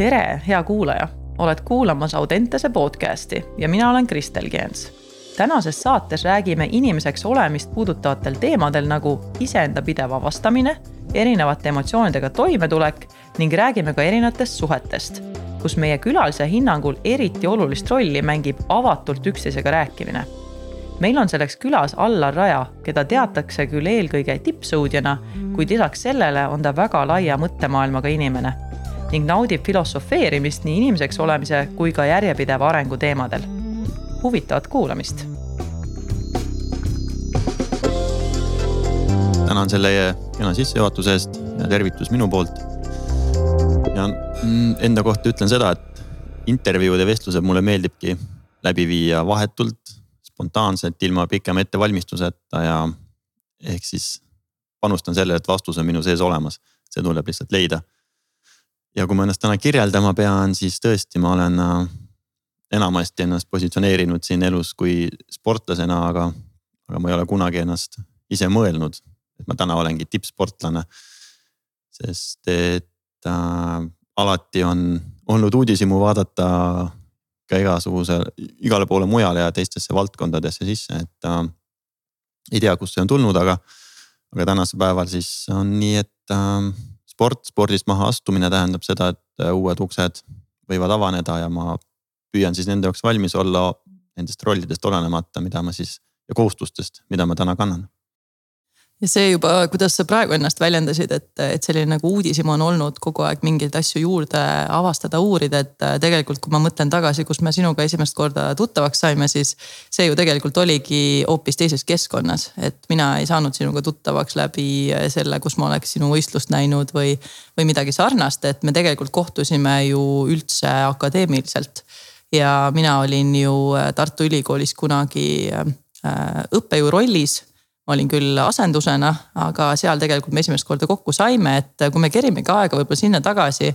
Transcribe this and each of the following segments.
tere, hea kuulaja, oled kuulamas Audentese podcasti ja mina olen Kristel Geens. tänases saates räägime inimeseks olemist puudutavatel teemadel nagu iseenda pidev avastamine, erinevate emotsioonidega toimetulek ning räägime ka erinevatest suhetest, kus meie külalise hinnangul eriti olulist rolli mängib avatult üksteisega rääkimine. Meil on selleks külas Allar Raja, keda teatakse küll eelkõige tippsõudjana, kuid lisaks sellele on ta väga laia mõttemaailmaga inimene ning naudib filosofeerimist nii inimeseks olemise kui ka järjepideva arengu teemadel. huvitavat kuulamist. tänan selle kena sissejuhatuse eest ja tervitus minu poolt. ja mm, enda kohta ütlen seda, et intervjuud ja vestlused mulle meeldibki läbi viia vahetult spontaanselt, ilma pikema ettevalmistuseta ja ehk siis panustan sellele, et vastus on minu sees olemas, see tuleb lihtsalt leida. Ja kui ma ennast täna kirjeldama pean, siis tõesti, ma olen äh, enamasti ennast positsioneerinud siin elus kui sportlasena, aga, aga ma ei ole kunagi ennast ise mõelnud, et ma täna olengi tippsportlane. sest et äh, alati on olnud uudishimu vaadata ka igasuguse, igale poole mujale ja teistesse valdkondadesse sisse, et äh, ei tea, kust see on tulnud, aga, aga tänasel päeval siis on nii, et äh, sport, spordist maha astumine tähendab seda, et äh, uued uksed võivad avaneda ja ma püüan siis nende jaoks valmis olla nendest rollidest olenemata, mida ma siis ja kohustustest, mida ma täna kannan ja see juba, kuidas sa praegu ennast väljendasid, et, et selline nagu uudishimu on olnud kogu aeg mingeid asju juurde avastada, uurida, et äh, tegelikult, kui ma mõtlen tagasi, kus me sinuga esimest korda tuttavaks saime, siis. see ju tegelikult oligi hoopis teises keskkonnas, et mina ei saanud sinuga tuttavaks läbi selle, kus ma oleks sinu võistlust näinud või, või midagi sarnast, et me tegelikult kohtusime ju üldse akadeemiliselt. ja mina olin ju Tartu Ülikoolis kunagi äh, õppejõu rollis ma olin küll asendusena, aga seal tegelikult me esimest korda kokku saime, et kui me kerimegi aega võib-olla sinna tagasi.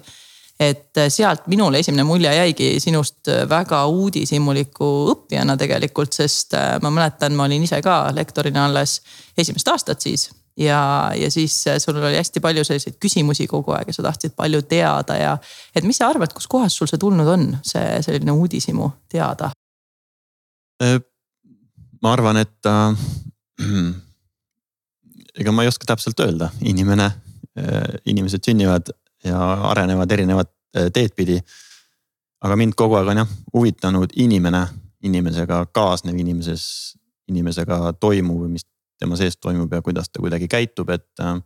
et sealt minule esimene mulje jäigi sinust väga uudishimuliku õppijana tegelikult, sest ma mäletan, ma olin ise ka lektorina alles esimest aastat siis ja, ja siis sul oli hästi palju selliseid küsimusi kogu aeg ja sa tahtsid palju teada ja. et mis sa arvad, kuskohast sul see tulnud on, see selline uudishimu teada? ma arvan, et äh, ega ma ei oska täpselt öelda, inimene, äh, inimesed sünnivad ja arenevad erinevat äh, teed pidi. aga mind kogu aeg on jah huvitanud inimene, inimesega kaasnev inimeses, inimesega toimuv mis tema sees toimub ja kuidas ta kuidagi käitub, et äh,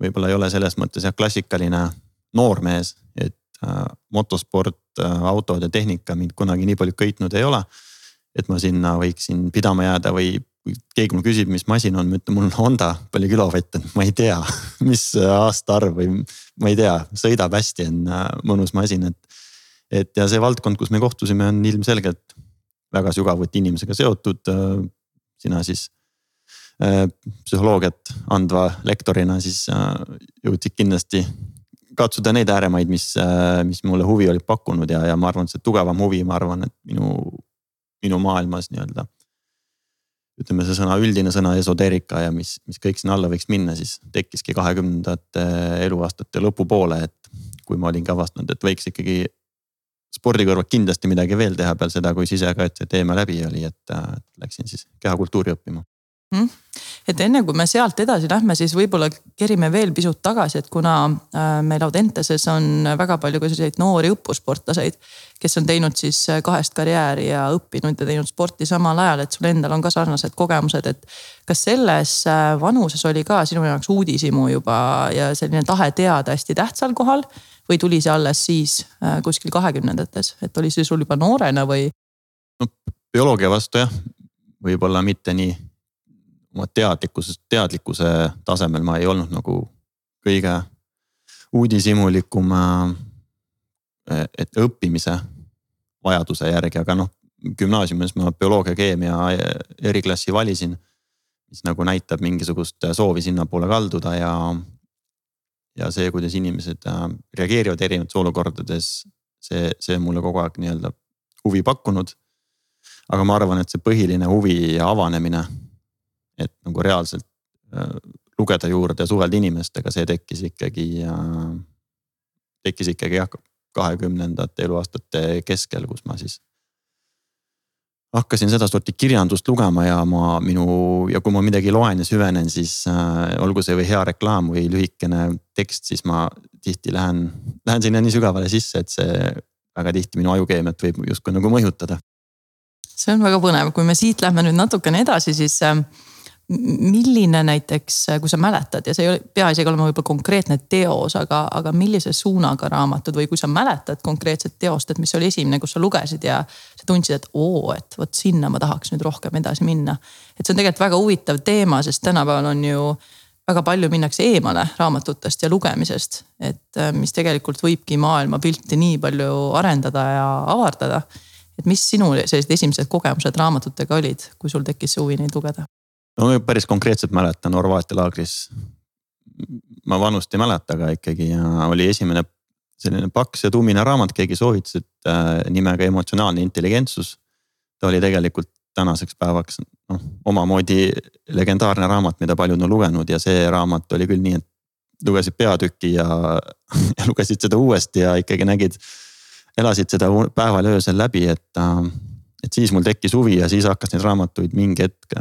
võib-olla ei ole selles mõttes jah klassikaline noormees, et motosport, autod ja tehnika mind kunagi nii palju köitnud ei ole. et ma sinna võiksin pidama jääda või kui keegi mul küsib, mis masin on, ma ütlen, mul on Honda, palju kilovatte, ma ei tea, mis aastaarv või ma ei tea, sõidab hästi, on äh, mõnus masin, et. et ja see valdkond, kus me kohtusime, on ilmselgelt väga sügavuti inimesega seotud. Äh, sina siis äh, psühholoogiat andva lektorina siis jõudsid kindlasti katsuda neid ääremaid, mis, mis mulle huvi olid pakkunud ja, ja ma arvan, et see tugevam huvi, ma arvan, et minu, minu maailmas nii-öelda ütleme, see sõna, üldine sõna esoteerika ja mis, mis kõik sinna alla võiks minna, siis tekkiski kahekümnendate eluaastate lõpupoole, et kui ma olingi avastanud, et võiks ikkagi spordi kõrvalt kindlasti midagi veel teha peale seda, kui sisekaitse teema läbi oli, et läksin siis kehakultuuri õppima. Et enne kui me sealt edasi lähme, siis võib-olla kerime veel pisut tagasi, et kuna äh, meil Audenteses on väga palju ka selliseid noori õppusportlaseid. kes on teinud siis äh, kahest karjääri ja õppinud ja teinud sporti samal ajal, et sul endal on ka sarnased kogemused, et. kas selles äh, vanuses oli ka sinu jaoks uudishimu juba ja selline tahe teada hästi tähtsal kohal? või tuli see alles siis kuskil kahekümnendates, et oli see sul juba noorena või? no bioloogia vastu jah, võib-olla mitte nii oma teadlikkusest, teadlikkuse tasemel ma ei olnud nagu kõige uudishimulikum. Äh, et õppimise vajaduse järgi, aga noh, gümnaasiumis ma bioloogia, keemia eriklassi valisin. mis nagu näitab mingisugust soovi sinnapoole kalduda ja, ja see, kuidas inimesed äh, reageerivad erinevates olukordades, see, see mulle kogu aeg nii-öelda huvi pakkunud. aga ma arvan, et see põhiline huvi ja avanemine et nagu reaalselt äh, lugeda juurde suhelda inimestega, see tekkis ikkagi äh,, tekkis ikkagi jah kahekümnendate eluaastate keskel, kus ma siis hakkasin sedasorti kirjandust lugema ja ma minu ja kui ma midagi loen ja süvenen, siis äh, olgu see või hea reklaam või lühikene tekst, siis ma tihti lähen, lähen sinna nii sügavale sisse, et see väga tihti minu ajukeemiat võib justkui nagu mõjutada. see on väga põnev, kui me siit lähme nüüd natukene edasi, siis äh, milline näiteks, kui sa mäletad ja see ei ole, pea isegi olema võib-olla konkreetne teos, aga, aga millise suunaga raamatud või kui sa mäletad konkreetset teost, et mis oli esimene, kus sa lugesid ja sa tundsid, et oo, et vot sinna ma tahaks nüüd rohkem edasi minna. et see on tegelikult väga huvitav teema, sest tänapäeval on ju väga palju minnakse eemale raamatutest ja lugemisest, et äh, mis tegelikult võibki maailmapilti nii palju arendada ja avardada. et mis sinu sellised esimesed kogemused raamatutega olid, kui sul tekkis see huvi neid lugeda? No päris konkreetselt mäletan Horvaatia laagris. ma vanust ei mäleta, aga ikkagi ja oli esimene selline paks ja tummine raamat, keegi soovitas, et äh, nimega emotsionaalne intelligentsus. ta oli tegelikult tänaseks päevaks noh, omamoodi legendaarne raamat, mida paljud on lugenud ja see raamat oli küll nii, et lugesid peatüki ja, ja lugesid seda uuesti ja ikkagi nägid, elasid seda päeval ja öösel läbi, et, äh, et siis mul tekkis huvi ja siis hakkas neid raamatuid mingi hetk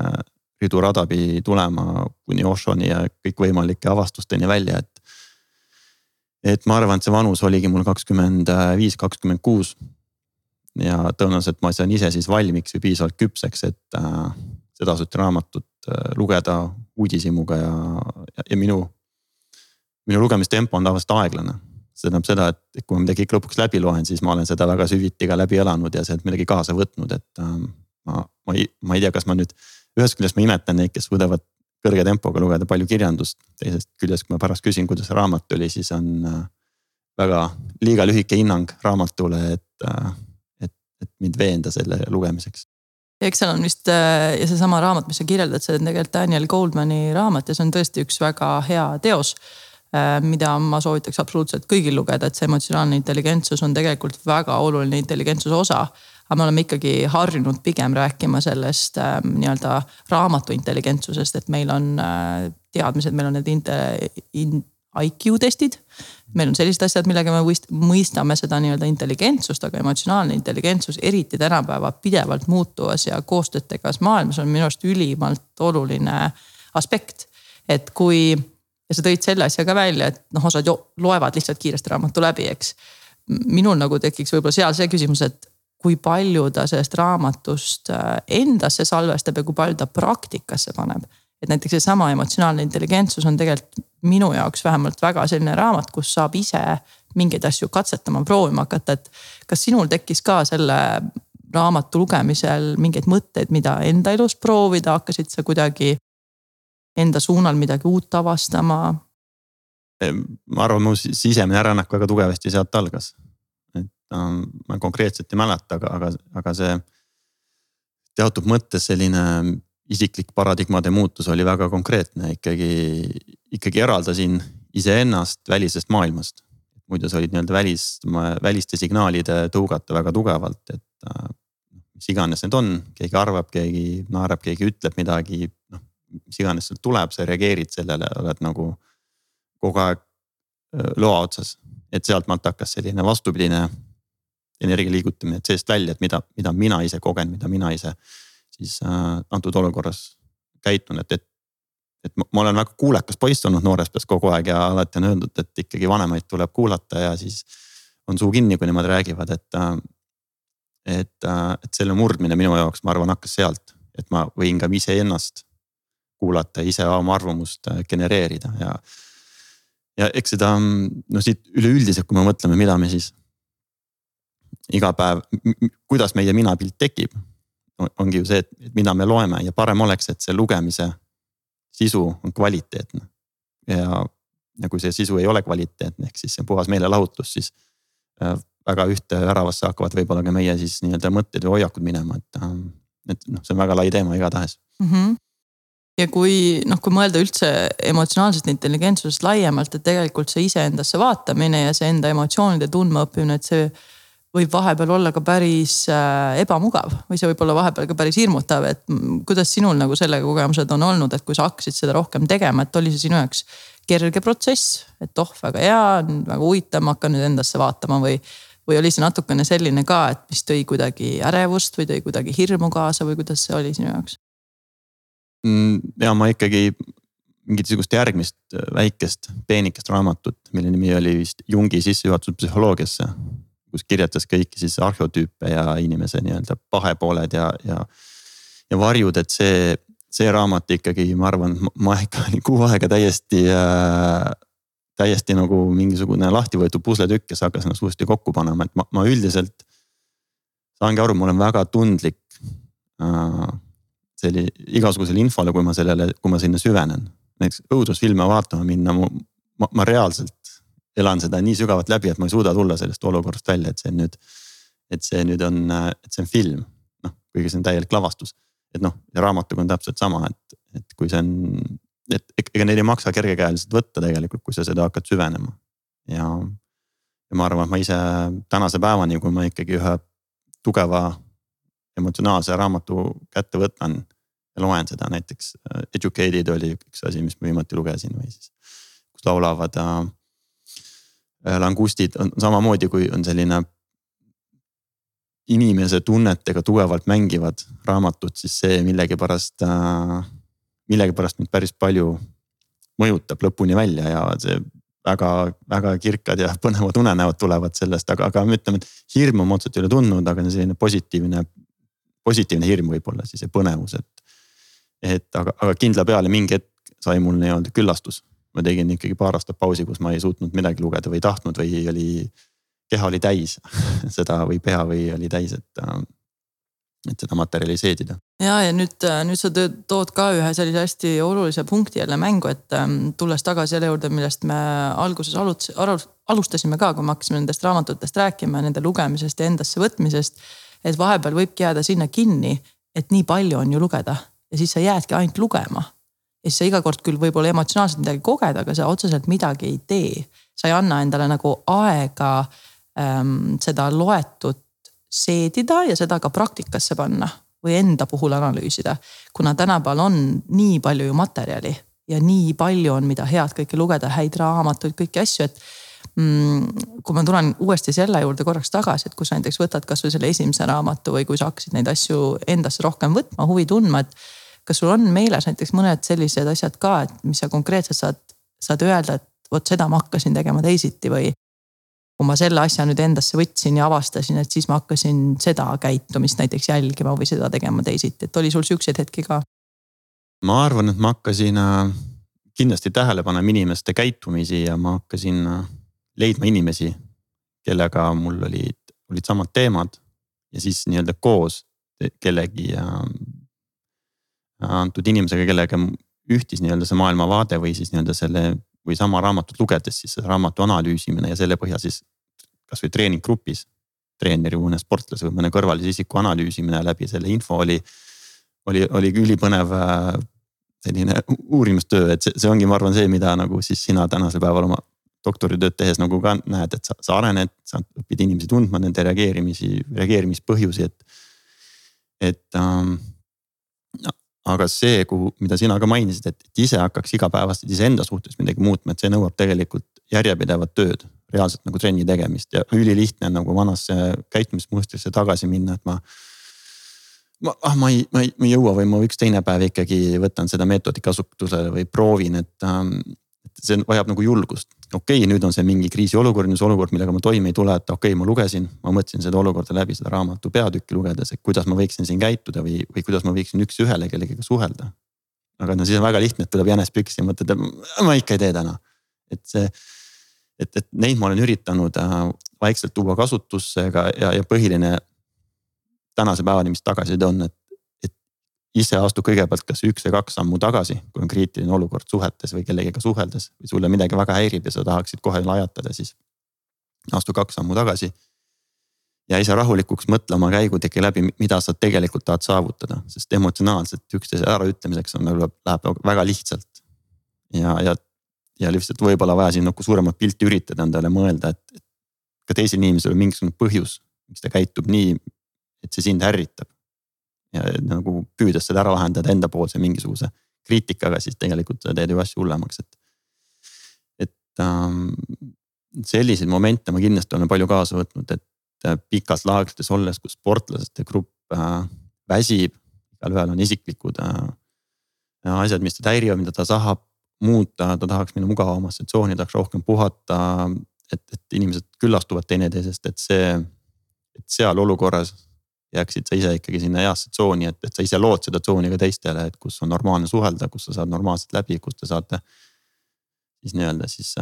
ridurada pidi tulema kuni Oshoni ja kõikvõimalike avastusteni välja, et. et ma arvan, et see vanus oligi mul kakskümmend viis, kakskümmend kuus. ja tõenäoliselt ma sain ise siis valmiks või piisavalt küpseks, et äh, sedasorti raamatut äh, lugeda uudishimuga ja, ja, ja minu. minu lugemistempo on tavaliselt aeglane see tähendab seda, et kui ma midagi ikka lõpuks läbi loen, siis ma olen seda väga süviti ka läbi elanud ja sealt midagi kaasa võtnud, et äh, ma, ma ei, ma ei tea, kas ma nüüd ühest küljest ma imetlen neid, kes suudavad kõrge tempoga lugeda palju kirjandust, teisest küljest, kui ma pärast küsin, kuidas raamat tuli, siis on äh, väga liiga lühike hinnang raamatule, et, äh, et, et mind veenda selle lugemiseks. ja eks seal on vist äh, ja seesama raamat, mis sa kirjeldad, see on tegelikult Daniel Goldmani raamat ja see on tõesti üks väga hea teos mida ma soovitaks absoluutselt kõigil lugeda, et see emotsionaalne intelligentsus on tegelikult väga oluline intelligentsuse osa aga me oleme ikkagi harjunud pigem rääkima sellest äh, nii-öelda raamatu intelligentsusest, et meil on äh, teadmised, meil on need inte- in,, IQ testid. meil on sellised asjad, millega me mõistame seda nii-öelda intelligentsust, aga emotsionaalne intelligentsus, eriti tänapäeva pidevalt muutuvas ja koostööd tegevas maailmas on minu arust ülimalt oluline aspekt. et kui, ja sa tõid selle asja ka välja, et noh, osad loevad lihtsalt kiiresti raamatu läbi, eks minul nagu tekiks võib-olla seal see küsimus, et kui palju ta sellest raamatust äh, endasse salvestab ja kui palju ta praktikasse paneb. et näiteks seesama emotsionaalne intelligentsus on tegelikult minu jaoks vähemalt väga selline raamat, kus saab ise mingeid asju katsetama, proovima hakata, et kas sinul tekkis ka selle raamatu lugemisel mingeid mõtteid, mida enda elus proovida, hakkasid sa kuidagi enda suunal midagi uut avastama? ma arvan, mu sisemine äranak väga tugevasti sealt algas ma konkreetselt ei mäleta, aga, aga, aga see teatud mõttes selline isiklik paradigmade muutus oli väga konkreetne ikkagi, ikkagi eraldasin iseennast välisest maailmast. muidu sa olid nii-öelda välis, väliste signaalide tõugata väga tugevalt, et äh, mis iganes need on, keegi arvab, keegi naerab, keegi ütleb midagi, noh mis iganes sealt tuleb, sa reageerid sellele, oled nagu kogu aeg äh, loa otsas. et sealtmaalt hakkas selline vastupidine energia liigutamine seest välja, et mida, mida mina ise kogen, mida mina ise siis äh, antud olukorras käitun, et, et. et ma, ma olen väga kuulekas poiss olnud noores peas kogu aeg ja alati on öeldud, et ikkagi vanemaid tuleb kuulata ja siis on suu kinni, kui nemad räägivad, et äh,. et äh,, et selle murdmine minu jaoks, ma arvan, hakkas sealt, et ma võin ka iseennast kuulata, ise oma arvamust äh, genereerida ja. ja eks seda noh, siit üleüldiselt, kui me mõtleme, mida me siis iga päev, kuidas meie minapilt tekib. ongi ju see, et mida me loeme ja parem oleks, et see lugemise sisu on kvaliteetne. ja, ja kui see sisu ei ole kvaliteetne, ehk siis see puhas meelelahutus, siis äh, väga ühte väravasse hakkavad võib-olla ka meie siis nii-öelda mõtted või hoiakud minema, et, äh, et noh, see on väga lai teema igatahes mm. -hmm ja kui noh, kui mõelda üldse emotsionaalsest intelligentsusest laiemalt, et tegelikult see iseendasse vaatamine ja see enda emotsioonide tundmaõppimine, et see võib vahepeal olla ka päris äh, ebamugav või see võib olla vahepeal ka päris hirmutav, et kuidas sinul nagu sellega kogemused on olnud, et kui sa hakkasid seda rohkem tegema, et oli see sinu jaoks kerge protsess, et oh, väga hea, väga huvitav, ma hakkan nüüd endasse vaatama või või oli see natukene selline ka, et mis tõi kuidagi ärevust või tõi kuidagi hirmu kaasa või kuidas see oli sinu jaoks? Mm, ja ma ikkagi mingisugust järgmist äh, väikest peenikest raamatut, mille nimi oli vist Jungi sissejuhatus psühholoogiasse. Kus kirjeldas kõiki siis arheotüüpe ja inimese nii-öelda pahepooled ja, ja, ja varjud, et see, see raamat ikkagi, ma arvan, ma ikka olin kuu aega täiesti äh, täiesti nagu mingisugune lahti võetud pusletükk, kes hakkas ennast uuesti kokku panema, et ma, ma üldiselt saangi aru, ma olen väga tundlik äh, selli-, igasugusele infole, kui ma sellele, kui ma sinna süvenen. näiteks õudusfilme vaatama minna, ma, ma reaalselt elan seda nii sügavalt läbi, et ma ei suuda tulla sellest olukorrast välja, et see nüüd. et see nüüd on, et see on film, noh, kuigi see on täielik lavastus. et noh, ja raamatuga on täpselt sama, et, et kui see on et ega neid ei maksa kergekäeliselt võtta tegelikult, kui sa seda hakkad süvenema. ja, ja ma arvan, et ma ise tänase päevani, kui ma ikkagi ühe tugeva emotsionaalse raamatu kätte võtan ja loen seda, näiteks Educated oli üks asi, mis ma viimati lugesin või siis. kus laulavad äh, langustid on samamoodi, kui on selline inimese tunnetega tugevalt mängivad raamatud, siis see millegipärast äh, millegipärast mind päris palju mõjutab lõpuni välja ja see väga-väga kirkad ja põnevad unenäod tulevad sellest, aga, aga ütleme, et hirmu ma otseselt ei ole tundnud, aga selline positiivne, positiivne hirm võib-olla siis ja põnevus, et. et aga, aga kindla peale mingi hetk sai mul nii-öelda küllastus. Ma tegin ikkagi paar aastat pausi, kus ma ei suutnud midagi lugeda või ei tahtnud või oli, keha oli täis seda või pea või oli täis, et et seda materjaliseerida. ja, ja nüüd, äh, nüüd sa tood ka ühe sellise hästi olulise punkti jälle mängu, et ähm, tulles tagasi selle juurde, millest me alguses aluts, alustasime ka, kui me hakkasime nendest raamatutest rääkima, nende lugemisest ja endasse võtmisest. et vahepeal võibki jääda sinna kinni, et nii palju on ju lugeda ja siis sa jäädki ainult lugema. Ja siis sa iga kord küll võib-olla emotsionaalselt midagi koged, aga sa otseselt midagi ei tee. sa ei anna endale nagu aega ähm, seda loetut seedida ja seda ka praktikasse panna või enda puhul analüüsida. kuna tänapäeval on nii palju ju materjali ja nii palju on, mida head kõike lugeda, häid raamatuid, kõiki asju, et mm, kui ma tulen uuesti selle juurde korraks tagasi, et kui sa näiteks võtad kasvõi selle esimese raamatu või kui sa hakkasid neid asju endasse rohkem võtma, huvi tundma, et. Kas sul on meeles näiteks mõned sellised asjad ka, et mis sa konkreetselt saad, saad öelda, et vot seda ma hakkasin tegema teisiti või kui ma selle asja nüüd endasse võtsin ja avastasin, et siis ma hakkasin seda käitumist näiteks jälgima või seda tegema teisiti, et oli sul siukseid hetki ka? ma arvan, et ma hakkasin äh, kindlasti tähele panema inimeste käitumisi ja ma hakkasin äh, leidma inimesi, kellega mul olid, olid samad teemad ja siis nii-öelda koos kellegi äh, antud inimesega, kellega ühtis nii-öelda see maailmavaade või siis nii-öelda selle või sama raamatut lugedes siis raamatu analüüsimine ja selle põhjal siis kasvõi treeninggrupis treeneri või mõne sportlase või mõne kõrvalise isiku analüüsimine läbi selle info oli, oli, oli ülipõnev äh, selline uurimustöö, et see, see ongi, ma arvan, see, mida nagu siis sina tänasel päeval oma doktoritööd tehes nagu ka näed, et sa, sa arened, sa õpid inimesi tundma, nende reageerimisi, reageerimispõhjusi, et. et ähm, aga see, kuhu, mida sina ka mainisid, et ise hakkaks igapäevaselt iseenda suhtes midagi muutma, et see nõuab tegelikult järjepidevat tööd reaalselt nagu trenni tegemist ja ülilihtne on nagu vanasse käitumismustrisse tagasi minna, et ma. ma, ah ma ei, ma ei, ma ei jõua või ma üks teine päev ikkagi võtan seda meetodit kasutusele või proovin, et ähm,. et see vajab nagu julgust, okei okay,, nüüd on see mingi kriisiolukord, nüüd see olukord, millega ma toime ei tule, et okei okay,, ma lugesin, ma mõtlesin seda olukorda läbi seda raamatu peatükki lugedes, et kuidas ma võiksin siin käituda või, või kuidas ma võiksin üks-ühele kellegagi suhelda. aga no siis on väga lihtne, et tuleb jänes püksi ja mõtled, et ma ikka ei tee täna. et see et, et neid ma olen üritanud äh, vaikselt tuua kasutusse, aga, ja, ja põhiline tänase päevani, mis tagasiside on, et ise astu kõigepealt kas üks või kaks sammu tagasi, kui on kriitiline olukord suhetes või kellegagi suheldes või sulle midagi väga häirib ja sa tahaksid kohe lajatada, siis astu kaks sammu tagasi. ja ise rahulikuks mõtle oma käiguteki läbi, mida sa tegelikult tahad saavutada, sest emotsionaalselt üksteise äraütlemiseks on, nagu läheb väga lihtsalt. ja, ja ja lihtsalt võib-olla vaja siin nagu suuremat pilti üritada endale mõelda, et, et ka teisel inimesel on mingisugune põhjus, miks ta käitub nii, et see sind ärritab. Ja nagu püüdes seda ära lahendada endapoolse mingisuguse kriitikaga, siis tegelikult sa teed ju asju hullemaks, et. ähm, selliseid momente ma kindlasti olen palju kaasa võtnud, et äh, pikas laagrites olles, kus sportlaste grupp äh, väsib, igalühel on isiklikud äh, asjad, mis teda häirivad, mida ta tahab muuta, ta tahaks minna mugavamasse tsooni, tahaks rohkem puhata. et, et inimesed küllastuvad teineteisest, et see, et seal olukorras jääksid sa ise ikkagi sinna heasse tsooni, et, et sa ise lood seda tsooni ka teistele, et kus on normaalne suhelda, kus sa saad normaalselt läbi, kus te saate. siis nii-öelda siis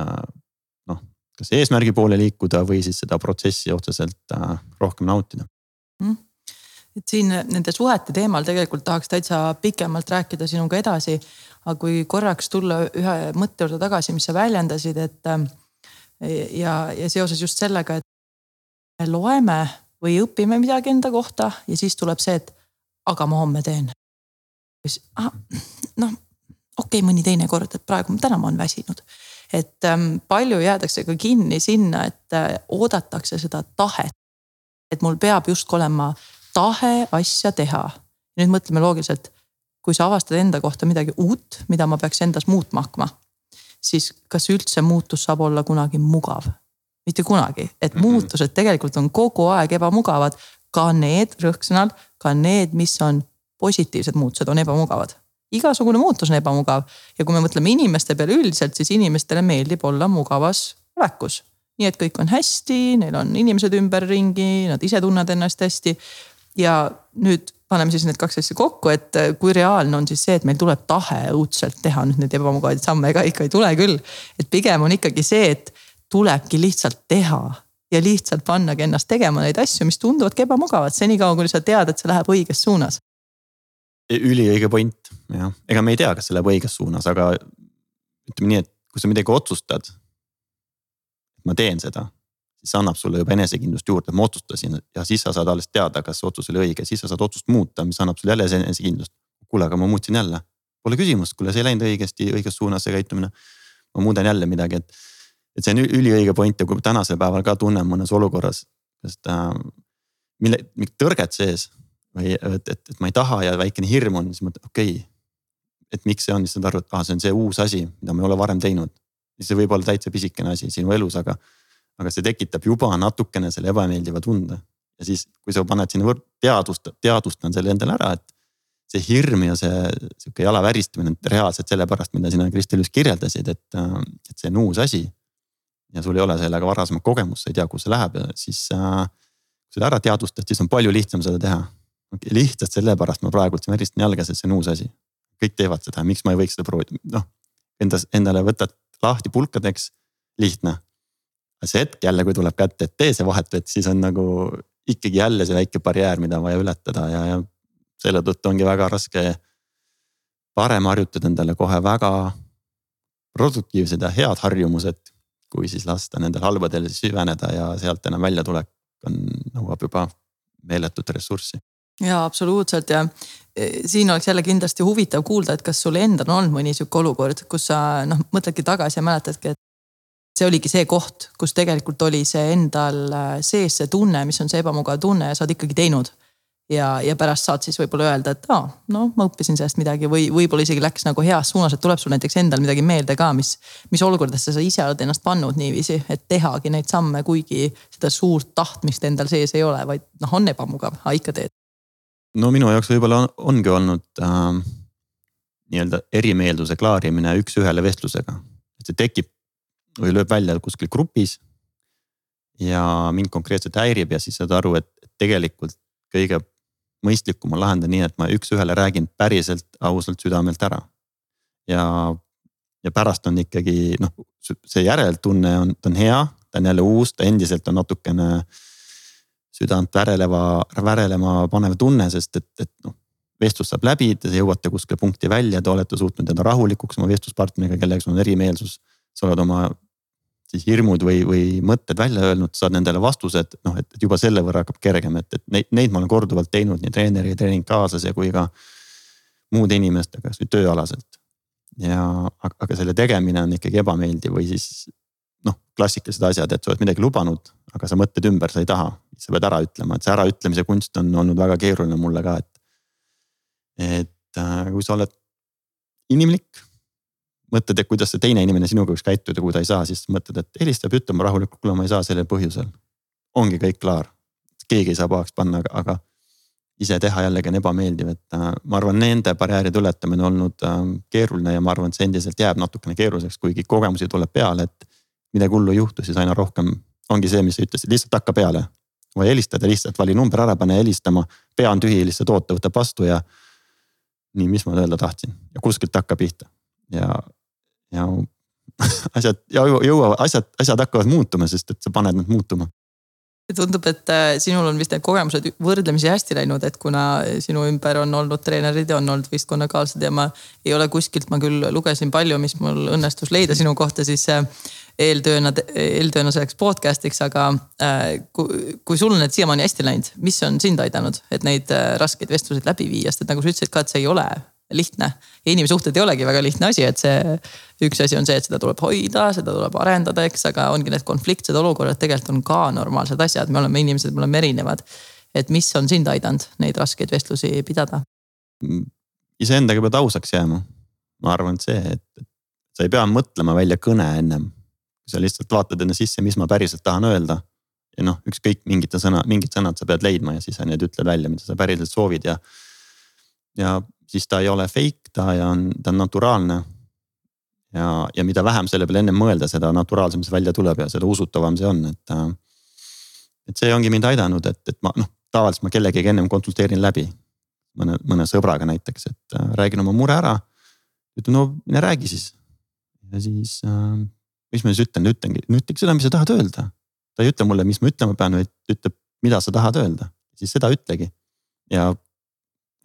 noh, kas eesmärgi poole liikuda või siis seda protsessi otseselt äh, rohkem nautida mm et siin nende suhete teemal tegelikult tahaks täitsa pikemalt rääkida sinuga edasi. aga kui korraks tulla ühe mõtte juurde tagasi, mis sa väljendasid, et äh, ja, ja seoses just sellega, et me loeme või õpime midagi enda kohta ja siis tuleb see, et aga ma homme teen. Ah, noh, okei okay,, mõni teine kord, et praegu, täna ma olen väsinud et ähm, palju jäädakse ka kinni sinna, et äh, oodatakse seda tahet. et mul peab justkui olema tahe asja teha. nüüd mõtleme loogiliselt, kui sa avastad enda kohta midagi uut, mida ma peaks endas muutma hakkama, siis kas üldse muutus saab olla kunagi mugav? Mitte kunagi, et mhm. muutused tegelikult on kogu aeg ebamugavad, ka need rõhksõnad, ka need, mis on positiivsed muutused, on ebamugavad igasugune muutus on ebamugav ja kui me mõtleme inimeste peale üldiselt, siis inimestele meeldib olla mugavas olekus. nii et kõik on hästi, neil on inimesed ümberringi, nad ise tunnevad ennast hästi. ja nüüd paneme siis need kaks asja kokku, et kui reaalne on siis see, et meil tuleb tahe õudselt teha nüüd neid ebamugavaid samme, ega ikka ei tule küll. et pigem on ikkagi see, et tulebki lihtsalt teha ja lihtsalt pannagi ennast tegema neid asju, mis tunduvadki ebamugavad, senikaua kuni sa tead, et see läheb õiges suunas üliõige point, jah, ega me ei tea, kas see läheb õiges suunas, aga ütleme nii, et kui sa midagi otsustad. ma teen seda, siis see annab sulle juba enesekindlust juurde, ma otsustasin ja siis sa saad alles teada, kas see otsus oli õige, siis sa saad otsust muuta, mis annab sulle jälle enesekindlust. kuule, aga ma muutsin jälle, pole küsimust, kuule, see ei läinud õigesti, õiges suunas see käitumine. ma muudan jälle midagi, et, et see on üliõige point ja kui tänasel päeval ka tunnen mõnes olukorras, sest äh, mille, tõrget sees või et, et, et ma ei taha ja väikene hirm on, siis mõtled, okei okay,. et miks see on, siis saad aru, et ah, see on see uus asi, mida ma ei ole varem teinud. see võib olla täitsa pisikene asi sinu elus, aga, aga see tekitab juba natukene selle ebameeldiva tunde. ja siis, kui sa paned sinna võrd-, teadvust, teadvustan selle endale ära, et see hirm ja see sihuke jala väristamine on reaalselt sellepärast, mida sina, Kristel, just kirjeldasid, et, et see on uus asi. Ja sul ei ole sellega varasemat kogemust, sa ei tea, kuhu see läheb ja siis äh,. kui sa ära teadvustad, siis on palju lihtsam seda teha lihtsalt sellepärast ma praegult väristan jalga, sest see on uus asi. kõik teevad seda, miks ma ei võiks seda proovida, noh. Endas, endale võtad lahti pulkadeks, lihtne. see hetk jälle, kui tuleb kätte, et tee see vahetu, et siis on nagu ikkagi jälle see väike barjäär, mida on vaja ületada ja, ja selle tõttu ongi väga raske. parem harjutada endale kohe väga produktiivsed ja head harjumused, kui siis lasta nendel halbadel süveneda ja sealt enam väljatulek on, nõuab juba meeletut ressurssi ja absoluutselt ja e, siin oleks jälle kindlasti huvitav kuulda, et kas sul endal on olnud mõni sihuke olukord, kus sa noh, mõtledki tagasi ja mäletadki, et see oligi see koht, kus tegelikult oli see endal äh, sees see tunne, mis on see ebamugav tunne ja sa oled ikkagi teinud. Ja, ja pärast saad siis võib-olla öelda, et aa, no ma õppisin sellest midagi või võib-olla isegi läks nagu heas suunas, et tuleb sul näiteks endal midagi meelde ka, mis. mis olukordadesse sa ise oled ennast pannud niiviisi, et tehagi neid samme, kuigi seda suurt tahtmist endal sees ei ole, vaid noh, on ebamugav, aga ikka teed no minu jaoks võib-olla on, ongi olnud äh, nii-öelda erimeelsuse klaarimine üks-ühele vestlusega. et see tekib või lööb välja kuskil grupis. ja mind konkreetselt häirib ja siis saad aru, et tegelikult kõige mõistlikum on lahendada nii, et ma üks-ühele räägin päriselt ausalt südamelt ära. ja, ja pärast on ikkagi noh, see järeltunne on, ta on hea, ta on jälle uus, ta endiselt on natukene südant väreleva, värelema panev tunne, sest et, et noh. vestlus saab läbi, te jõuate kuskile punkti välja, te olete suutnud jääda rahulikuks oma vestluspartneriga, kellega sul on erimeelsus. sa oled oma siis hirmud või, või mõtted välja öelnud, saad nendele vastused, noh, et juba selle võrra hakkab kergem, et, et neid, neid ma olen korduvalt teinud nii treeneri, treeningkaaslase kui ka muude inimestega, kasvõi tööalaselt. ja aga selle tegemine on ikkagi ebameeldiv või siis noh, klassikalised asjad, et sa oled midagi lubanud, aga sa mõtled ümber, sa ei taha. sa pead ära ütlema, et see äraütlemise kunst on olnud väga keeruline mulle ka, et. et äh, kui sa oled inimlik, mõtled, et kuidas see teine inimene sinuga võiks käituda, kui ta ei saa, siis mõtled, et helistab ja ütleb rahulikult, kuule, ma ei saa sellel põhjusel. ongi kõik klaar, keegi ei saa pahaks panna, aga, aga ise teha jällegi on ebameeldiv, et äh, ma arvan, nende barjääride ületamine on olnud äh, keeruline ja ma arvan, et see endiselt jääb natukene keeruliseks, kuigi kogemusi tuleb peale, et midagi hullu ei juhtu, siis aina rohkem ongi see, mis sa ütlesid, lihtsalt hakka peale. või helistada lihtsalt, vali number ära, pane helistama, pea on tühi, lihtsalt oota, võta vastu ja. nii, mis ma öelda tahtsin ja kuskilt hakka pihta ja, ja asjad ja jõuavad, asjad, asjad hakkavad muutuma, sest et sa paned nad muutuma. Tundub, et äh, sinul on vist need kogemused võrdlemisi hästi läinud, et kuna sinu ümber on olnud treenerid ja on olnud võistkonnakaaslased ja ma ei ole kuskilt, ma küll lugesin palju, mis mul õnnestus leida sinu kohta, siis äh, eeltööna, eeltööna selleks podcast'iks, aga äh, kui, kui sul on need siiamaani hästi läinud, mis on sind aidanud, et neid raskeid vestluseid läbi viia, sest et nagu sa ütlesid ka, et see ei ole lihtne. ja inimsuhted ei olegi väga lihtne asi, et see üks asi on see, et seda tuleb hoida, seda tuleb arendada, eks, aga ongi need konfliktsed olukorrad tegelikult on ka normaalsed asjad, me oleme inimesed, me oleme erinevad. et mis on sind aidanud neid raskeid vestlusi pidada? iseendaga pead ausaks jääma. ma arvan, et see, et sa ei pea mõtlema välja kõne ennem. sa lihtsalt vaatad enne sisse, mis ma päriselt tahan öelda. ja noh, ükskõik mingite sõna, mingid sõnad sa pead leidma ja siis sa need ütled välja, mida sa päriselt soovid ja. ja siis ta ei ole fake, ta on, ta on naturaalne. ja, ja mida vähem selle peale ennem mõelda, seda naturaalsem see välja tuleb ja seda usutavam see on, et. et see ongi mind aidanud, et, et ma noh, tavaliselt ma kellegagi ennem konsulteerin läbi. mõne, mõne sõbraga näiteks, et äh, räägin oma mure ära. ütlen, no mine räägi siis. ja siis äh,, mis ma siis ütlen, ütlengi, no ütlegi seda, mis sa tahad öelda. ta ei ütle mulle, mis ma ütlema pean, vaid ütleb, mida sa tahad öelda, siis seda ütlegi. ja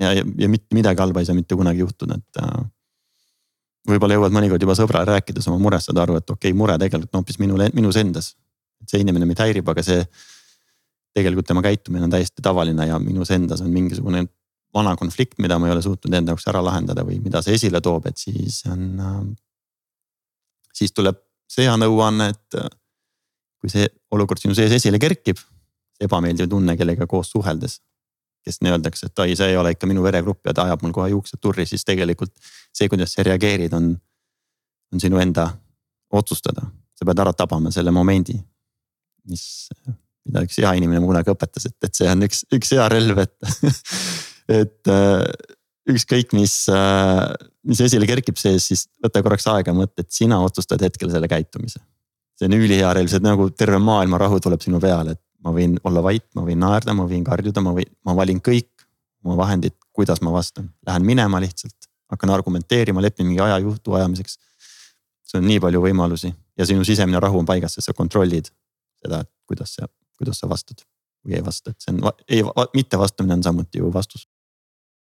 ja, ja, ja mitte midagi halba ei saa mitte kunagi juhtuda, et äh,. võib-olla jõuad mõnikord juba sõbrale rääkides oma murest, saad aru, et okei okay,, mure tegelikult on hoopis minul, minus endas. et see inimene mind häirib, aga see tegelikult tema käitumine on täiesti tavaline ja minus endas on mingisugune vana konflikt, mida ma ei ole suutnud enda jaoks ära lahendada või mida see esile toob, et siis on äh,. siis tuleb see hea nõuanne, et äh, kui see olukord sinu sees esile kerkib, ebameeldiv tunne kellega koos suheldes kes öeldakse, et ai, see ei ole ikka minu veregrupp ja ta ajab mul kohe juuksed turri, siis tegelikult see, kuidas sa reageerid, on, on sinu enda otsustada. sa pead ära tabama selle momendi, mis, mida üks hea inimene kunagi õpetas, et, et see on üks, üks hea relv, et et äh, ükskõik, mis, äh, mis esile kerkib sees, siis võta korraks aega ja mõtle, et sina otsustad hetkel selle käitumise. see on ülihea relv, see on nagu terve maailma rahu tuleb sinu peale, et ma võin olla vait, ma võin naerda, ma võin karjuda, ma võin, ma valin kõik oma vahendid, kuidas ma vastan. Lähen minema lihtsalt, hakkan argumenteerima, lepin mingi aja jutu ajamiseks. see on nii palju võimalusi ja sinu sisemine rahu on paigas, sest sa kontrollid seda, et kuidas sa, kuidas sa vastad või ei vasta, et see on, ei, mitte vastamine on samuti ju vastus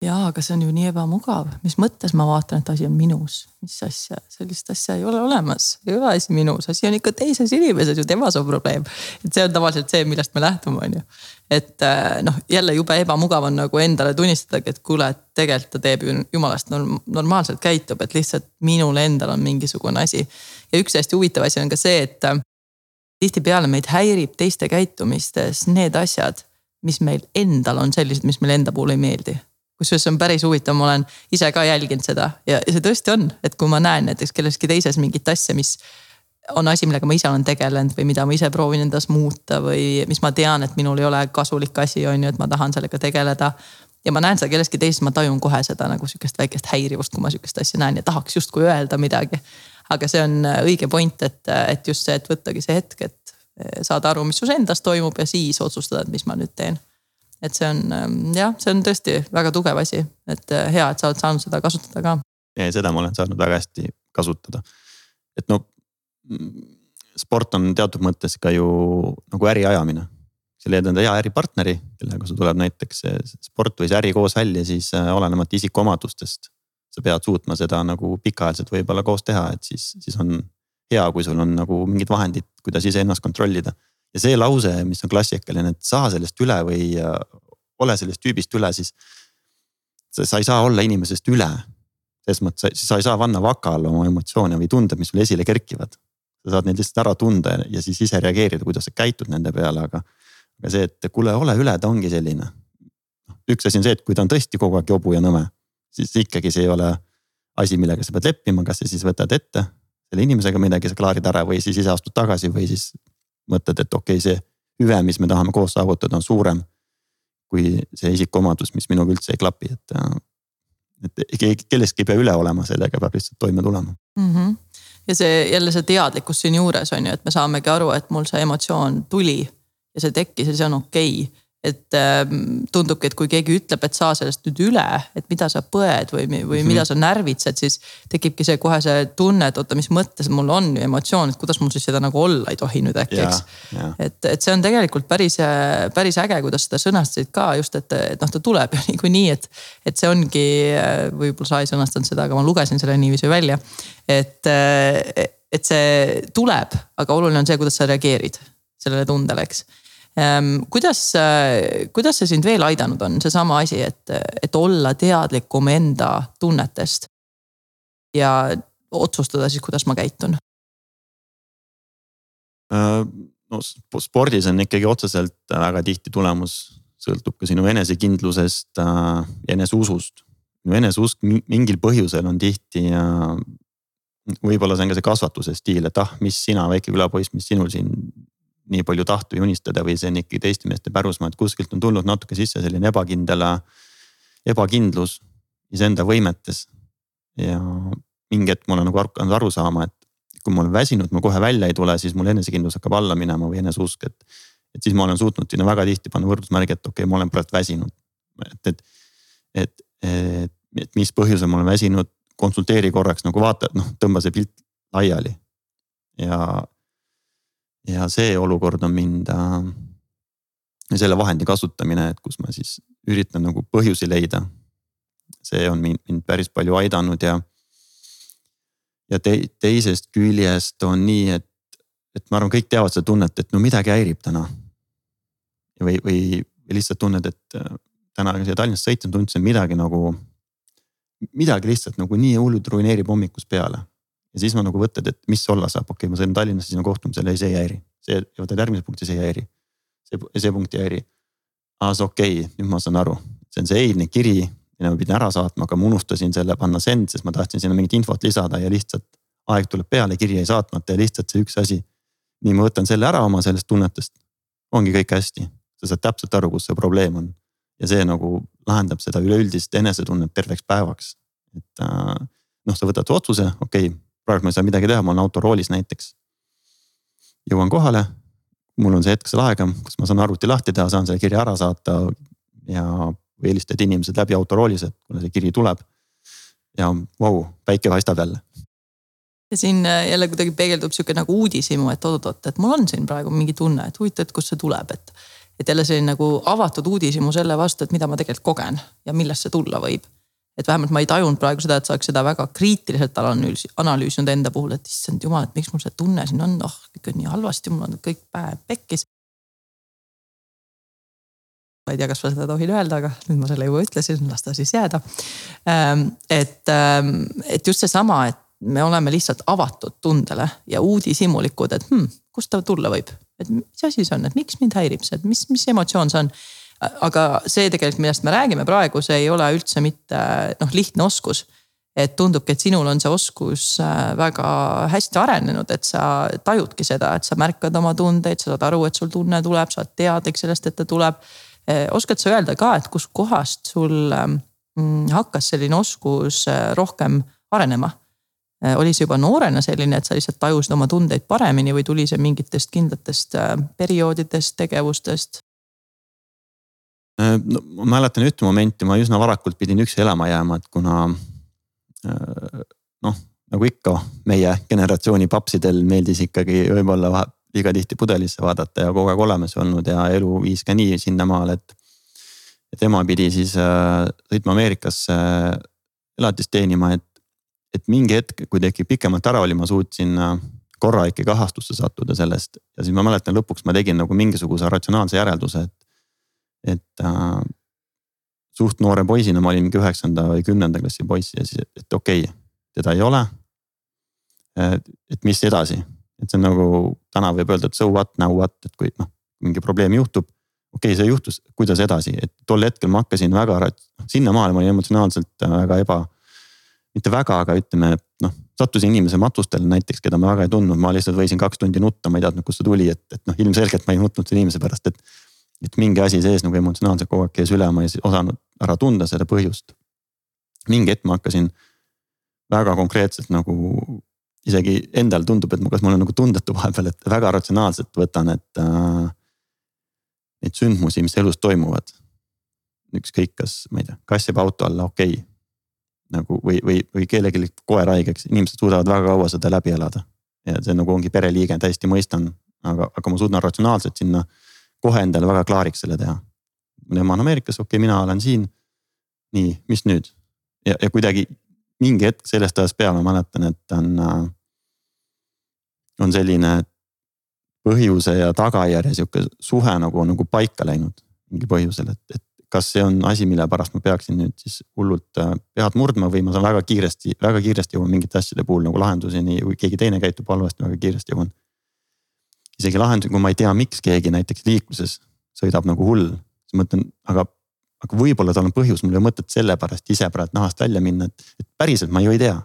jaa, aga see on ju nii ebamugav, mis mõttes ma vaatan, et asi on minus, mis asja, sellist asja ei ole olemas, ei ole asi minus, asi on ikka teises inimeses ju, tema see on probleem. et see on tavaliselt see, millest me lähtume, on ju. et äh, noh, jälle jube ebamugav on nagu endale tunnistadagi, et kuule, et tegelikult ta teeb ju jumalast normaalselt käitub, et lihtsalt minul endal on mingisugune asi. ja üks hästi huvitav asi on ka see, et äh, tihtipeale meid häirib teiste käitumistes need asjad, mis meil endal on sellised, mis meile enda puhul ei meeldi kusjuures see on päris huvitav, ma olen ise ka jälginud seda ja, ja see tõesti on, et kui ma näen näiteks kelleski teises mingit asja, mis on asi, millega ma ise olen tegelenud või mida ma ise proovin endas muuta või mis ma tean, et minul ei ole kasulik asi, on ju, et ma tahan sellega tegeleda. ja ma näen seda kelleski teises, ma tajun kohe seda nagu sihukest väikest häirivust, kui ma sihukest asja näen ja tahaks justkui öelda midagi. aga see on õige point, et, et just see, et võttagi see hetk, et saada aru, mis sus endas toimub ja siis otsustada, et mis ma nüüd teen et see on ähm, jah, see on tõesti väga tugev asi, et äh, hea, et sa oled saanud seda kasutada ka. seda ma olen saanud väga hästi kasutada. et no sport on teatud mõttes ka ju nagu äri ajamine. sa leiad enda hea äripartneri, kellega sul tuleb näiteks sport või see äri koos välja, siis äh, olenemata isikuomadustest. sa pead suutma seda nagu pikaajaliselt võib-olla koos teha, et siis, siis on hea, kui sul on nagu mingid vahendid, kuidas iseennast kontrollida ja see lause, mis on klassikaline, et saa sellest üle või ole sellest tüübist üle, siis. sa ei saa olla inimesest üle. selles mõttes, sa ei saa panna vaka alla oma emotsioone või tunded, mis sul esile kerkivad. sa saad neid lihtsalt ära tunda ja siis ise reageerida, kuidas sa käitud nende peale, aga. aga see, et kuule, ole üle, ta ongi selline. Noh, üks asi on see, et kui ta on tõesti kogu aeg jobu ja nõme, siis ikkagi see ei ole asi, millega sa pead leppima, kas sa siis võtad ette selle inimesega midagi, sa klaarid ära või siis ise astud tagasi või siis mõtled, et okei okay,, see hüve, mis me tahame koos saavutada, on suurem. kui see isikuomadus, mis minuga üldse ei klapi, et, et kellestki ei pea üle olema, sellega peab lihtsalt toime tulema mm. -hmm. ja see jälle see teadlikkus siinjuures on ju, et me saamegi aru, et mul see emotsioon tuli ja see tekkis ja see on okei okay et äh, tundubki, et kui keegi ütleb, et saa sellest nüüd üle, et mida sa põed või, või mm -hmm. mida sa närvitsed, siis tekibki see kohe see tunne, et oota, mis mõttes mul on emotsioon, et kuidas mul siis seda nagu olla ei tohi nüüd äkki, eks. et, et see on tegelikult päris, päris äge, kuidas seda sõnastasid ka just, et, et noh, ta tuleb ju niikuinii, et. et see ongi, võib-olla sa ei sõnastanud seda, aga ma lugesin selle niiviisi välja. et, et see tuleb, aga oluline on see, kuidas sa reageerid sellele tundele, eks kuidas, äh, kuidas see sind veel aidanud on, seesama asi, et, et olla teadlikum enda tunnetest? ja otsustada siis, kuidas ma käitun? Äh, no spordis on ikkagi otseselt väga tihti tulemus sõltub ka sinu enesekindlusest ja äh, eneseusust. sinu eneseusk mingil põhjusel on tihti võib-olla see on ka see kasvatuse stiil, et ah, mis sina, väike külapoiss, mis sinul siin nii palju tahtu ei unistada või see on ikkagi teiste meeste pärusmaa, et kuskilt on tulnud natuke sisse selline ebakindel, ebakindlus iseenda võimetes. ja mingi hetk ma olen nagu hakanud aru saama, et kui ma olen väsinud, ma kohe välja ei tule, siis mul enesekindlus hakkab alla minema või eneseusk, et. et siis ma olen suutnud sinna väga tihti panna võrdusmärgi, et okei okay,, ma olen praegu väsinud. et, et, et, et, et mis põhjusel ma olen väsinud, konsulteeri korraks nagu vaata, noh, tõmba see pilt laiali. ja ja see olukord on mind äh,, selle vahendi kasutamine, et kus ma siis üritan nagu põhjusi leida. see on mind, mind päris palju aidanud ja. ja te, teisest küljest on nii, et, et ma arvan, kõik teavad seda tunnet, et no midagi häirib täna. või, või, lihtsalt tunned, et äh, täna siia Tallinnasse sõitsin, tundsin midagi nagu, midagi lihtsalt nagu nii hullult ruineerib hommikust peale ja siis ma nagu mõtled, et mis olla saab, okei okay,, ma sõidan Tallinnasse sinna kohtumisele, ei see ei häiri. see, võtad järgmise punkti, see ei häiri. see, see punkt ei häiri. aa, see okei okay,, nüüd ma saan aru, see on see eilne kiri, mille ma pidin ära saatma, aga ma unustasin selle panna send, sest ma tahtsin sinna mingit infot lisada ja lihtsalt aeg tuleb peale, kiri jäi saatmata ja lihtsalt see üks asi. nii ma võtan selle ära oma sellest tunnetest, ongi kõik hästi, sa saad täpselt aru, kus see probleem on. ja see nagu lahendab seda üleüldist enesetunnet terveks päevaks. et äh, noh, sa võtad otsuse, okei okay,, praegu ma ei saa midagi teha, ma olen autoroolis näiteks. jõuan kohale, mul on see hetk seal aega, kus ma saan arvuti lahti teha, saan selle kirja ära saata ja helistad inimesed läbi autoroolis, et kuna see kiri tuleb. ja vau, päike paistab jälle. ja siin äh, jälle kuidagi peegeldub sihuke nagu uudishimu, et oot-oot, et mul on siin praegu mingi tunne, et huvitav, et kust see tuleb, et. et jälle selline nagu avatud uudishimu selle vastu, et mida ma tegelikult kogen ja millest see tulla võib et vähemalt ma ei tajunud praegu seda, et sa oleks seda väga kriitiliselt analüüsi, analüüsinud enda puhul, et issand jumal, et miks mul see tunne siin on, oh kõik on nii halvasti, mul on kõik päev pekkis. ma ei tea, kas ma seda tohin öelda, aga nüüd ma selle juba ütlesin, las ta siis jääda. Ähm, et, ähm, et just seesama, et me oleme lihtsalt avatud tundele ja uudishimulikud, et hmm, kust ta tulla võib, et mis asi see on, et miks mind häirib see, et mis, mis emotsioon see on aga see tegelikult, millest me räägime praegu, see ei ole üldse mitte noh, lihtne oskus. et tundubki, et sinul on see oskus äh, väga hästi arenenud, et sa tajudki seda, et sa märkad oma tundeid, sa saad aru, et sul tunne tuleb, sa oled teadlik sellest, et ta tuleb. Äh, oskad sa öelda ka, et kuskohast sul ähm, mm, hakkas selline oskus äh, rohkem arenema? oli see juba noorena selline, et sa lihtsalt tajusid oma tundeid paremini või tuli see mingitest kindlatest perioodidest, tegevustest? Äh, no ma mäletan ühte momenti, ma üsna varakult pidin üksi elama jääma, et kuna äh, noh, nagu ikka meie generatsiooni papsidel meeldis ikkagi võib-olla liiga tihti pudelisse vaadata ja kogu aeg olemas olnud ja elu viis ka nii sinnamaale, et. et ema pidi siis äh, sõitma Ameerikasse elatist teenima, et, et mingi hetk, kui ta ikka pikemalt ära oli, ma suutsin korra ikkagi ahastusse sattuda sellest ja siis ma mäletan lõpuks ma tegin nagu mingisuguse ratsionaalse järelduse, et et äh, suht noore poisina, ma olin mingi üheksanda või kümnenda klassi poiss ja siis, et okei okay,, teda ei ole. et mis edasi, et see on nagu täna võib öelda, et so what, now what, et kui noh, mingi probleem juhtub. okei okay,, see juhtus, kuidas edasi, et tol hetkel ma hakkasin väga, sinnamaale ma olin emotsionaalselt väga eba, mitte väga, aga ütleme, noh, sattusin inimese matustele näiteks, keda ma väga ei tundnud, ma lihtsalt võisin kaks tundi nutta, ma ei teadnud, kust see tuli, et, et noh, ilmselgelt ma ei nutnud selle inimese pärast, et. Et mingi asi sees nagu emotsionaalselt kogu aeg käis üle, ma ei osanud ära tunda seda põhjust. mingi hetk ma hakkasin väga konkreetselt nagu isegi endal tundub, et kas mul on nagu tundetu vahepeal, et väga ratsionaalselt võtan, et äh,. Neid sündmusi, mis elus toimuvad. ükskõik, kas ma ei tea, kass jääb auto alla, okei okay nagu või, või, või kellelegi koer haigeks, inimesed suudavad väga kaua seda läbi elada. ja see nagu ongi pereliige, täiesti mõistan, aga, aga ma suudan ratsionaalselt sinna kohe endale väga klaariks selle teha. ema on Ameerikas, okei okay,, mina olen siin. nii, mis nüüd? ja, ja kuidagi mingi hetk sellest ajast peale ma mäletan, et on, äh, on selline põhjuse ja tagajärje sihuke suhe nagu on nagu paika läinud mingil põhjusel, et, et kas see on asi, mille pärast ma peaksin nüüd siis hullult äh, pead murdma või ma saan väga kiiresti, väga kiiresti jõuan mingite asjade puhul nagu lahenduseni või keegi teine käitub halvasti, väga kiiresti jõuan. Isegi lahendusi, kui ma ei tea, miks keegi näiteks liikluses sõidab nagu hull, siis mõtlen, aga, aga võib-olla tal on põhjus, mul ei ole mõtet sellepärast ise praegu nahast välja minna, et, et päriselt ma ju ei tea.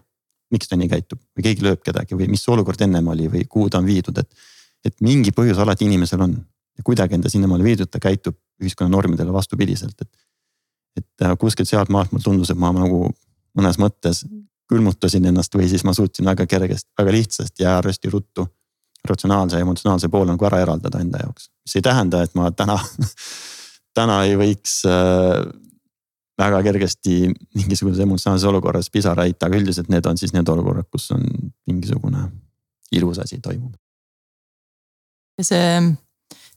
miks ta nii käitub või keegi lööb kedagi või mis olukord ennem oli või kuhu ta on viidud, et, et mingi põhjus alati inimesel on ja kuidagi on ta sinnamaale viidud, ta käitub ühiskonna normidele vastupidiselt, et. et äh, kuskilt sealtmaalt mulle tundus, et ma nagu mõnes mõttes külmutasin ennast või siis ma suutsin väga kergesti, väga lihtsasti ja hästi ruttu. Ratsionaalse ja emotsionaalse poole nagu ära eraldada enda jaoks, mis ei tähenda, et ma täna täna ei võiks äh, väga kergesti mingisuguses emotsionaalses olukorras pisara heita, aga üldiselt need on siis need olukorrad, kus on mingisugune ilus asi toimub. ja see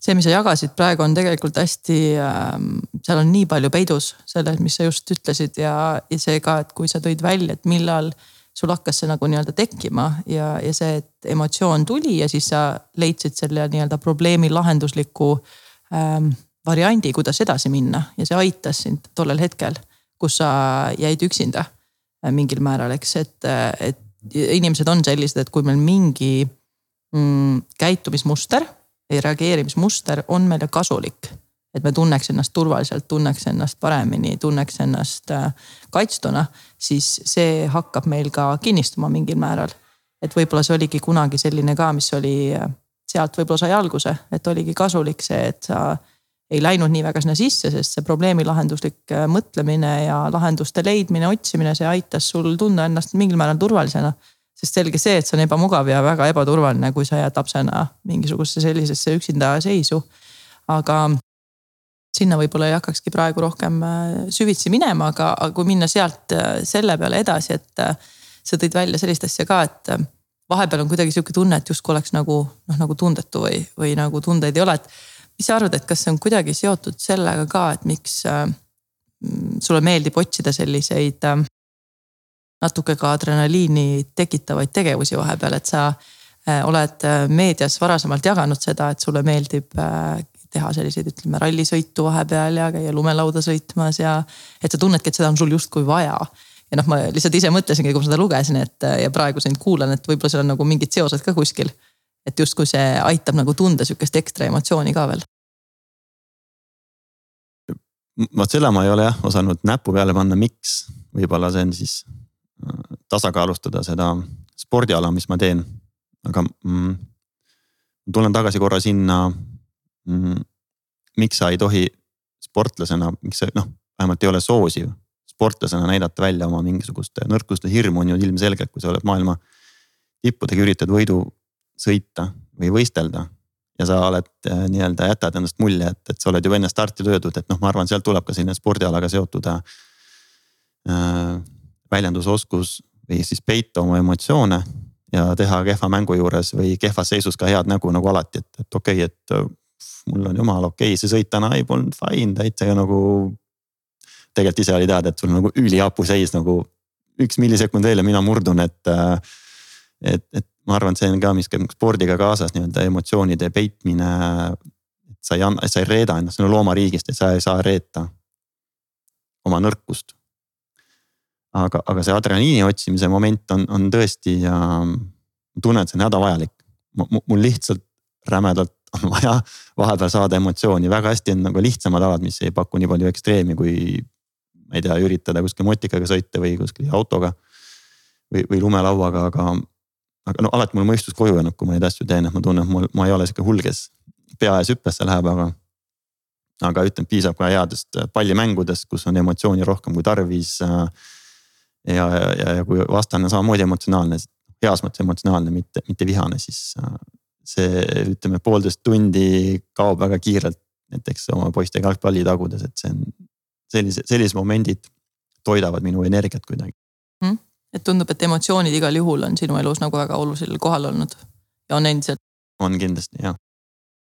see, mis sa jagasid praegu on tegelikult hästi äh,, seal on nii palju peidus selles, mis sa just ütlesid ja, ja see ka, et kui sa tõid välja, et millal sul hakkas see nagu nii-öelda tekkima ja, ja see, emotsioon tuli ja siis sa leidsid selle nii-öelda probleemi lahendusliku ähm, variandi, kuidas edasi minna ja see aitas sind tollel hetkel, kus sa jäid üksinda äh, mingil määral, eks, et, et inimesed on sellised, et kui meil mingi mm, käitumismuster reageerimismuster on meile kasulik. Et me tunneks ennast turvaliselt, tunneks ennast paremini, tunneks ennast äh, kaitstuna, siis see hakkab meil ka kinnistuma mingil määral. et võib-olla see oligi kunagi selline ka, mis oli, äh, sealt võib-olla sai alguse, et oligi kasulik see, et sa ei läinud nii väga sinna sisse, sest see probleemi lahenduslik äh, mõtlemine ja lahenduste leidmine, otsimine, see aitas sul tunda ennast mingil määral turvalisena sest selge see, et see on ebamugav ja väga ebaturvaline, kui sa jääd lapsena mingisugusesse sellisesse üksinda seisu. aga sinna võib-olla ei hakkakski praegu rohkem äh, süvitsi minema, aga, aga kui minna sealt äh, selle peale edasi, et äh, sa tõid välja sellist asja ka, et vahepeal on kuidagi sihuke tunne, et justkui oleks nagu noh, nagu tundetu või, või nagu tundeid ei ole, et. mis sa arvad, et kas see on kuidagi seotud sellega ka, et miks äh, sulle meeldib otsida selliseid äh, natuke ka adrenaliini tekitavaid tegevusi vahepeal, et sa oled meedias varasemalt jaganud seda, et sulle meeldib teha selliseid, ütleme rallisõitu vahepeal ja käia lumelauda sõitmas ja. et sa tunnedki, et seda on sul justkui vaja. ja noh, ma lihtsalt ise mõtlesingi, kui ma seda lugesin, et ja praegu sind kuulan, et võib-olla seal on nagu mingid seosed ka kuskil. et justkui see aitab nagu tunda sihukest ekstra emotsiooni ka veel vot selle ma ei ole jah osanud näpu peale panna, miks, võib-olla see on siis tasakaalustada seda spordiala, mis ma teen. aga mm, tulen tagasi korra sinna mm,. miks sa ei tohi sportlasena, miks sa noh, vähemalt ei ole soosiv sportlasena näidata välja oma mingisugust nõrkust või hirmu on ju ilmselgelt, kui sa oled maailma tippudega, üritad võidu sõita või võistelda. ja sa oled äh, nii-öelda jätad endast mulje, et, et sa oled juba enne starti löödud, et noh, ma arvan, sealt tuleb ka selline spordialaga seotud äh, väljendusoskus või siis peita oma emotsioone ja teha kehva mängu juures või kehvas seisus ka head nägu nagu alati, et, et okei okay,, et mul on jumala okei okay,, see sõit täna ei polnud fine, täitsa nagu. tegelikult ise oli teada, et sul nagu ülihapu seis nagu üks millisekund veel ja mina murdun, et. Äh, et, et ma arvan, et see on ka, mis käib spordiga kaasas nii-öelda emotsioonide peitmine. et sa ei anna, sa ei reeda ennast, see on loomariigist, et sa ei saa reeta oma nõrkust aga, aga see adrenaliini otsimise moment on, on tõesti ja tunnen, et see on hädavajalik. mul lihtsalt rämedalt on vaja vahepeal saada emotsiooni, väga hästi on nagu lihtsamad alad, mis ei paku nii palju ekstreemi kui. ma ei tea, üritada kuskil motikaga sõita või kuskil autoga. või, või lumelauaga, aga, aga no alati mul mõistus koju jäänud, kui ma neid asju teen, et ma tunnen, et mul, ma ei ole sihuke hull, kes pea ees hüppesse läheb, aga. aga ütlen, piisab ka headest pallimängudest, kus on emotsiooni rohkem kui tarvis. ja, ja, ja, ja kui vastane samamoodi emotsionaalne, heas mõttes emotsionaalne, mitte, mitte vihane, siis see ütleme poolteist tundi kaob väga kiirelt näiteks oma poistega jalgpalli tagudes, et see on sellise, sellised momendid toidavad minu energiat kuidagi mm.. et tundub, et emotsioonid igal juhul on sinu elus nagu väga olulisel kohal olnud ja on endiselt. on kindlasti jah.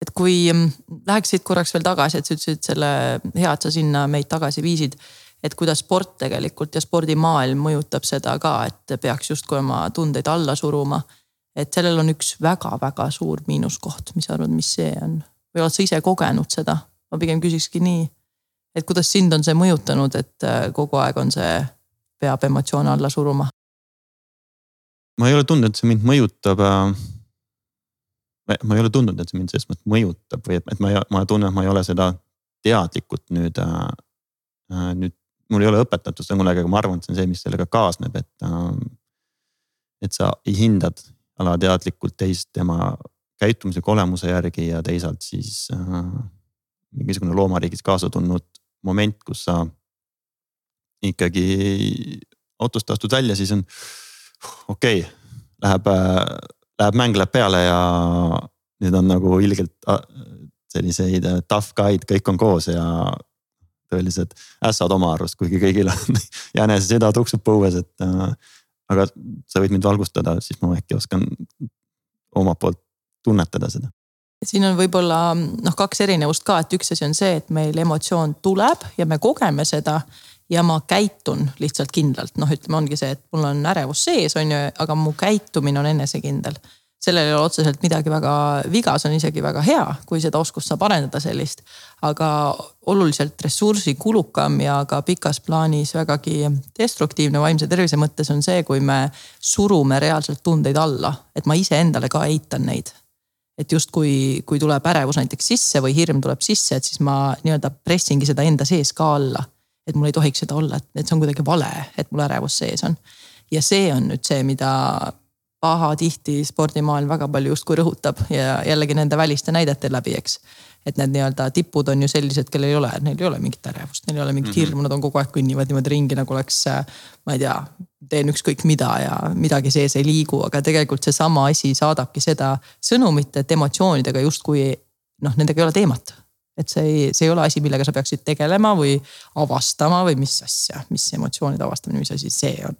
et kui mm, läheksid korraks veel tagasi, et sa ütlesid selle hea, et sa sinna meid tagasi viisid. et kuidas sport tegelikult ja spordimaailm mõjutab seda ka, et peaks justkui oma tundeid alla suruma. Et sellel on üks väga-väga suur miinuskoht, mis sa arvad, mis see on või oled sa ise kogenud seda? ma pigem küsikski nii et kuidas sind on see mõjutanud, et äh, kogu aeg on see, peab emotsioone alla suruma? ma ei ole tundnud, et see mind mõjutab. Äh, ma ei ole tundnud, et see mind selles mõttes mõjutab või et, et ma, ma tunnen, et ma ei ole seda teadlikult nüüd äh,, nüüd mul ei ole õpetatud seda kunagi, aga ma arvan, et see on see, mis sellega kaasneb, et et sa hindad alateadlikult teist tema käitumusliku olemuse järgi ja teisalt siis äh, mingisugune loomariigis kaasa tulnud moment, kus sa ikkagi autost astud välja, siis on okei okay,, läheb, läheb mäng läheb peale ja nüüd on nagu ilgelt selliseid tough guy'd, kõik on koos ja tõelised ässad oma arust, kuigi kõigil on jänese süda tuksub põues, et. Aga sa võid mind valgustada, siis ma äkki oskan omalt poolt tunnetada seda siin on võib-olla noh, kaks erinevust ka, et üks asi on see, et meil emotsioon tuleb ja me kogeme seda ja ma käitun lihtsalt kindlalt, noh, ütleme, ongi see, et mul on ärevus sees, on ju, aga mu käitumine on enesekindel. Sellel ei ole otseselt midagi väga viga, see on isegi väga hea, kui seda oskust saab arendada sellist. aga oluliselt ressursikulukam ja ka pikas plaanis vägagi destruktiivne vaimse tervise mõttes on see, kui me surume reaalselt tundeid alla, et ma iseendale ka eitan neid et justkui, kui tuleb ärevus näiteks sisse või hirm tuleb sisse, et siis ma nii-öelda pressingi seda enda sees ka alla. et mul ei tohiks seda olla, et, et see on kuidagi vale, et mul ärevus sees on. ja see on nüüd see, mida pahatihti spordimaailm väga palju justkui rõhutab ja jällegi nende väliste näidete läbi, eks et need nii-öelda tipud on ju sellised, kellel ei ole, neil ei ole mingit ärevust, neil ei ole mingit mm -hmm. hirmu, nad on kogu aeg kõnnivad niimoodi ringi nagu oleks, ma ei tea, teen ükskõik mida ja midagi sees ei liigu, aga tegelikult seesama asi saadabki seda sõnumit, et emotsioonidega justkui noh, nendega ei ole teemat. et see ei, see ei ole asi, millega sa peaksid tegelema või avastama või mis asja, mis emotsioonide avastamine, mis asi see on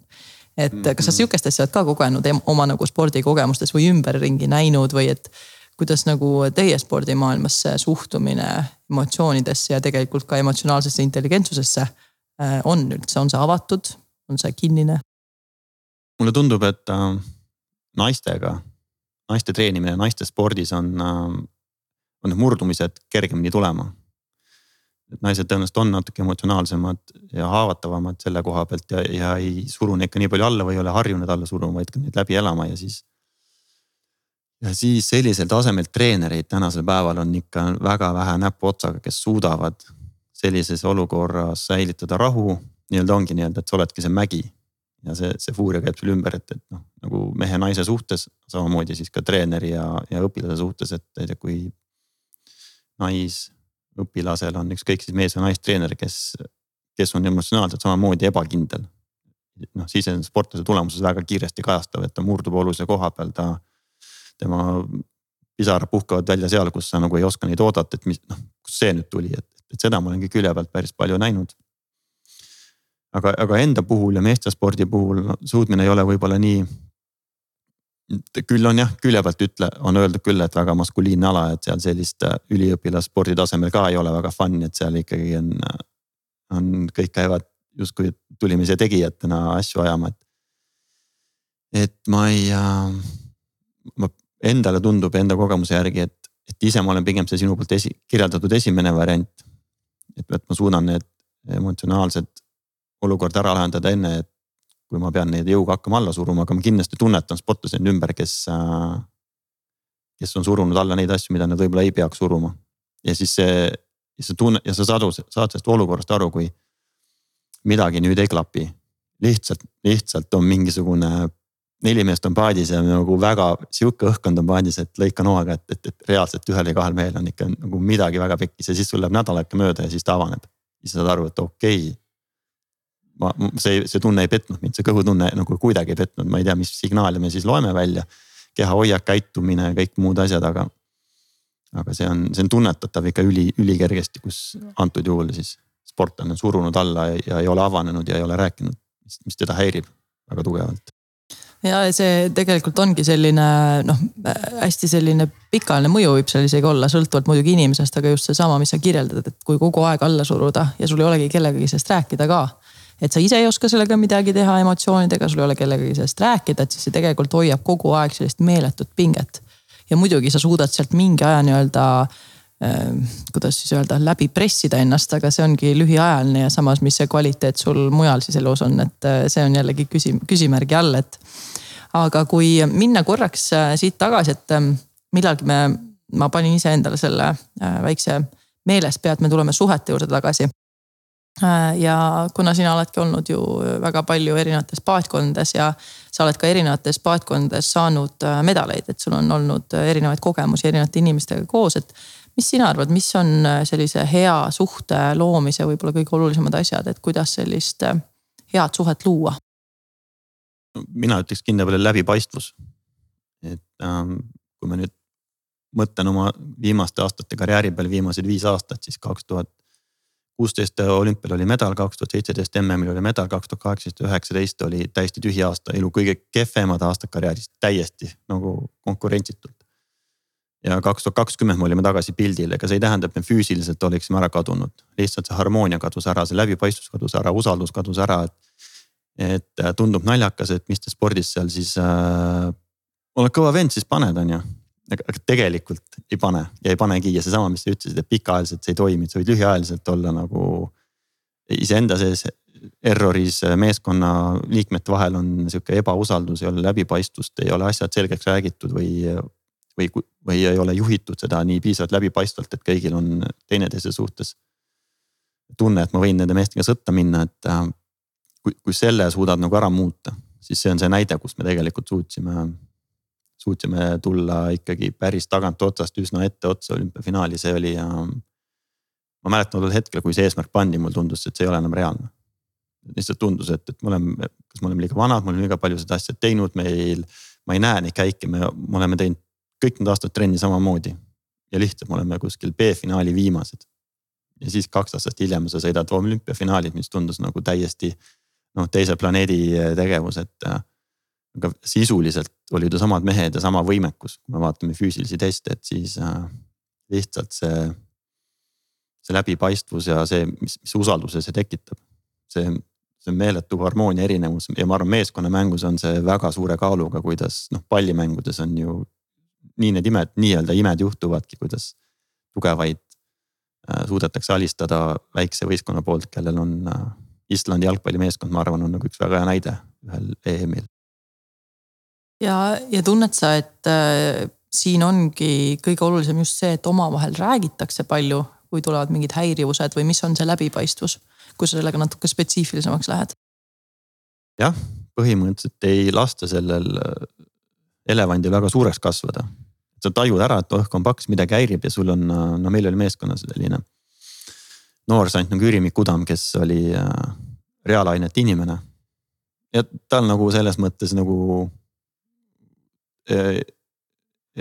et kas sa mhm. sihukest asja oled ka kogenud oma nagu spordikogemustes või ümberringi näinud või et kuidas nagu teie spordimaailmas see suhtumine emotsioonidesse ja tegelikult ka emotsionaalsesse intelligentsusesse äh, on üldse, on see avatud, on see kinnine? mulle tundub, et äh, naistega, naiste treenimine naiste spordis on äh,, on need murdumised kergemini tulema. Et naised tõenäoliselt on natuke emotsionaalsemad ja haavatavamad selle koha pealt ja, ja ei suru neid ka nii palju alla või ei ole harjunud alla suruma, vaid ka neid läbi elama ja siis ja siis sellisel tasemel treenereid tänasel päeval on ikka väga vähe näpuotsaga, kes suudavad sellises olukorras säilitada rahu. nii-öelda ongi nii-öelda, et sa oledki see mägi ja see, see fuuria käib sul ümber, et, et noh, nagu mehe-naise suhtes, samamoodi siis ka treeneri ja, ja õpilase suhtes, et, et kui naisõpilasel on ükskõik siis mees või naistreener, kes, kes on emotsionaalselt samamoodi ebakindel. noh, siis on sportlase tulemuses väga kiiresti kajastav, et ta murdub olulise koha peal, ta tema pisarad puhkavad välja seal, kus sa nagu ei oska neid oodata, et mis noh, kust see nüüd tuli, et, et seda ma olen ka külje pealt päris palju näinud. aga, aga enda puhul ja meestespordi puhul no, suutmine ei ole võib-olla nii. Küll on jah, külje pealt ütle, on öeldud küll, et väga maskuliinne ala, et seal sellist äh, üliõpilasspordi tasemel ka ei ole väga fun, et seal ikkagi on, on, kõik käivad justkui tulimise tegijatena asju ajama, et. et ma ei äh,, ma endale tundub enda kogemuse järgi, et, et ise ma olen pigem see sinu poolt esi, kirjeldatud esimene variant. et, et ma suudan need emotsionaalsed olukorda ära lahendada enne, et kui ma pean neid jõuga hakkama alla suruma, aga ma kindlasti tunnetan sportlasi enda ümber, kes, kes on surunud alla neid asju, mida nad võib-olla ei peaks suruma. ja siis see, see tunne ja sa saad, saad sellest olukorrast aru, kui midagi nüüd ei klapi. lihtsalt, lihtsalt on mingisugune neli meest on paadis ja nagu väga sihuke õhkkond on paadis, et lõika noaga, et, et, et reaalselt ühel või kahel mehel on ikka nagu midagi väga pekkis ja siis sul läheb nädal aega mööda ja siis ta avaneb. siis saad aru, et okei okay, ma, see, see tunne ei petnud mind, see kõhutunne nagu kuidagi ei petnud, ma ei tea, mis signaale me siis loeme välja. keha hoiak, käitumine, kõik muud asjad, aga. aga see on, see on tunnetatav ikka üli, ülikergesti, kus antud juhul siis sportlane on surunud alla ja, ei ole avanenud ja ei ole rääkinud, mis teda häirib väga tugevalt ja see tegelikult ongi selline noh, hästi selline pikaajaline mõju võib seal isegi olla, sõltuvalt muidugi inimesest, aga just seesama, mis sa kirjeldad, et kui kogu aeg alla suruda ja sul ei olegi kellegagi sellest rääkida ka et sa ise ei oska sellega midagi teha emotsioonidega, sul ei ole kellegagi sellest rääkida, et siis see tegelikult hoiab kogu aeg sellist meeletut pinget. ja muidugi sa suudad sealt mingi aja nii-öelda äh, kuidas siis öelda, läbi pressida ennast, aga see ongi lühiajaline ja samas, mis see kvaliteet sul mujal siis elus on, et äh, see on jällegi küsim-, küsimärgi all, et. aga kui minna korraks äh, siit tagasi, et ähm, millalgi me, ma panin iseendale selle väikse meeles pea, et me tuleme suhete juurde tagasi Äh, ja kuna sina oledki olnud ju väga palju erinevates paatkondades ja sa oled ka erinevates paatkondades saanud äh, medaleid, et sul on olnud äh, erinevaid kogemusi erinevate inimestega koos, et. mis sina arvad, mis on sellise hea suhte loomise võib-olla kõige olulisemad asjad, et kuidas sellist head suhet luua? mina ütleks kindla peale läbipaistvus. et ähm, kui ma nüüd mõtlen oma viimaste aastate karjääri peale, viimased viis aastat, siis kaks tuhat kuusteist olümpial oli medal, kaks tuhat seitseteist MM-il oli medal, kaks tuhat kaheksateist, üheksateist oli täiesti tühi aasta, elu kõige kehvemad aastad karjääris, täiesti nagu konkurentsitult. ja kaks tuhat kakskümmend me olime tagasi pildil, ega see ei tähenda, et me füüsiliselt oleksime ära kadunud, lihtsalt see harmoonia kadus ära, see läbipaistvus kadus ära, usaldus kadus ära, et. et tundub naljakas, et mis te spordis seal siis äh,, oled kõva vend, siis paned, on ju aga tegelikult ei pane ja ei panegi ja seesama, mis sa ütlesid, et pikaajaliselt see ei toimi, sa võid lühiajaliselt olla nagu iseenda sees erroris meeskonna liikmete vahel on sihuke ebausaldus, ei ole läbipaistvust, ei ole asjad selgeks räägitud või. või, või ei ole juhitud seda nii piisavalt läbipaistvalt, et kõigil on teineteise suhtes. tunne, et ma võin nende meestega sõtta minna, et kui, kui selle suudad nagu ära muuta, siis see on see näide, kus me tegelikult suutsime suutsime tulla ikkagi päris tagantotsast üsna etteotsa olümpiafinaali, see oli ja. ma mäletan tol hetkel, kui see eesmärk pandi, mulle tundus, et see ei ole enam reaalne. lihtsalt tundus, et, et me oleme, kas me oleme liiga vanad, me oleme liiga palju seda asja teinud, meil, ma ei näe neid käike, me, me oleme teinud kõik need aastad trenni samamoodi. ja lihtsalt me oleme kuskil B-finaali viimased. ja siis kaks aastat hiljem sa sõidad olümpiafinaali, mis tundus nagu täiesti noh, teise planeedi tegevus, et aga sisuliselt olid ju samad mehed ja sama võimekus, kui me vaatame füüsilisi teste, et siis äh, lihtsalt see. see läbipaistvus ja see, mis, mis usalduse see tekitab. see, see on meeletu harmoonia erinevus ja ma arvan, meeskonnamängus on see väga suure kaaluga, kuidas noh, pallimängudes on ju. nii need imed, nii-öelda imed juhtuvadki, kuidas tugevaid äh, suudetakse alistada väikse võistkonna poolt, kellel on äh, Islandi jalgpallimeeskond, ma arvan, on nagu üks väga hea näide ühel EM-il ja, ja tunned sa, et äh, siin ongi kõige olulisem just see, et omavahel räägitakse palju, kui tulevad mingid häirivused või mis on see läbipaistvus, kui sa sellega natuke spetsiifilisemaks lähed? jah, põhimõtteliselt ei lasta sellel äh, elevandil väga suureks kasvada. sa tajud ära, et õhk on paks, midagi häirib ja sul on, äh, no meil oli meeskonnas selline noor sant nagu Jüri Mikudam, kes oli äh, reaalainete inimene. ja tal nagu selles mõttes nagu Äh,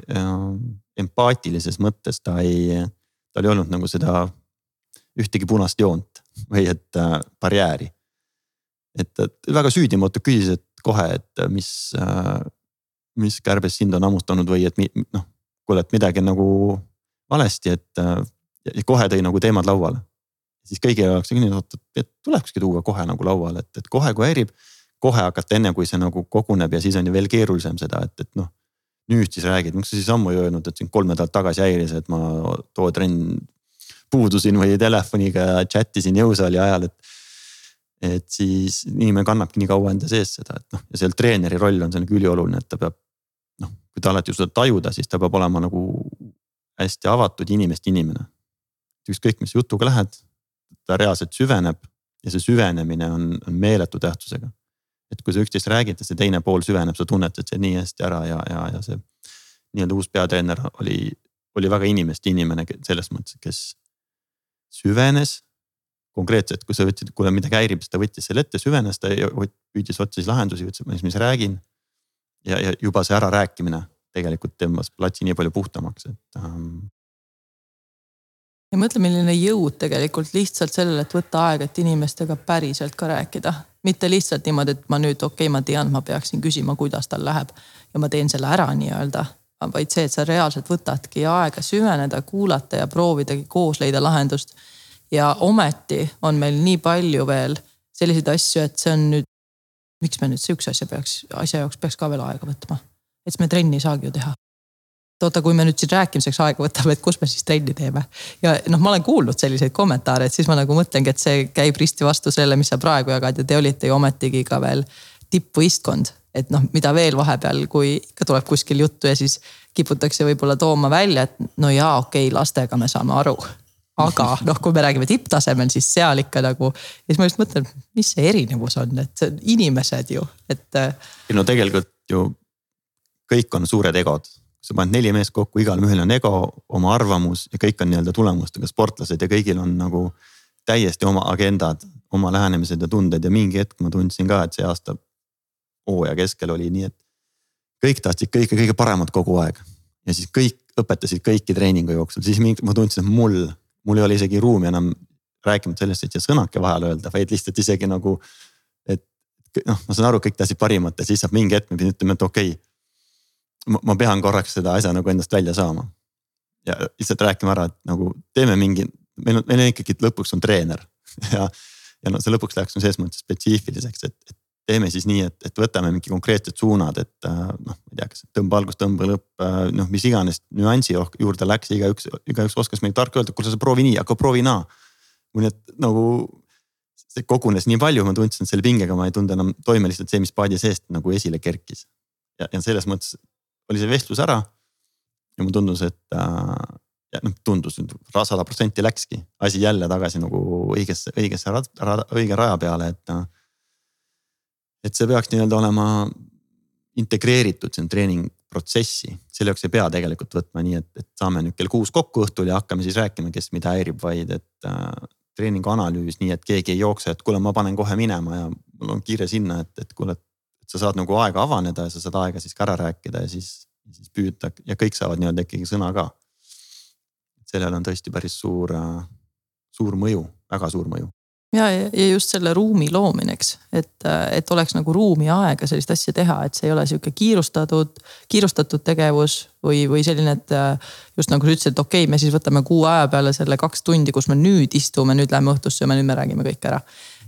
äh, empaatilises mõttes ta ei, tal ei olnud nagu seda ühtegi punast joont või et äh, barjääri. et, et väga süüdimatu küsis, et kohe, et mis äh,, mis kärbes sind on hammustanud või et noh, kuule, et midagi on nagu valesti, et äh, kohe tõi nagu teemad lauale. siis kõigi jaoks on nii, et, et tulekski tuua kohe nagu lauale, et, et kohe kui häirib kohe hakata, enne kui see nagu koguneb ja siis on ju veel keerulisem seda, et, et noh. nüüd siis räägid, miks sa siis ammu ei öelnud, et sind kolm nädalat tagasi häiris, et ma too trenn puudusin või telefoniga chat isin jõusaali ajal, et. et siis inimene kannabki nii kaua enda sees seda, et noh, ja seal treeneri roll on see nagu ülioluline, et ta peab. noh, kui ta alati suudab tajuda, siis ta peab olema nagu hästi avatud inimeste inimene. ükskõik, mis jutuga lähed, ta reaalselt süveneb ja see süvenemine on, on meeletu tähtsusega et kui sa üksteist räägite, see teine pool süveneb, sa tunnetad see nii hästi ära ja, ja, ja see nii-öelda uus peatreener oli, oli väga inimeste inimene selles mõttes, kes süvenes konkreetselt, kui sa ütlesid, kuule midagi häirib, siis ta võttis selle ette, süvenes, ta püüdis otsis lahendusi, ütles, mis, mis räägin. ja, ja juba see ärarääkimine tegelikult tõmbas platsi nii palju puhtamaks, et ähm, ja mõtle, milline jõud tegelikult lihtsalt sellele, et võtta aega, et inimestega päriselt ka rääkida. Mitte lihtsalt niimoodi, et ma nüüd okei okay,, ma tean, ma peaksin küsima, kuidas tal läheb ja ma teen selle ära nii-öelda. vaid see, et sa reaalselt võtadki aega süveneda, kuulata ja proovidagi koos leida lahendust. ja ometi on meil nii palju veel selliseid asju, et see on nüüd. miks me nüüd sihukese asja peaks, asja jaoks peaks ka veel aega võtma? et siis me trenni ei saagi ju teha et oota, kui me nüüd siin rääkimiseks aega võtame, et kus me siis trenni teeme. ja noh, ma olen kuulnud selliseid kommentaare, et siis ma nagu mõtlengi, et see käib risti vastu selle, mis sa praegu jagad ja te olite ju ometigi ka veel tippvõistkond. et noh, mida veel vahepeal, kui ikka tuleb kuskil juttu ja siis kiputakse võib-olla tooma välja, et no jaa, okei okay,, lastega me saame aru aga noh, kui me räägime tipptasemel, siis seal ikka nagu siis ma just mõtlen, mis see erinevus on, et see on inimesed ju, et. no tegelikult ju kõik on suured egod sa paned neli meest kokku, igalühel on ego, oma arvamus ja kõik on nii-öelda tulemustega sportlased ja kõigil on nagu täiesti oma agendad, oma lähenemised ja tunded ja mingi hetk ma tundsin ka, et see aasta hooaja keskel oli nii, et kõik tahtsid kõike kõige paremat kogu aeg. ja siis kõik õpetasid kõiki treeningu jooksul, siis ma tundsin, et mul, mul ei ole isegi ruumi enam rääkimata sellest, et siia sõnake vahele öelda, vaid lihtsalt isegi nagu. et noh, ma saan aru, kõik tahtsid parimat ja siis saab mingi hetk, ma pidin ütlema, et okei okay, ma pean korraks seda asja nagu endast välja saama. ja lihtsalt rääkima ära, et nagu teeme mingi, meil on, meil on ikkagi lõpuks on treener ja, ja no see lõpuks läheks selles mõttes spetsiifiliseks, et, et teeme siis nii, et, et võtame mingi konkreetsed suunad, et äh, noh, ma ei tea, kas tõmba algus, tõmba lõpp, äh, noh, mis iganes nüansi juurde läks, igaüks, igaüks oskas meile tark öelda, kuule sa proovi nii, aga proovi naa. mul need nagu, see kogunes nii palju, ma tundsin, selle pingega ma ei tulnud enam toime lihtsalt see, mis paadi seest nagu esile kerkis. ja, ja selles mõttes oli see vestlus ära. ja mulle tundus, et äh, noh, tundus nüüd sada protsenti läkski asi jälle tagasi nagu õigesse, õigesse rad, rad, õige raja peale, et. Äh, et see peaks nii-öelda olema integreeritud siin treeningprotsessi, selle jaoks ei pea tegelikult võtma nii, et, et saame nüüd kell kuus kokku õhtul ja hakkame siis rääkima, kes mida häirib, vaid et äh, treeningu analüüs, nii et keegi ei jookse, et kuule, ma panen kohe minema ja mul on kiire sinna, et, et kuule, et sa saad nagu aega avaneda ja sa saad aega siis ka ära rääkida ja siis, siis püüda ja kõik saavad nii-öelda ikkagi sõna ka. sellel on tõesti päris suur, suur mõju, väga suur mõju ja, ja just selle ruumi loomine, eks, et, et oleks nagu ruumi ja aega sellist asja teha, et see ei ole sihuke kiirustatud, kiirustatud tegevus või, või selline, et just nagu sa ütlesid, et okei okay,, me siis võtame kuu aja peale selle kaks tundi, kus me nüüd istume, nüüd läheme õhtusse ja nüüd me räägime kõik ära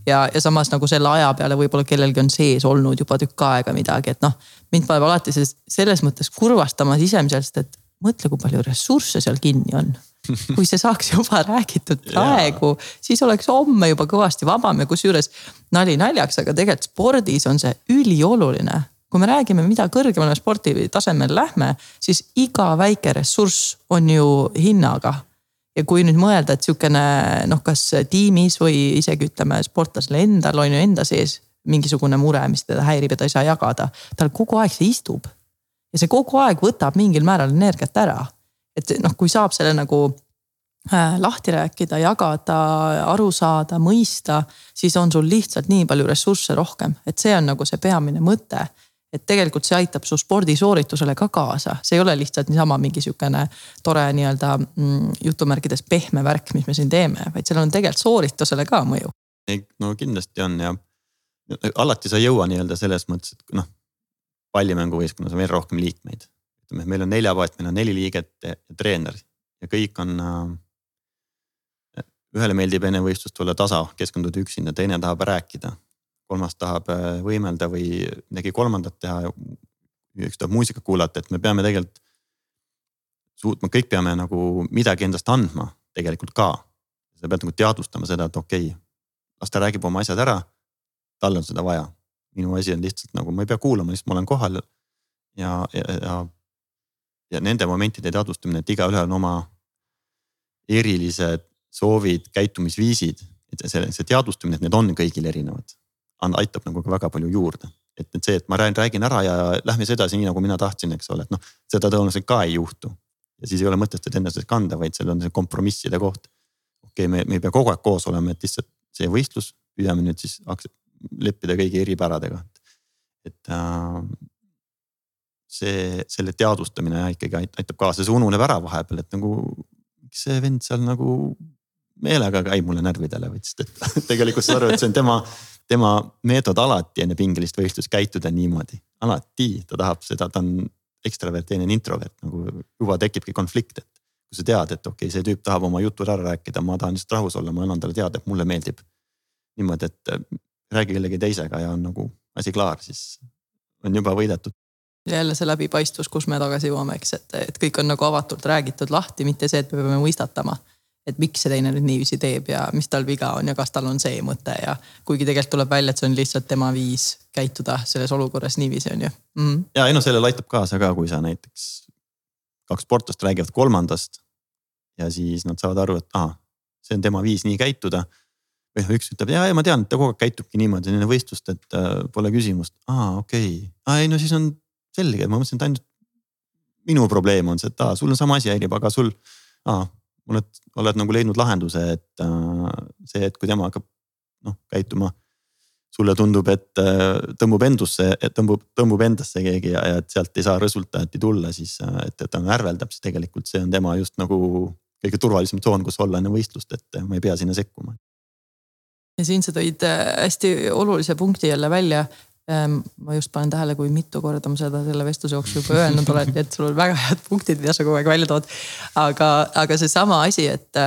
ja, ja samas nagu selle aja peale võib-olla kellelgi on sees olnud juba tükk aega midagi, et noh. mind paneb alati selles mõttes kurvastama sisemiselt, et mõtle, kui palju ressursse seal kinni on. kui see saaks juba räägitud praegu, siis oleks homme juba kõvasti vabam ja kusjuures nali naljaks, aga tegelikult spordis on see ülioluline kui me räägime, mida kõrgemale sporditasemele lähme, siis iga väike ressurss on ju hinnaga ja kui nüüd mõelda, et sihukene noh, kas tiimis või isegi ütleme sportlasel endal on ju enda sees mingisugune mure, mis teda häirib ja ta ei saa jagada. tal kogu aeg see istub. ja see kogu aeg võtab mingil määral energiat ära. et noh, kui saab selle nagu äh, lahti rääkida, jagada, aru saada, mõista, siis on sul lihtsalt nii palju ressursse rohkem, et see on nagu see peamine mõte et tegelikult see aitab su spordisooritusele ka kaasa, see ei ole lihtsalt niisama mingi sihukene tore nii-öelda mm, jutumärkides pehme värk, mis me siin teeme, vaid sellel on tegelikult sooritusele ka mõju. no kindlasti on ja alati sa ei jõua nii-öelda selles mõttes, et noh pallimänguvõistkonnas on veel rohkem liikmeid. ütleme, meil on neljapaat, meil on neli liiget ja treener ja kõik on äh, ühele meeldib enne võistlust tulla tasa, keskenduda üksinda, teine tahab rääkida kolmas tahab äh, võimelda või midagi kolmandat teha. üks tahab muusikat kuulata, et me peame tegelikult suutma, kõik peame nagu midagi endast andma tegelikult ka. sa pead nagu teadvustama seda, et okei okay,, las ta räägib oma asjad ära. tal on seda vaja. minu asi on lihtsalt nagu, ma ei pea kuulama, lihtsalt ma olen kohal. ja, ja, ja, ja nende momentide teadvustamine, et igaühel on oma erilised soovid, käitumisviisid. et see, see teadvustamine, et need on kõigil erinevad aitab nagu ka väga palju juurde. et, et see, et ma räägin ära ja lähme siis edasi nii nagu mina tahtsin, eks ole, et noh, seda tõenäoliselt ka ei juhtu. ja siis ei ole mõtet seda ennast kanda, vaid seal on see kompromisside koht. okei okay,, me, me ei pea kogu aeg koos olema, et lihtsalt see võistlus, püüame nüüd siis leppida kõigi eripäradega. et äh, see, selle teadvustamine ikkagi aitab kaasa, see ununeb ära vahepeal, et nagu see vend seal nagu meelega käib mulle närvidele, vaid sest et tegelikult saad aru, et see on tema, tema meetod alati enne pingelist võistlust käituda niimoodi. alati ta tahab seda, ta on ekstravert, teine on introvert, nagu juba tekibki konflikt, et. kui sa tead, et okei okay,, see tüüp tahab oma jutud ära rääkida, ma tahan lihtsalt rahus olla, ma annan talle teada, et mulle meeldib. niimoodi, et äh, räägi kellegi teisega ja on nagu asi klaar, siis on juba võidetud jälle see läbipaistvus, kus me tagasi jõuame, eks, et, et kõik on nagu avatult räägitud lahti, mitte see, et me peame mõistatama et miks see teine nüüd niiviisi teeb ja mis tal viga on ja kas tal on see mõte ja kuigi tegelikult tuleb välja, et see on lihtsalt tema viis käituda selles olukorras niiviisi on ju mm. -hmm. ja ei no sellele aitab kaasa ka, kui sa näiteks kaks sportlast räägivad kolmandast ja siis nad saavad aru, et ahah, see on tema viis nii käituda. või noh, üks ütleb ja, ja ma tean, et ta kogu aeg käitubki niimoodi enne võistlust, et äh, pole küsimust. aa, okei okay., ei no siis on selge, ma mõtlesin, et ainult minu probleem on see, et aa, sul on sama asi häirib, aga sul, aa oled, oled nagu leidnud lahenduse, et äh, see, et kui tema hakkab noh käituma. sulle tundub, et äh, tõmbub endusse, tõmbub, tõmbub endasse keegi ja, ja et sealt ei saa resultaati tulla, siis äh, et, et ta ärveldab, siis tegelikult see on tema just nagu kõige turvalisem tsoon, kus olla enne võistlust, et ma ei pea sinna sekkuma ja siin sa tõid hästi olulise punkti jälle välja, ma just panen tähele, kui mitu korda ma seda selle vestluse jooksul juba öelnud olen, et sul on väga head punktid, mida sa kogu aeg välja tood. aga, aga seesama asi, et,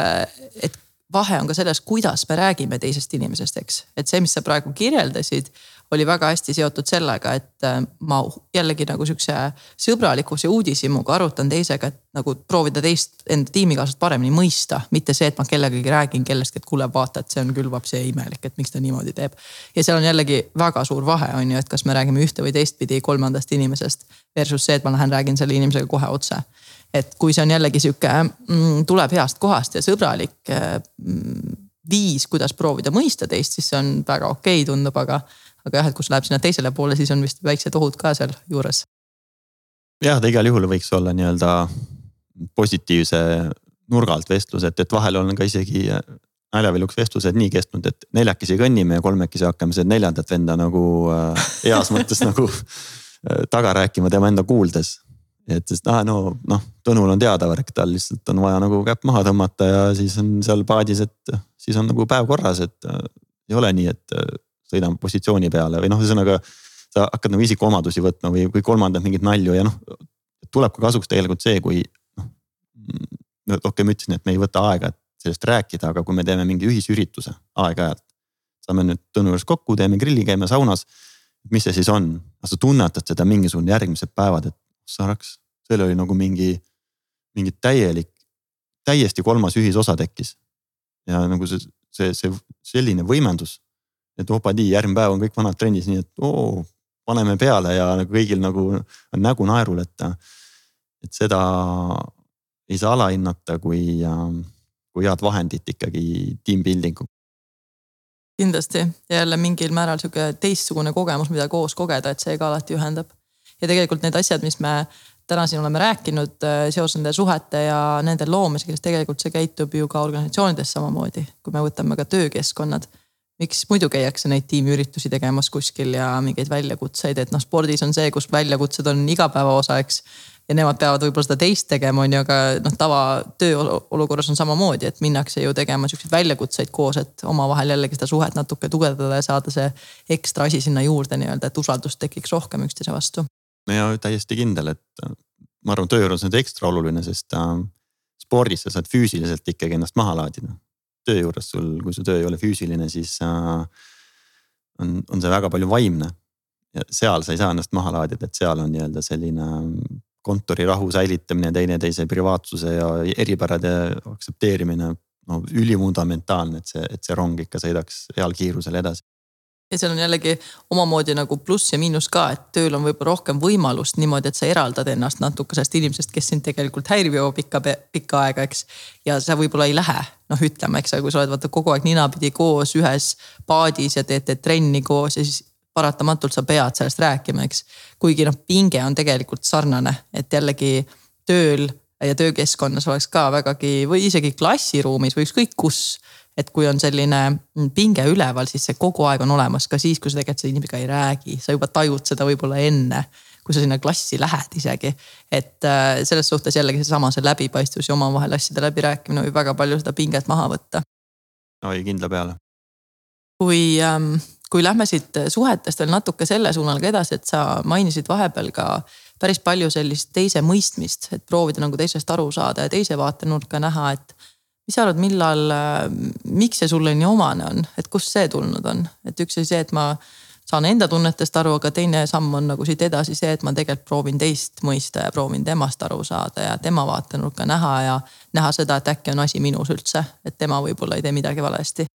et vahe on ka selles, kuidas me räägime teisest inimesest, eks. et see, mis sa praegu kirjeldasid, oli väga hästi seotud sellega, et äh, ma jällegi nagu sihukese sõbralikuse uudishimuga arutan teisega, et nagu proovida teist enda tiimikaaslast paremini mõista. mitte see, et ma kellegagi räägin kellestki, et kuule, vaata, et see on küll vapsi imelik, et miks ta niimoodi teeb. ja seal on jällegi väga suur vahe on ju, et kas me räägime ühte või teistpidi kolmandast inimesest. Versus see, et ma lähen räägin selle inimesega kohe otse et kui see on jällegi sihuke mm,, tuleb heast kohast ja sõbralik mm, viis, kuidas proovida mõista teist, siis see on väga okei okay,, tundub, aga aga jah, et kus läheb sinna teisele poole, siis on vist väiksed ohud ka seal juures. jah, ta igal juhul võiks olla nii-öelda positiivse nurga alt vestlus, et, et vahel on ka isegi naljaviljuks vestlused nii kestnud, et neljakesi kõnnime ja kolmekesi hakkame seda neljandat venda nagu äh, heas mõttes nagu äh, taga rääkima tema enda kuuldes. et sest ah, no noh, Tõnul on teada värk, tal lihtsalt on vaja nagu käpp maha tõmmata ja siis on seal paadis, et siis on nagu päev korras, et äh, ei ole nii, et äh, sõidame positsiooni peale või noh, ühesõnaga. sa hakkad nagu isikuomadusi võtma või, või kolmandad mingit nalju ja noh, tuleb ka kasuks tegelikult see, kui noh. no okei okay,, ma ütlesin, et me ei võta aega, et sellest rääkida, aga kui me teeme mingi ühisürituse aeg-ajalt. saame nüüd Tõnu juures kokku, teeme grilli, käime saunas. mis see siis on, sa tunnetad seda mingisugune järgmised päevad, et saraks, seal oli nagu mingi, mingi täielik, täiesti kolmas ühisosa tekkis. ja nagu see, see, see selline võimendus et opadi, järgmine päev on kõik vanad trennis, nii et oo, paneme peale ja nagu kõigil nagu on nägu naerul, et. et seda ei saa alahinnata, kui, kui head vahendit ikkagi team building uks kindlasti jälle mingil määral sihuke teistsugune kogemus, mida koos kogeda, et see ka alati ühendab. ja tegelikult need asjad, mis me täna siin oleme rääkinud äh, seoses nende suhete ja nende loomisega, siis tegelikult see käitub ju ka organisatsioonides samamoodi, kui me võtame ka töökeskkonnad miks muidu käiakse neid tiimiüritusi tegemas kuskil ja mingeid väljakutseid, et noh, spordis on see, kus väljakutsed on igapäeva osa, eks. ja nemad peavad võib-olla seda teist tegema, on ju, aga noh, tava tööolukorras on samamoodi, et minnakse ju tegema siukseid väljakutseid koos, et omavahel jällegi seda suhet natuke tugevdada ja saada see ekstra asi sinna juurde nii-öelda, et usaldust tekiks rohkem üksteise vastu. ja täiesti kindel, et ma arvan, töö juures on see ekstra oluline, sest äh, spordis sa saad füüsiliselt ikkagi ennast maha laadida töö juures sul, kui su töö ei ole füüsiline, siis äh, on, on see väga palju vaimne. ja seal sa ei saa ennast maha laadida, et seal on nii-öelda selline kontorirahu säilitamine, teineteise privaatsuse ja eripärade aktsepteerimine. no ülifundamentaalne, et see, et see rong ikka sõidaks heal kiirusel edasi. Ja seal on jällegi omamoodi nagu pluss ja miinus ka, et tööl on võib-olla rohkem võimalust niimoodi, et sa eraldad ennast natuke sellest inimesest, kes sind tegelikult häirib juba pikka, pikka aega, eks. ja sa võib-olla ei lähe, noh, ütleme, eks, aga kui sa oled vaata kogu aeg ninapidi koos ühes paadis ja teete trenni koos ja siis paratamatult sa pead sellest rääkima, eks. kuigi noh, pinge on tegelikult sarnane, et jällegi tööl ja töökeskkonnas oleks ka vägagi või isegi klassiruumis või ükskõik kus et kui on selline pinge üleval, siis see kogu aeg on olemas ka siis, kui sa tegelikult selle inimesega ei räägi, sa juba tajud seda võib-olla enne kui sa sinna klassi lähed isegi. et äh, selles suhtes jällegi seesama, see läbipaistvus ja omavahel asjade läbirääkimine võib väga palju seda pinget maha võtta. oi, kindla peale. kui, ähm, kui lähme siit suhetest veel natuke selle suunaga edasi, et sa mainisid vahepeal ka päris palju sellist teise mõistmist, et proovida nagu teisest aru saada ja teise vaatenurka näha, et mis sa arvad, millal, äh, miks see sulle nii omane on, et kust see tulnud on, et üks oli see, et ma saan enda tunnetest aru, aga teine samm on nagu siit edasi see, et ma tegelikult proovin teist mõista ja proovin temast aru saada ja tema vaatenurka näha ja näha seda, et äkki on asi minus üldse, et tema võib-olla ei tee midagi valesti.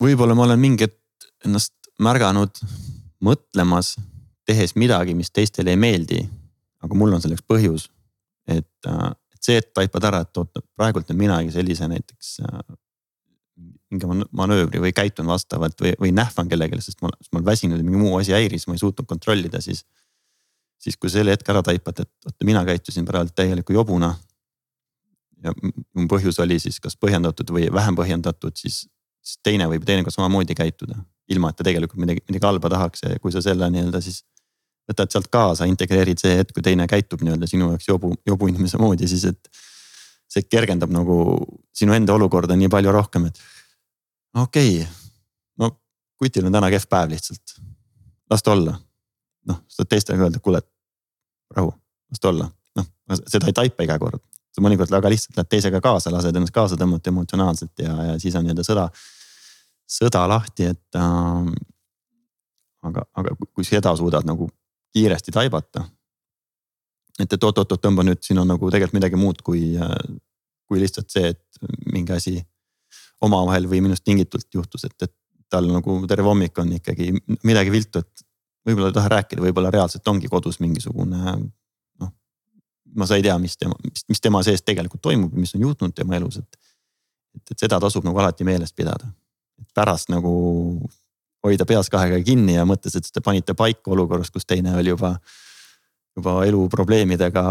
võib-olla ma olen mingi hetk ennast märganud mõtlemas, tehes midagi, mis teistele ei meeldi. aga mul on selleks põhjus, et äh, et see, et taipad ära, et oot, praegult teen minagi sellise näiteks äh, mingi manöövri või käitun vastavalt või, või nähvan kellelegi, sest ma, ma olen väsinud ja mingi muu asi häiris, ma ei suutnud kontrollida, siis. siis kui selle hetke ära taipad, et oota, mina käitusin praegu täieliku jobuna. ja mu põhjus oli siis kas põhjendatud või vähem põhjendatud, siis, siis teine võib teinekord samamoodi käituda. ilma, et ta tegelikult midagi, midagi halba tahaks ja kui sa selle nii-öelda siis võtad sealt kaasa, integreerid see hetk, kui teine käitub nii-öelda sinu jaoks jobu, jobu inimese moodi, siis et. see kergendab nagu sinu enda olukorda nii palju rohkem, et okei okay,, no kutil on täna kehv päev lihtsalt, las ta olla. noh, saad teistele öelda, kuule, rahu, las ta olla, noh seda ei taipa iga kord. sa mõnikord väga lihtsalt lähed teisega kaasa, lased ennast kaasa tõmmata emotsionaalselt ja, ja siis on nii-öelda sõda, sõda lahti, et äh, aga, aga kui seda suudad nagu kiiresti taibata. et, et oot-oot-oot, tõmba nüüd, siin on nagu tegelikult midagi muud kui, kui lihtsalt see, et mingi asi omavahel või minust tingitult juhtus, et, et tal nagu terve hommik on ikkagi midagi viltu, et võib-olla ei taha rääkida, võib-olla reaalselt ongi kodus mingisugune noh. ma sa ei tea, mis tema, mis, mis tema sees tegelikult toimub ja mis on juhtunud tema elus, et. et, et seda tasub nagu alati meeles pidada. pärast nagu hoida peas kahe käe kinni ja mõttes, et te panite paika olukorras, kus teine oli juba, juba elu probleemidega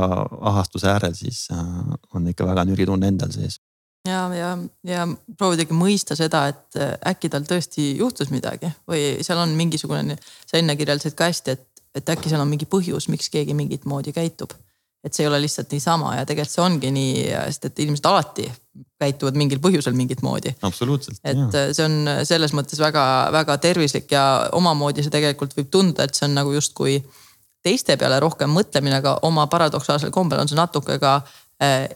ahastuse äärel, siis äh, on ikka väga nüri tunne endal sees. ja, ja, ja proovidagi mõista seda, et äh, äkki tal tõesti juhtus midagi või seal on mingisugune, sa enne kirjeldasid ka hästi, et, et äkki seal on mingi põhjus, miks keegi mingit moodi käitub et see ei ole lihtsalt niisama ja tegelikult see ongi nii, sest et inimesed alati käituvad mingil põhjusel mingit moodi. absoluutselt. et jah. see on selles mõttes väga-väga tervislik ja omamoodi see tegelikult võib tunda, et see on nagu justkui teiste peale rohkem mõtlemine, aga oma paradoksaalsel kombel on see natuke ka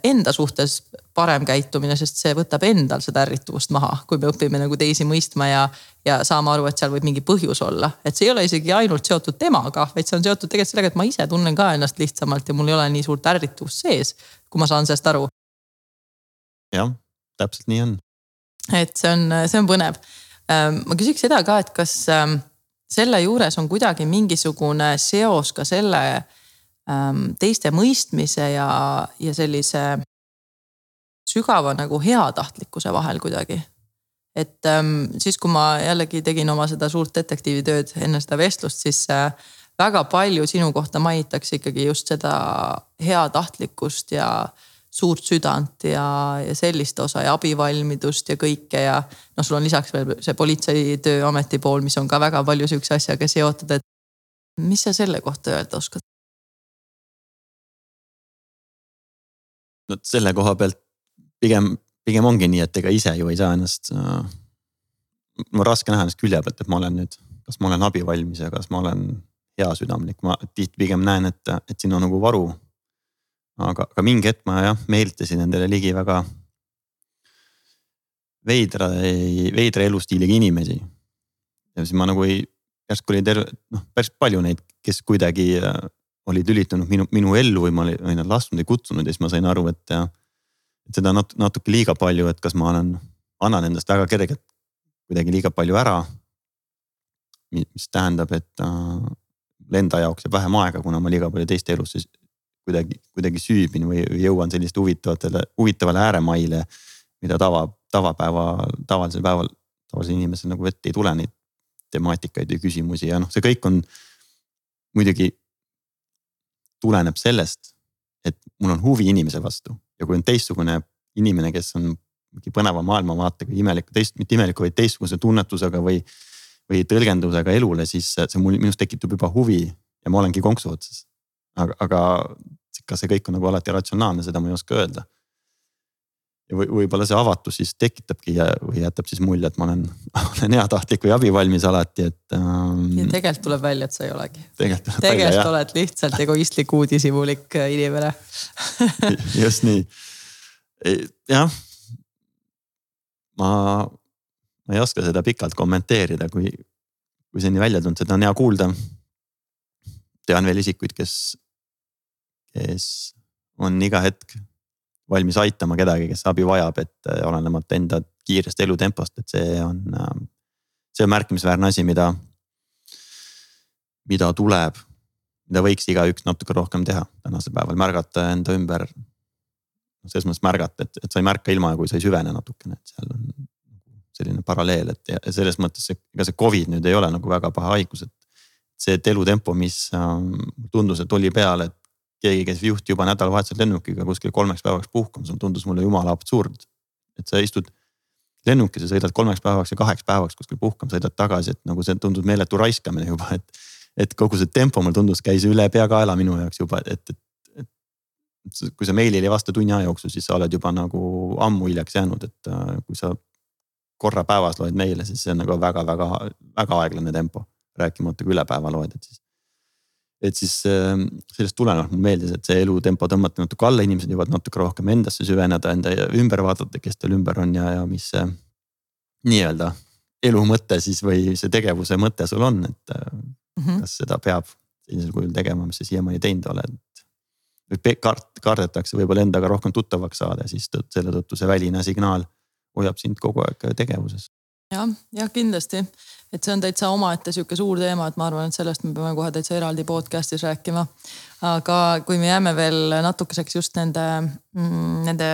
enda suhtes parem käitumine, sest see võtab endal seda ärrituvust maha, kui me õpime nagu teisi mõistma ja, ja saame aru, et seal võib mingi põhjus olla. et see ei ole isegi ainult seotud temaga, vaid see on seotud tegelikult sellega, et ma ise tunnen ka ennast lihtsamalt ja mul ei ole nii suurt ärrituvust sees, kui ma saan sellest aru. jah, täpselt nii on. et see on, see on põnev. Ehm, ma küsiks seda ka, et kas ehm, selle juures on kuidagi mingisugune seos ka selle Ähm, teiste mõistmise ja, ja sellise sügava nagu heatahtlikkuse vahel kuidagi. et ähm, siis, kui ma jällegi tegin oma seda suurt detektiivitööd enne seda vestlust, siis äh, väga palju sinu kohta mainitakse ikkagi just seda heatahtlikkust ja suurt südant ja, ja sellist osa ja abivalmidust ja kõike ja noh, sul on lisaks veel see politseitöö ameti pool, mis on ka väga palju sihukese asjaga seotud, et mis sa selle kohta öelda oskad? No selle koha pealt pigem, pigem ongi nii, et ega ise ju ei saa ennast äh,. mul on raske näha ennast külje pealt, et ma olen nüüd, kas ma olen abivalmis ja kas ma olen heasüdamlik, ma tihti pigem näen, et, et siin on nagu varu. aga, aga mingi hetk ma jah meelitasin endale ligi väga veidra, veidra elustiiliga inimesi. ja siis ma nagu ei, järsku oli terve, noh päris palju neid, kes kuidagi olid lülitunud minu, minu ellu või ma olin nad lasknud ja kutsunud ja siis ma sain aru, et. et seda nat-, natuke liiga palju, et kas ma olen, annan endast väga kergelt kuidagi liiga palju ära. mis tähendab, et äh, enda jaoks jääb vähem aega, kuna ma liiga palju teiste elusse kuidagi, kuidagi süübin või jõuan selliste huvitavatele, huvitavale ääremaile. mida tava, tavapäeva, tavalisel päeval, tavalisel inimesel nagu ette ei tule neid temaatikaid või küsimusi ja noh, see kõik on muidugi tuleneb sellest, et mul on huvi inimese vastu ja kui on teistsugune inimene, kes on mingi põneva maailmavaatega, imeliku, teist, mitte imeliku, vaid teistsuguse tunnetusega või. või tõlgendusega elule, siis see mul, minus tekitab juba huvi ja ma olengi konksu otsas. aga, aga kas see kõik on nagu alati ratsionaalne, seda ma ei oska öelda ja või võib-olla see avatus siis tekitabki ja, või jätab siis mulje, et ma olen, olen heatahtlik või abivalmis alati, et ähm,. ja tegelikult tuleb välja, et sa ei olegi. tegelikult, tegelikult oled lihtsalt egoistlik uudishimulik äh, inimene just nii, jah. ma, ma ei oska seda pikalt kommenteerida, kui, kui see on nii välja tulnud, seda on hea kuulda. tean veel isikuid, kes, kes on iga hetk valmis aitama kedagi, kes abi vajab, et äh, olenemata enda kiirest elutempost, et see on, äh, see on märkimisväärne asi, mida, mida tuleb, mida võiks igaüks natuke rohkem teha tänasel päeval, märgata enda ümber. selles mõttes märgata, et, et sa ei märka ilma, kui sa ei süvene natukene, et seal on selline paralleel, et ja selles mõttes ega see Covid nüüd ei ole nagu väga paha haigus, et. see, et elutempo, mis äh, tundus, et oli peal, et keegi, kes juhti juba nädalavahetusel lennukiga kuskil kolmeks päevaks puhkama, see tundus mulle jumala absurd. et sa istud lennukis ja sõidad kolmeks päevaks ja kaheks päevaks kuskil puhkama, sõidad tagasi, et nagu see tundus meeletu raiskamine juba, et. et kogu see tempo mulle tundus, käis üle peakaela minu jaoks juba, et, et, et. kui sa meilile ei vasta tunni aja jooksul, siis sa oled juba nagu ammu hiljaks jäänud, et äh, kui sa korra päevas loed meile, siis see on nagu väga-väga-väga aeglane tempo. rääkimata kui üle päeva loed, et siis et siis ähm, sellest tulenevalt mulle meeldis, et see elutempo tõmmati natuke alla, inimesed jõuavad natuke rohkem endasse süveneda, enda ümber vaadata, kes teil ümber on ja, ja mis see nii-öelda elu mõte siis või see tegevuse mõte sul on, et mm -hmm. kas seda peab sellisel kujul tegema, mis sa siiamaani teinud oled. või kart-, kardetakse võib-olla endaga rohkem tuttavaks saada, siis selle tõttu see väline signaal hoiab sind kogu aeg tegevuses jah, jah kindlasti, et see on täitsa omaette sihuke suur teema, et ma arvan, et sellest me peame kohe täitsa eraldi podcast'is rääkima. aga kui me jääme veel natukeseks just nende, mm, nende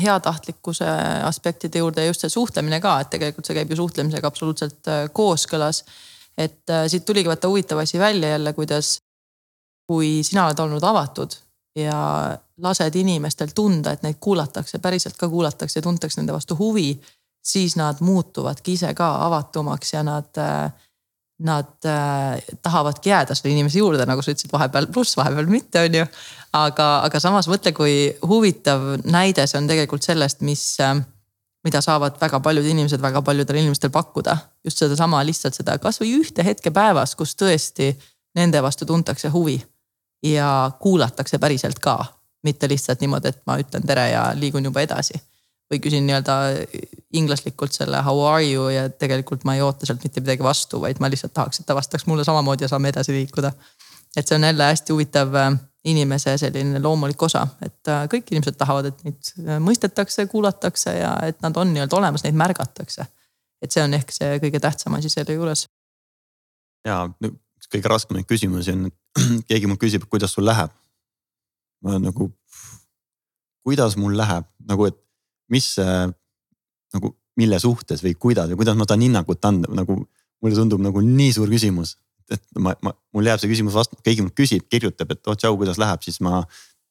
heatahtlikkuse aspektide juurde ja just see suhtlemine ka, et tegelikult see käib ju suhtlemisega absoluutselt äh, kooskõlas. et äh, siit tuligi vaata huvitav asi välja jälle, kuidas, kui sina oled olnud avatud ja lased inimestel tunda, et neid kuulatakse, päriselt ka kuulatakse ja tuntakse nende vastu huvi siis nad muutuvadki ise ka avatumaks ja nad, nad äh, tahavadki jääda selle inimese juurde, nagu sa ütlesid, vahepeal pluss, vahepeal mitte, on ju. aga, aga samas mõtle, kui huvitav näide see on tegelikult sellest, mis, mida saavad väga paljud inimesed väga paljudel inimestel pakkuda. just sedasama lihtsalt seda kasvõi ühte hetke päevas, kus tõesti nende vastu tuntakse huvi ja kuulatakse päriselt ka mitte lihtsalt niimoodi, et ma ütlen tere ja liigun juba edasi või küsin nii-öelda inglaslikult selle how are you ja tegelikult ma ei oota sealt mitte midagi vastu, vaid ma lihtsalt tahaks, et ta vastaks mulle samamoodi ja saame edasi liikuda. et see on jälle hästi huvitav äh, inimese selline loomulik osa, et äh, kõik inimesed tahavad, et neid äh, mõistetakse, kuulatakse ja et nad on nii-öelda olemas, neid märgatakse. et see on ehk see kõige tähtsam asi selle juures. ja üks kõige raskemaid küsimusi on, et keegi mul küsib, kuidas sul läheb. ma olen nagu, kuidas mul läheb, nagu et mis nagu, mille suhtes või kuidas või kuidas ma tahan hinnangut anda, nagu mulle tundub nagu nii suur küsimus. et ma, ma, mul jääb see küsimus vastu, keegi mult küsib, kirjutab, et oh tšau, kuidas läheb, siis ma.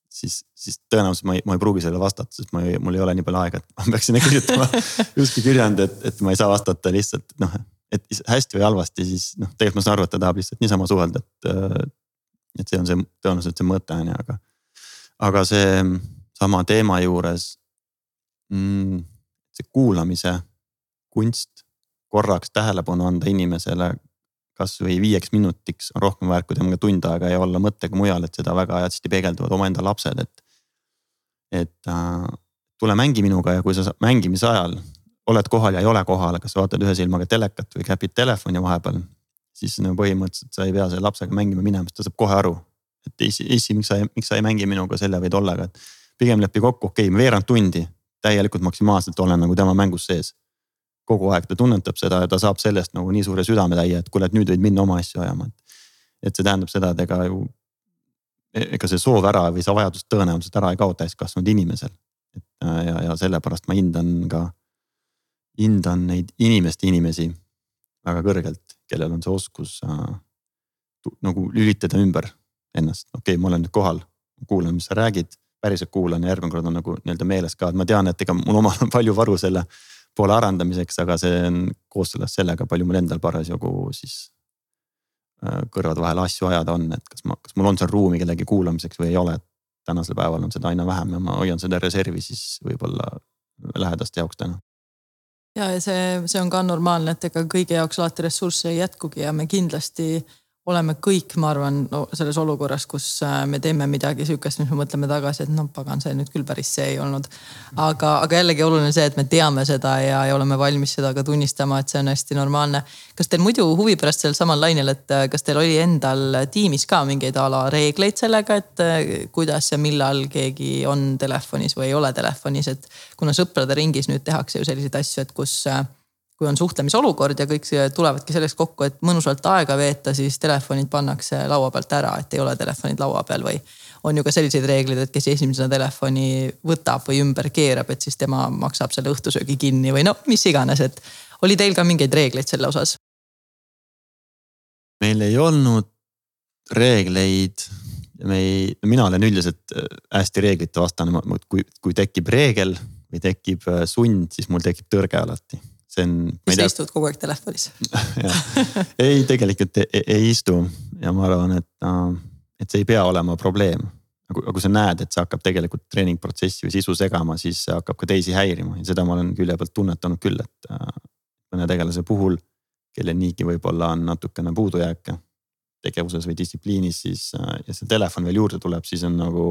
siis, siis tõenäoliselt ma ei, ma ei pruugi sellele vastata, sest ma ei, mul ei ole nii palju aega, et ma peaks sinna kirjutama justkui kirjand, et, et ma ei saa vastata lihtsalt noh. et hästi või halvasti, siis noh, tegelikult ma saan aru, et ta tahab lihtsalt niisama suhelda, et. et see on see tõenäoliselt see mõte on ju, aga, aga see sama teema juures mm, see kuulamise kunst, korraks tähelepanu anda inimesele kasvõi viieks minutiks on rohkem väärt kui temaga tund aega ja olla mõttega mujal, et seda väga hästi peegelduvad omaenda lapsed, et. et äh, tule mängi minuga ja kui sa mängimise ajal oled kohal ja ei ole kohal, kas vaatad ühe silmaga telekat või käpid telefoni vahepeal. siis no põhimõtteliselt sa ei pea selle lapsega mängima minema, sest ta saab kohe aru. et issi, issi, miks sa, miks sa ei mängi minuga selle või tollega, et pigem lepi kokku, okei okay,, veerand tundi täielikult maksimaalselt olen nagu tema mängus sees. kogu aeg ta tunnetab seda ja ta saab sellest nagu nii suure südametäie, et kuule, et nüüd võid minna oma asju ajama, et. et see tähendab seda, et ega ju, ega see soov ära või see vajadus tõenäoliselt ära ei kao täiskasvanud inimesel. et ja, ja sellepärast ma hindan ka, hindan neid inimeste inimesi väga kõrgelt, kellel on see oskus äh, nagu lülitada ümber ennast, okei okay,, ma olen nüüd kohal, kuulan, mis sa räägid, päriselt kuulan ja järgmine kord on nagu nii-öelda meeles ka, et ma tean, et ega mul omal on palju varu selle poole arendamiseks, aga see on kooskõlas sellega, palju mul endal parasjagu siis äh, kõrvade vahel asju ajada on, et kas ma, kas mul on seal ruumi kellegi kuulamiseks või ei ole. tänasel päeval on seda aina vähem ja ma hoian seda reservi siis võib-olla lähedaste jaoks täna ja, ja see, see on ka normaalne, et ega kõigi jaoks alati ressursse ei jätkugi ja me kindlasti oleme kõik, ma arvan no,, selles olukorras, kus äh, me teeme midagi sihukest, mis me mõtleme tagasi, et noh, pagan, see nüüd küll päris see ei olnud. aga, aga jällegi oluline see, et me teame seda ja, ja oleme valmis seda ka tunnistama, et see on hästi normaalne. kas teil muidu huvi pärast sel samal lainel, et äh, kas teil oli endal tiimis ka mingeid a la reegleid sellega, et äh, kuidas ja millal keegi on telefonis või ei ole telefonis, et kuna sõprade ringis nüüd tehakse ju selliseid asju, et kus kui on suhtlemisolukord ja kõik tulevadki selleks kokku, et mõnusalt aega veeta, siis telefonid pannakse laua pealt ära, et ei ole telefonid laua peal või. on ju ka selliseid reegleid, et kes esimesena telefoni võtab või ümber keerab, et siis tema maksab selle õhtusöögi kinni või no mis iganes, et oli teil ka mingeid reegleid selle osas? meil ei olnud reegleid me ei, mina olen üldiselt äh, hästi reeglite vastane, kui, kui tekib reegel või tekib äh, sund, siis mul tekib tõrge alati see on. siis tea... istud kogu aeg telefonis ei, tegelikult ei, ei, ei istu ja ma arvan, et, äh, et see ei pea olema probleem. aga kui sa näed, et see hakkab tegelikult treeningprotsessi või sisu segama, siis see hakkab ka teisi häirima ja seda ma olen külje pealt tunnetanud küll, et äh, mõne tegelase puhul, kellel niigi võib-olla on natukene puudujääke tegevuses või distsipliinis, siis äh, ja see telefon veel juurde tuleb, siis on nagu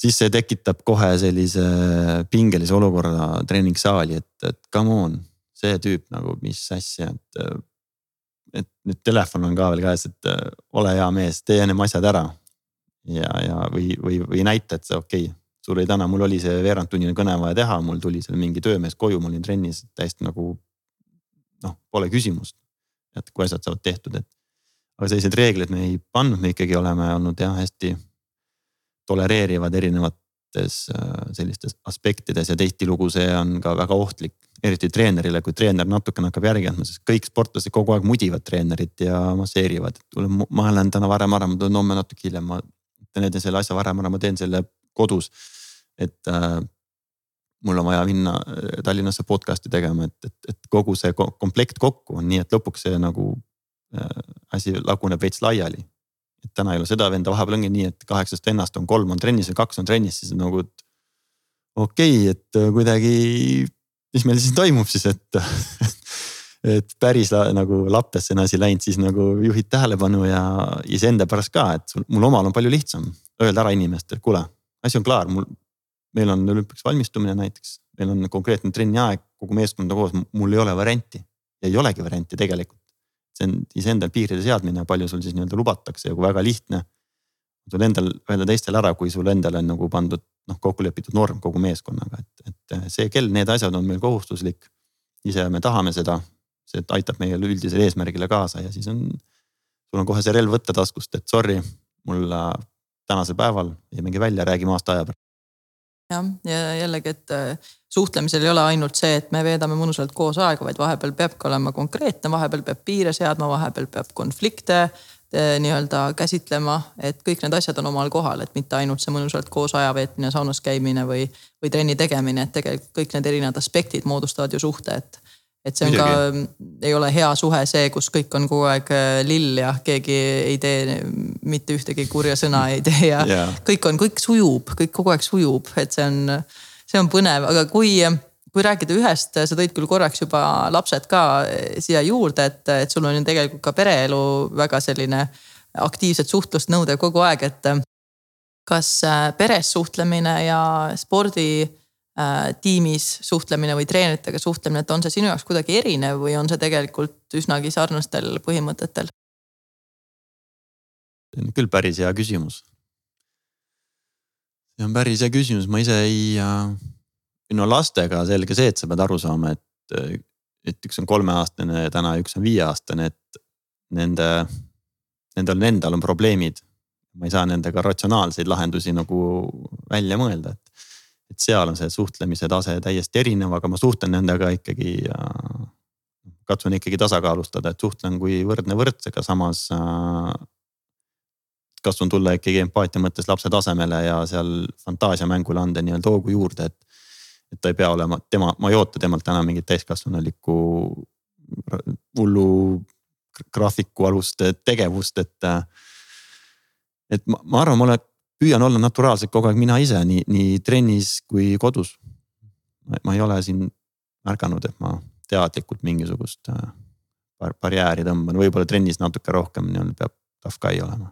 siis see tekitab kohe sellise pingelise olukorra treeningsaali, et, et come on, see tüüp nagu, mis asja, et. et nüüd telefon on ka veel käes, et ole hea mees, tee ennem asjad ära. ja, ja või, või, või näita, et okei okay,, sul oli täna, mul oli see veerandtunnine kõne vaja teha, mul tuli seal mingi töömees koju, ma olin trennis täiesti nagu. noh, pole küsimust, et kui asjad saavad tehtud, et. aga selliseid reegleid me ei pannud, me ikkagi oleme olnud jah hästi tolereerivad erinevates äh, sellistes aspektides ja tihtilugu see on ka väga ohtlik. eriti treenerile, kui treener natukene hakkab järgi andma, sest kõik sportlased kogu aeg mudivad treenerit ja masseerivad. kuule, ma lähen täna varem ära, ma tulen homme natuke hiljem, ma teen selle asja varem ära, ma teen selle kodus. et äh, mul on vaja minna äh, Tallinnasse podcast'i tegema, et, et, et kogu see komplekt kokku on nii, et lõpuks see nagu äh, asi laguneb veits laiali täna ei ole seda venda, vahepeal ongi nii, et kaheksast vennast on kolm on trennis või kaks on trennis, siis nagu. okei okay,, et äh, kuidagi, mis meil siis toimub siis, et et päris nagu lappesse on asi läinud, siis nagu juhid tähelepanu ja iseenda pärast ka, et sul, mul omal on palju lihtsam öelda ära inimestele, kuule, asi on klaar, mul. meil on olümpiaks valmistumine näiteks, meil on konkreetne trenni aeg, kogu meeskond on koos, mul ei ole varianti. ja ei olegi varianti tegelikult see on iseendal piiride seadmine, palju sul siis nii-öelda lubatakse ja kui väga lihtne. sul endal öelda teistele ära, kui sul endal on nagu pandud noh, kokku lepitud norm kogu meeskonnaga, et, et see kell, need asjad on meil kohustuslik. ise me tahame seda, see aitab meie üldisele eesmärgile kaasa ja siis on. sul on kohe see relv võtta taskust, et sorry, mul tänasel päeval jäimegi välja, räägime aasta aja pärast jah, ja jällegi, et äh, suhtlemisel ei ole ainult see, et me veedame mõnusalt koos aega, vaid vahepeal peabki olema konkreetne, vahepeal peab piire seadma, vahepeal peab konflikte äh, nii-öelda käsitlema, et kõik need asjad on omal kohal, et mitte ainult see mõnusalt koos aja veetmine, saunas käimine või, või trenni tegemine, et tegelikult kõik need erinevad aspektid moodustavad ju suhte, et et see on Midagi. ka, ei ole hea suhe see, kus kõik on kogu aeg äh, lill ja keegi ei tee mitte ühtegi kurja sõna ei tee ja yeah. kõik on, kõik sujub, kõik kogu aeg sujub, et see on, see on põnev, aga kui kui rääkida ühest, sa tõid küll korraks juba lapsed ka äh, siia juurde, et, et sul on ju tegelikult ka pereelu väga selline aktiivset suhtlust nõudev kogu aeg, et kas äh, peres suhtlemine ja spordi tiimis suhtlemine või treeneritega suhtlemine, et on see sinu jaoks kuidagi erinev või on see tegelikult üsnagi sarnastel põhimõtetel? see on küll päris hea küsimus. see on päris hea küsimus, ma ise ei, äh, no lastega selge see, et sa pead aru saama, et et üks on kolmeaastane ja täna üks on viieaastane, et nende, nendel endal on probleemid. ma ei saa nendega ratsionaalseid lahendusi nagu välja mõelda, et, et seal on see suhtlemise tase täiesti erinev, aga ma suhtlen nendega ikkagi ja katsun ikkagi tasakaalustada, et suhtlen kui võrdne võrdsega, samas äh, katsun tulla ikkagi empaatia mõttes lapse tasemele ja seal fantaasiamängule anda nii-öelda hoogu juurde, et. et ta ei pea olema tema, ma ei oota temalt täna mingit täiskasvanulikku hullu graafiku alust tegevust, et. et ma, ma arvan, ma olen, püüan olla naturaalselt kogu aeg mina ise nii, nii trennis kui kodus. ma ei ole siin märganud, et ma teadlikult mingisugust äh, barjääri tõmban, võib-olla trennis natuke rohkem nii-öelda peab tough guy olema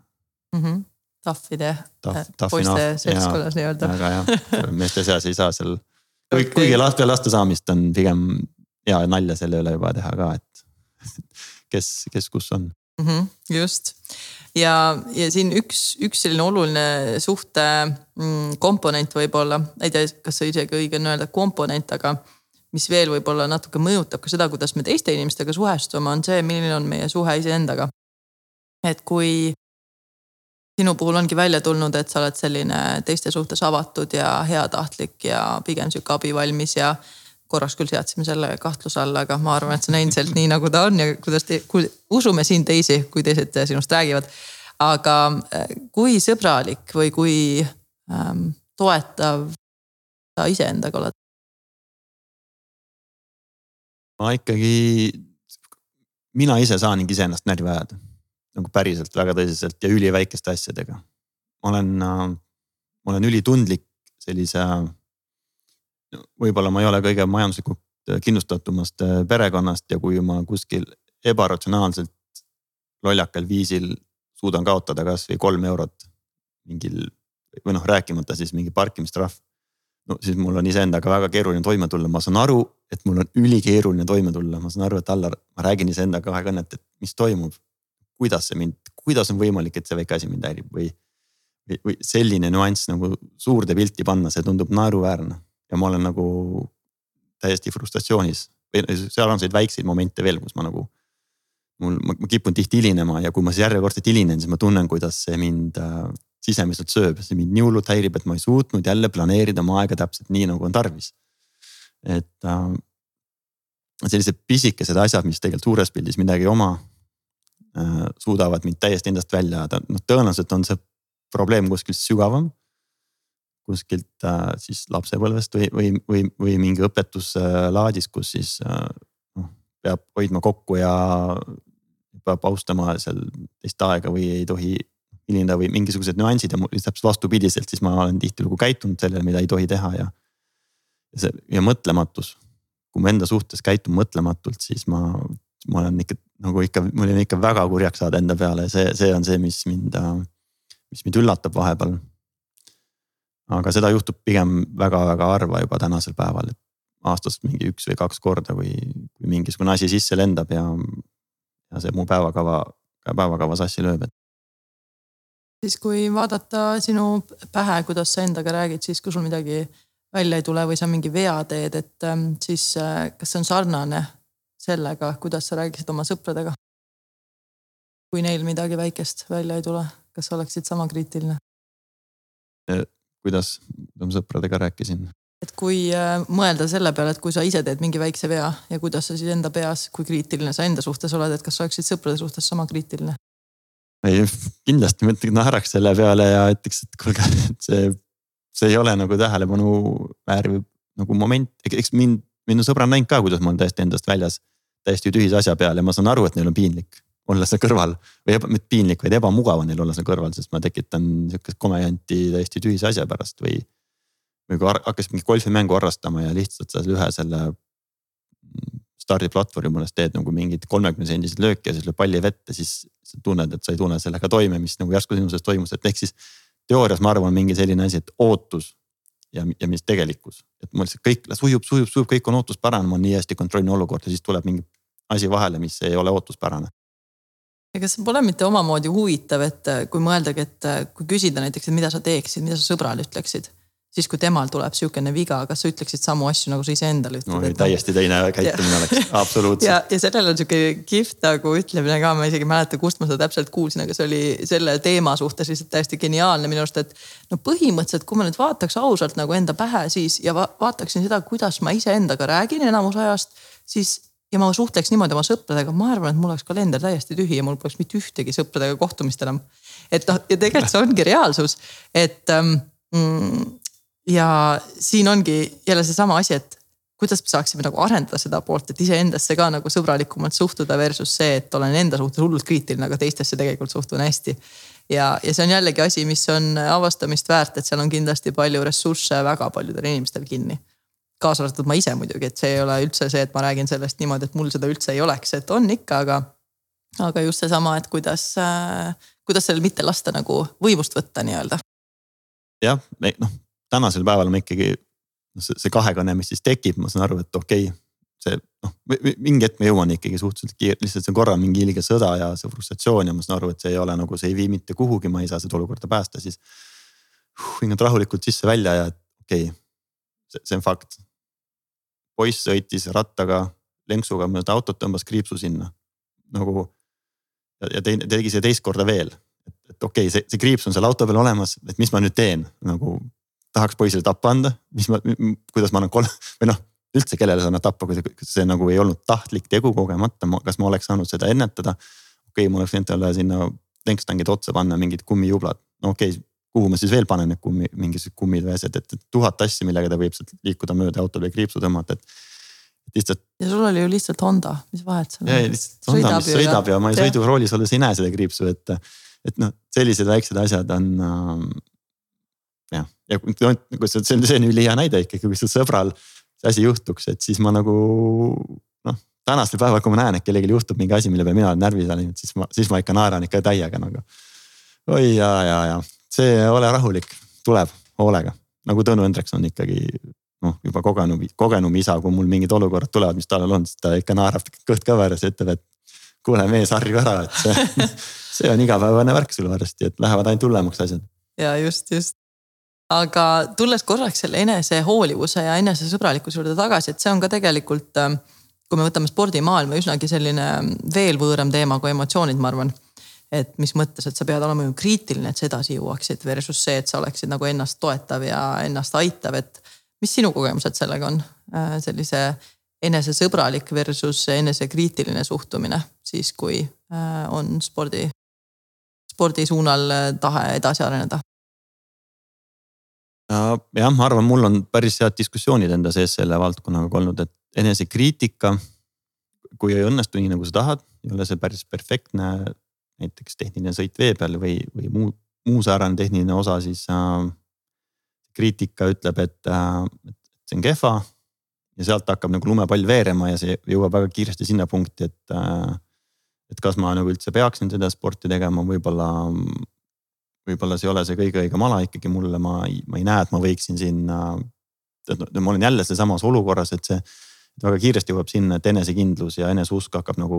mm. -hmm. Tahvide äh, poiste seltskonnas nii-öelda. väga jah, meeste seas ei saa seal, kuigi laste, laste saamist on pigem hea nalja selle üle juba teha ka, et kes, kes kus on mm. -hmm, just ja, ja siin üks, üks selline oluline suhte mm, komponent võib-olla, ei tea, kas see isegi õige on öelda komponent, aga mis veel võib-olla natuke mõjutab ka seda, kuidas me teiste inimestega suhestume, on see, milline on meie suhe iseendaga. et kui sinu puhul ongi välja tulnud, et sa oled selline teiste suhtes avatud ja heatahtlik ja pigem sihuke abivalmis ja korraks küll seadsime selle kahtluse alla, aga ma arvan, et see on endiselt nii, nagu ta on ja kuidas te, kui usume siin teisi, kui teised sinust räägivad. aga äh, kui sõbralik või kui ähm, toetav sa iseendaga oled? ma ikkagi, mina ise saangi iseennast närvi ajada nagu päriselt väga tõsiselt ja üliväikeste asjadega. ma olen, äh, ma olen ülitundlik sellise. Võib-olla ma ei ole kõige majanduslikult kindlustatumast äh, perekonnast ja kui ma kuskil ebaratsionaalselt lollakal viisil suudan kaotada kasvõi kolm eurot mingil või noh, rääkimata siis mingi parkimistrahv. no siis mul on iseendaga väga keeruline toime tulla, ma saan aru, et mul on ülikeeruline toime tulla, ma saan aru, et Allar, ma räägin iseendaga kohe kõnet, et mis toimub kuidas see mind, kuidas on võimalik, et see väike asi mind häirib või. või, või selline nüanss nagu suurde pilti panna, see tundub naeruväärne ja ma olen nagu täiesti frustratsioonis seal on selliseid väikseid momente veel, kus ma nagu. mul, ma kipun tihti hilinema ja kui ma siis järjekordselt hilinen, siis ma tunnen, kuidas see mind äh, sisemiselt sööb, see mind nii hullult häirib, et ma ei suutnud jälle planeerida oma aega täpselt nii, nagu on tarvis. et äh, sellised pisikesed asjad, mis tegelikult suures pildis midagi ei oma Äh, suudavad mind täiesti endast välja ajada, noh tõenäoliselt on see probleem kuskilt sügavam. Kuskilt äh, siis lapsepõlvest või, või, või, või mingi õpetuslaadis, kus siis äh, noh peab hoidma kokku ja peab austama seal teist aega või ei tohi hilineda või mingisugused nüansid ja täpselt vastupidiselt, siis ma olen tihtilugu käitunud sellele, mida ei tohi teha ja. ja see ja mõtlematus, kui ma enda suhtes käitun mõtlematult, siis ma ma olen ikka nagu ikka, mul on ikka väga kurjaks saada enda peale, see, see on see, mis mind, mis mind üllatab vahepeal. Aga seda juhtub pigem väga-väga harva juba tänasel päeval, et aastas mingi üks või kaks korda, kui, kui mingisugune asi sisse lendab ja, ja see mu päevakava, päevakava sassi lööb, et siis kui vaadata sinu pähe, kuidas sa endaga räägid, siis kui sul midagi välja ei tule või sa mingi vea teed, et ähm, siis äh, kas see on sarnane sellega, kuidas sa räägiksid oma sõpradega? kui neil midagi väikest välja ei tule, kas oleksid sama kriitiline? Kuidas ma sõpradega rääkisin? et kui äh, mõelda selle peale, et kui sa ise teed mingi väikse vea ja kuidas sa siis enda peas, kui kriitiline sa enda suhtes oled, et kas sa oleksid sõprade suhtes sama kriitiline? ei, kindlasti ma naeraks selle peale ja ütleks, et kuulge, et see, see ei ole nagu tähelepanu vääriv nagu moment, eks mind, minu sõbra on näinud ka, kuidas ma olen täiesti endast väljas täiesti tühise asja peal ja ma saan aru, et neil on piinlik olla seal kõrval või eba, mitte piinlik, vaid ebamugav on neil olla seal kõrval, sest ma tekitan sihukest komejanti täiesti tühise asja pärast või. või kui hakkasid mingit golfimängu harrastama ja lihtsalt seal ühe selle stardiplatvormi juures teed nagu mingit kolmekümne sendised lööki ja siis lööb palli vette, siis sa tunned, et sa ei tunne sellega toime, mis nagu järsku sinu sees toimus, et ehk siis. teoorias ma arvan, mingi selline asi, et ootus ja, ja mis tegelikkus, et mul lihtsalt kõik sujub, sujub, sujub, kõik on ootuspärane, ma nii hästi kontrollin olukorda, siis tuleb mingi asi vahele, mis ei ole ootuspärane. Ega see pole mitte omamoodi huvitav, et kui mõeldagi, et kui küsida näiteks, et mida sa teeksid, mida sa sõbrale ütleksid, siis kui temal tuleb sihukene viga, kas sa ütleksid samu asju, nagu sa iseendale ütled no,? Noh, täiesti teine käitumine oleks, absoluutselt. ja, ja sellel on sihuke kihvt nagu ütlemine ka, ma isegi ei mäleta, kust ma seda täpselt kuulsin, aga see oli selle teema suhtes lihtsalt täiesti geniaalne minu arust, et. no põhimõtteliselt, kui ma nüüd vaataks ausalt nagu enda pähe, siis ja va vaataksin seda, kuidas ma iseendaga räägin enamus ajast, siis ja ma suhtleks niimoodi oma sõpradega, ma arvan, et mul oleks kalender täiesti tühi ja mul poleks mitte ühtegi sõpradega kohtumist enam. et noh, ja tegelikult see ongi reaalsus, et ähm, mm, ja siin ongi jälle seesama asi, et kuidas me saaksime nagu arendada seda poolt, et iseendasse ka nagu sõbralikumalt suhtuda versus see, et olen enda suhtes hullult kriitiline, aga teistesse tegelikult suhtun hästi. ja, ja see on jällegi asi, mis on avastamist väärt, et seal on kindlasti palju ressursse väga paljudel inimestel kinni. Kaasa arvatud ma ise muidugi, et see ei ole üldse see, et ma räägin sellest niimoodi, et mul seda üldse ei oleks, et on ikka, aga. aga just seesama, et kuidas äh,, kuidas sellel mitte lasta nagu võimust võtta nii-öelda. jah, noh tänasel päeval ma ikkagi, see, see kahekõne, mis siis tekib, ma saan aru, et okei okay, see noh, mingi hetk ma jõuan ikkagi suhteliselt kiirelt, lihtsalt see on korra mingi ilge sõda ja see frustratsioon ja ma saan aru, et see ei ole nagu, see ei vii mitte kuhugi, ma ei saa seda olukorda päästa, siis. hingad rahulikult sisse-välja ja okei okay,, see, see on fakt. poiss sõitis rattaga, lenksuga mööda autot, tõmbas kriipsu sinna nagu. ja, teine, tegi seda teist korda veel, et, et okei okay,, see, see kriips on seal auto peal olemas, et mis ma nüüd teen nagu tahaks poisile tappa anda, mis ma, kuidas ma annan kolm või noh, üldse kellele sa annad tappa, kui see nagu ei olnud tahtlik tegu kogemata, kas ma oleks saanud seda ennetada. okei okay,, ma oleks võinud talle sinna lenkstangid otsa panna mingid kummijublad, no okei okay,, kuhu ma siis veel panen need kummi, mingisugused kummid või asjad, et tuhat asja, millega ta võib sealt liikuda mööda autol või kriipsu tõmmata, et lihtsalt. ja sul oli ju lihtsalt Honda, mis vahet seal on? ja lihtsalt Honda, mis sõidab ja, ja ma ei sõiduroolis olles ei näe seda kriipsu, et, et noh, sellised väiksed asjad on äh, jah, ja kui see, on, see on ülihea näide ikkagi, kui sul sõbral see asi juhtuks, et siis ma nagu noh. tänasel päeval, kui ma näen, et kellelgi juhtub mingi asi, mille peale mina olen närvi läinud, siis ma, siis ma ikka naeran ikka täiega nagu. oi ja, ja, ja see ole rahulik, tuleb hoolega, nagu Tõnu Hendrikson ikkagi noh, juba kogenum, kogenum isa, kui mul mingid olukorrad tulevad, mis tal on, siis ta ikka naerab kõht kõveras ja ütleb, et kuule mees, harju ära, et see, see on igapäevane värk sul varsti, et lähevad ainult hullemaks asjad. ja just, just aga tulles korraks selle enesehoolivuse ja enesesõbralikkuse juurde tagasi, et see on ka tegelikult, ähm, kui me võtame spordimaailma, üsnagi selline veel võõram teema kui emotsioonid, ma arvan. Et mis mõttes, et sa pead olema ju kriitiline, et sa edasi jõuaksid versus see, et sa oleksid nagu ennast toetav ja ennast aitav, et mis sinu kogemused sellega on, äh, sellise enesesõbralik versus enesekriitiline suhtumine siis, kui äh, on spordi, spordi suunal äh, tahe edasi areneda jah, ma arvan, mul on päris head diskussioonid enda sees selle valdkonnaga olnud, et enesekriitika. kui ei õnnestu nii, nagu sa tahad, ei ole see päris perfektne. Näiteks tehniline sõit vee peal või, või muu, muu säärane tehniline osa, siis äh,. kriitika ütleb, et äh,, et see on kehva. ja sealt hakkab nagu lumepall veerema ja see jõuab väga kiiresti sinna punkti, et äh,. et kas ma nagu üldse peaksin seda sporti tegema, võib-olla võib-olla see ei ole see kõige õigem ala ikkagi mulle, ma ei, ma ei näe, et ma võiksin sinna. et noh, ma olen jälle sealsamas olukorras, et see väga kiiresti jõuab sinna, et enesekindlus ja eneseusk hakkab nagu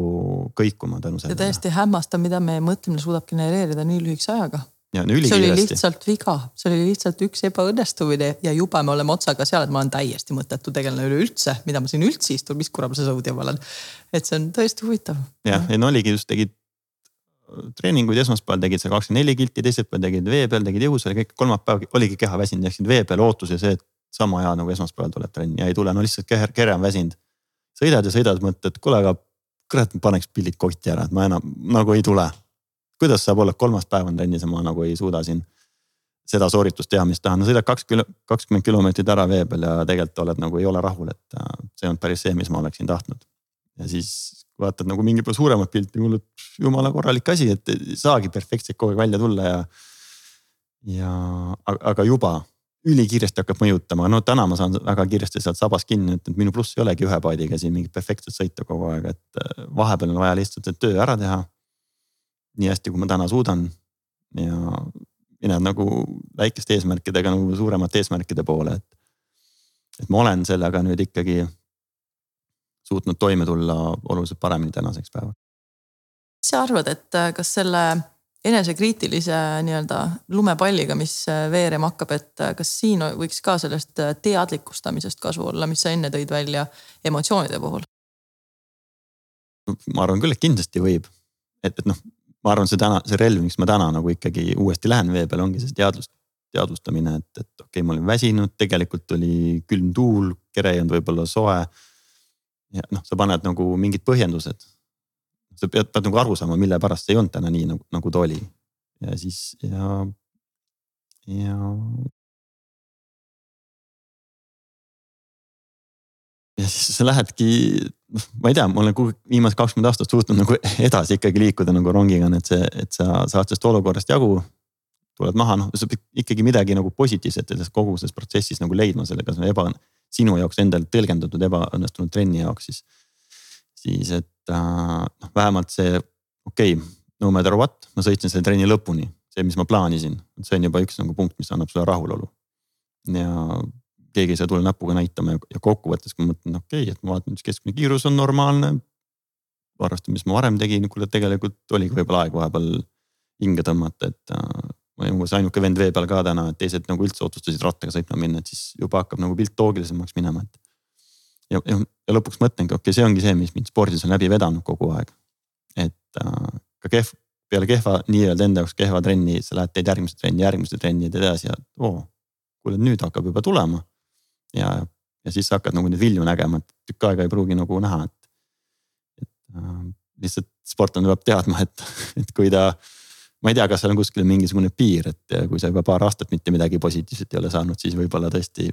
kõikuma tänu sellele. täiesti hämmastav, mida meie mõtlemine suudab genereerida nii lühikese ajaga. Ja, see oli lihtsalt viga, see oli lihtsalt üks ebaõnnestumine ja jube me oleme otsaga seal, et ma olen täiesti mõttetu tegelane üleüldse, mida ma siin üldse istun, mis kuramuse sõudja ma olen. et see on tõesti huvitav. jah, ja no oligi just tegid treeninguid, esmaspäeval tegid seal kakskümmend neli kilti, teisipäeval tegid vee peal, tegid jõus, kõik, kolmapäev oligi keha väsinud, läksid vee peal ootus ja see, et sama hea nagu esmaspäeval tuleb trenni ja ei tule, no lihtsalt kere, kere on väsinud. sõidad ja sõidad, mõtled, kuule, aga kurat, paneks pillid kotti ära, et ma enam nagu ei tule. kuidas saab olla, kolmas päev on trennis ja ma nagu ei suuda siin seda sooritust teha, mis tahan, no sõidad kaks kilo, kakskümmend kilomeetrit ära vee peal ja tegelikult oled nagu ei ole rahul, et äh, see olnud päris see, mis ma oleksin tahtnud. ja siis vaatad nagu mingi suuremat pilti, kuuled jumala korralik asi, et ei saagi perfektselt kogu aeg välja tulla ja. ja aga juba ülikiiresti hakkab mõjutama, no täna ma saan väga kiiresti sealt sabast kinni, et minu pluss ei olegi ühe paadiga siin mingit perfektset sõita kogu aeg, et äh, vahepeal on vaja lihtsalt see töö ära teha. nii hästi, kui ma täna suudan ja mined nagu väikeste eesmärkidega nagu suuremate eesmärkide poole, et. et ma olen sellega nüüd ikkagi suutnud toime tulla oluliselt paremini tänaseks päevaks. mis sa arvad, et äh, kas selle enesekriitilise nii-öelda lumepalliga, mis veerema hakkab, et kas siin võiks ka sellest teadlikustamisest kasu olla, mis sa enne tõid välja emotsioonide puhul? ma arvan küll, et kindlasti võib, et, et noh, ma arvan, see täna, see relv, miks ma täna nagu ikkagi uuesti lähen vee peale, ongi see teadvust, teadvustamine, et, et okei okay,, ma olin väsinud, tegelikult oli külm tuul, kere ei olnud võib-olla soe. ja noh, sa paned nagu mingid põhjendused. Sa pead, pead nagu aru saama, mille pärast see ei olnud täna nii nagu, nagu ta oli. ja siis ja, ja ja siis sa lähedki, noh, ma ei tea, ma olen viimased kakskümmend aastat suutnud nagu edasi ikkagi liikuda nagu rongiga, et see, et sa saad sellest olukorrast jagu. tuled maha, noh, sa pead ikkagi midagi nagu positiivset selles kogu selles protsessis nagu leidma sellega, see on eba, sinu jaoks endal tõlgendatud ebaõnnestunud trenni jaoks siis. Siis et äh, noh, vähemalt see, okei okay,, no matter what, ma sõitsin selle trenni lõpuni, see, mis ma plaanisin, see on juba üks nagu punkt, mis annab sulle rahulolu. ja keegi ei saa tulla näpuga näitama ja, kokkuvõttes, kui ma mõtlen, okei okay,, et ma vaatan, mis keskmine kiirus on normaalne. arvestades, mis ma varem tegin, kuule tegelikult oligi võib-olla aeg vahepeal hinge tõmmata, et äh, ma olin umbes ainuke vend vee peal ka täna, et teised nagu üldse otsustasid rattaga sõitma minna, et siis juba hakkab nagu pilt loogilisemaks minema, et. ja, ja, ja lõpuks mõtlengi, okei okay,, see ongi see, mis mind spordis on läbi vedanud kogu aeg. et äh, ka kehv, peale kehva, nii-öelda enda jaoks kehva trenni, sa lähed, teed järgmist trenni, järgmist trenni ja teed edasi ja oo. kuule nüüd hakkab juba tulema ja, ja siis sa hakkad nagu neid vilju nägema, et tükk aega ei pruugi nagu näha, et. et äh, lihtsalt sportlane peab teadma, et, et kui ta, ma ei tea, kas seal on kuskil mingisugune piir, et kui sa juba paar aastat mitte midagi positiivset ei ole saanud, siis võib-olla tõesti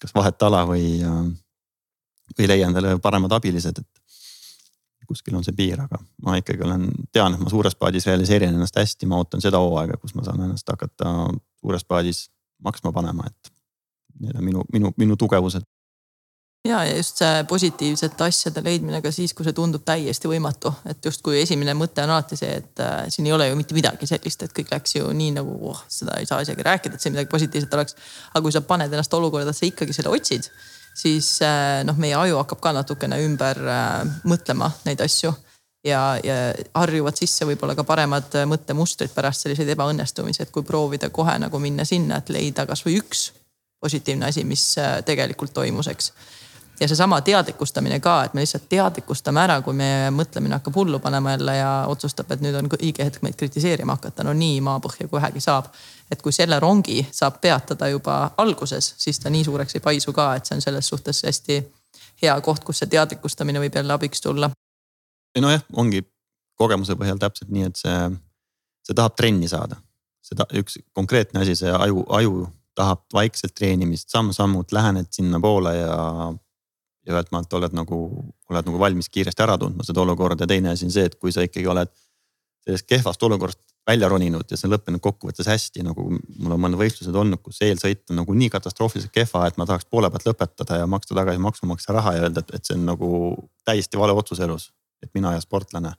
kas vahet ala või, või leia endale paremad abilised, et kuskil on see piir, aga ma ikkagi olen, tean, et ma suures paadis realiseerin ennast hästi, ma ootan seda hooaega, kus ma saan ennast hakata suures paadis maksma panema, et need on minu, minu, minu tugevused. ja, ja just see positiivsete asjade leidmine ka siis, kui see tundub täiesti võimatu, et justkui esimene mõte on alati see, et äh, siin ei ole ju mitte midagi sellist, et kõik läks ju nii nagu oh, seda ei saa isegi rääkida, et see midagi positiivset oleks. aga kui sa paned ennast olukorda, et sa ikkagi selle otsid, siis äh, noh, meie aju hakkab ka natukene ümber äh, mõtlema neid asju ja, ja harjuvad sisse võib-olla ka paremad mõttemustrid pärast selliseid ebaõnnestumisi, et kui proovida kohe nagu minna sinna, et leida kasvõi üks positiivne asi, mis äh, tegelikult toimus, eks. ja seesama teadlikustamine ka, et me lihtsalt teadlikustame ära, kui meie mõtlemine hakkab hullu panema jälle ja otsustab, et nüüd on õige hetk meid kritiseerima hakata, no nii maapõhja kui vähegi saab. Et kui selle rongi saab peatada juba alguses, siis ta nii suureks ei paisu ka, et see on selles suhtes hästi hea koht, kus see teadlikustamine võib jälle abiks tulla. nojah, ongi kogemuse põhjal täpselt nii, et see, see tahab trenni saada. seda üks konkreetne asi, see aju, aju tahab vaikselt treenimist samm-sammult lähened sinnapoole ja. ja ühelt maalt oled nagu, oled nagu valmis kiiresti ära tundma seda olukorda ja teine asi on see, et kui sa ikkagi oled sellest kehvast olukorrast välja roninud ja see on lõppenud kokkuvõttes hästi, nagu mul on mõned võistlused olnud, kus eelsõit on nagu nii katastroofiliselt kehva, et ma tahaks poole pealt lõpetada ja maksta tagasi maksumaksja raha ja öelda, et see on nagu täiesti vale otsus elus. et mina ja sportlane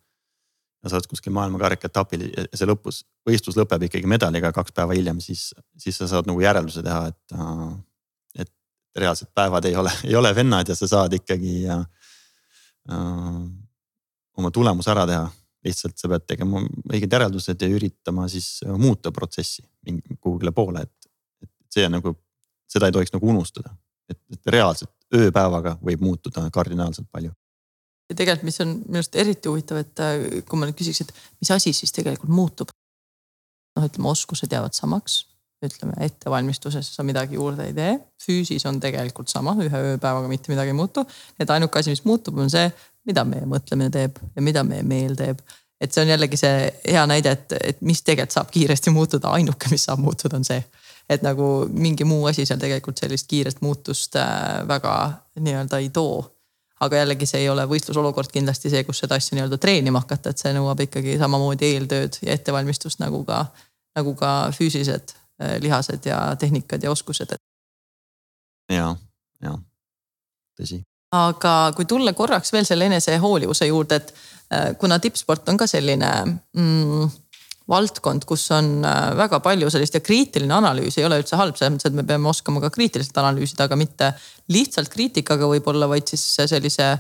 ja sa oled kuskil maailmakarika etapil ja see lõpus, võistlus lõpeb ikkagi medaliga kaks päeva hiljem, siis, siis sa saad nagu järelduse teha, et. Äh, et reaalsed päevad ei ole, ei ole vennad ja sa saad ikkagi äh, äh, oma tulemuse ära teha. Lihtsalt sa pead tegema õiged järeldused ja üritama siis muuta protsessi kuhugile poole, et, et see nagu, seda ei tohiks nagu unustada. et, et reaalselt ööpäevaga võib muutuda kardinaalselt palju ja tegelikult, mis on minu arust eriti huvitav, et äh, kui ma nüüd küsiks, et mis asi siis tegelikult muutub. noh, ütleme oskused jäävad samaks, ütleme ettevalmistuses sa midagi juurde ei tee, füüsis on tegelikult sama, ühe ööpäevaga mitte midagi ei muutu. et ainuke asi, mis muutub, on see, mida meie mõtlemine teeb ja mida meie meel teeb. et see on jällegi see hea näide, et, et mis tegelikult saab kiiresti muutuda, ainuke, mis saab muutuda, on see et nagu mingi muu asi seal tegelikult sellist kiirest muutust äh, väga nii-öelda ei too aga jällegi see ei ole võistlusolukord kindlasti see, kus seda asja nii-öelda treenima hakata, et see nõuab ikkagi samamoodi eeltööd ja ettevalmistust nagu ka, nagu ka füüsilised eh, lihased ja tehnikad ja oskused. ja, ja tõsi. Aga kui tulla korraks veel selle enesehoolivuse juurde, et eh, kuna tippsport on ka selline mm, valdkond, kus on äh, väga palju sellist ja kriitiline analüüs ei ole üldse halb, selles mõttes, et me peame oskama ka kriitiliselt analüüsida, aga mitte lihtsalt kriitikaga võib-olla, vaid siis sellise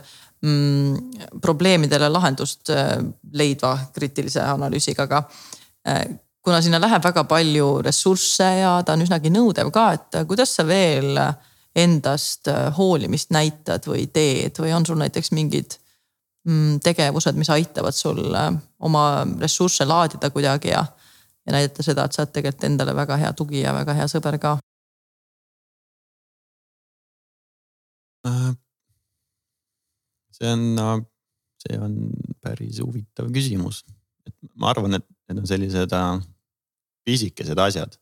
mm, probleemidele lahendust äh, leidva kriitilise analüüsiga, aga kuna sinna läheb väga palju ressursse ja ta on üsnagi nõudev ka, et kuidas sa veel endast hoolimist näitad või teed või on sul näiteks mingid mm, tegevused, mis aitavad sul oma ressursse laadida kuidagi ja, ja näidata seda, et sa oled tegelikult endale väga hea tugi ja väga hea sõber ka Äh, see on, äh, see on päris huvitav küsimus, et ma arvan, et need on sellised äh, pisikesed asjad.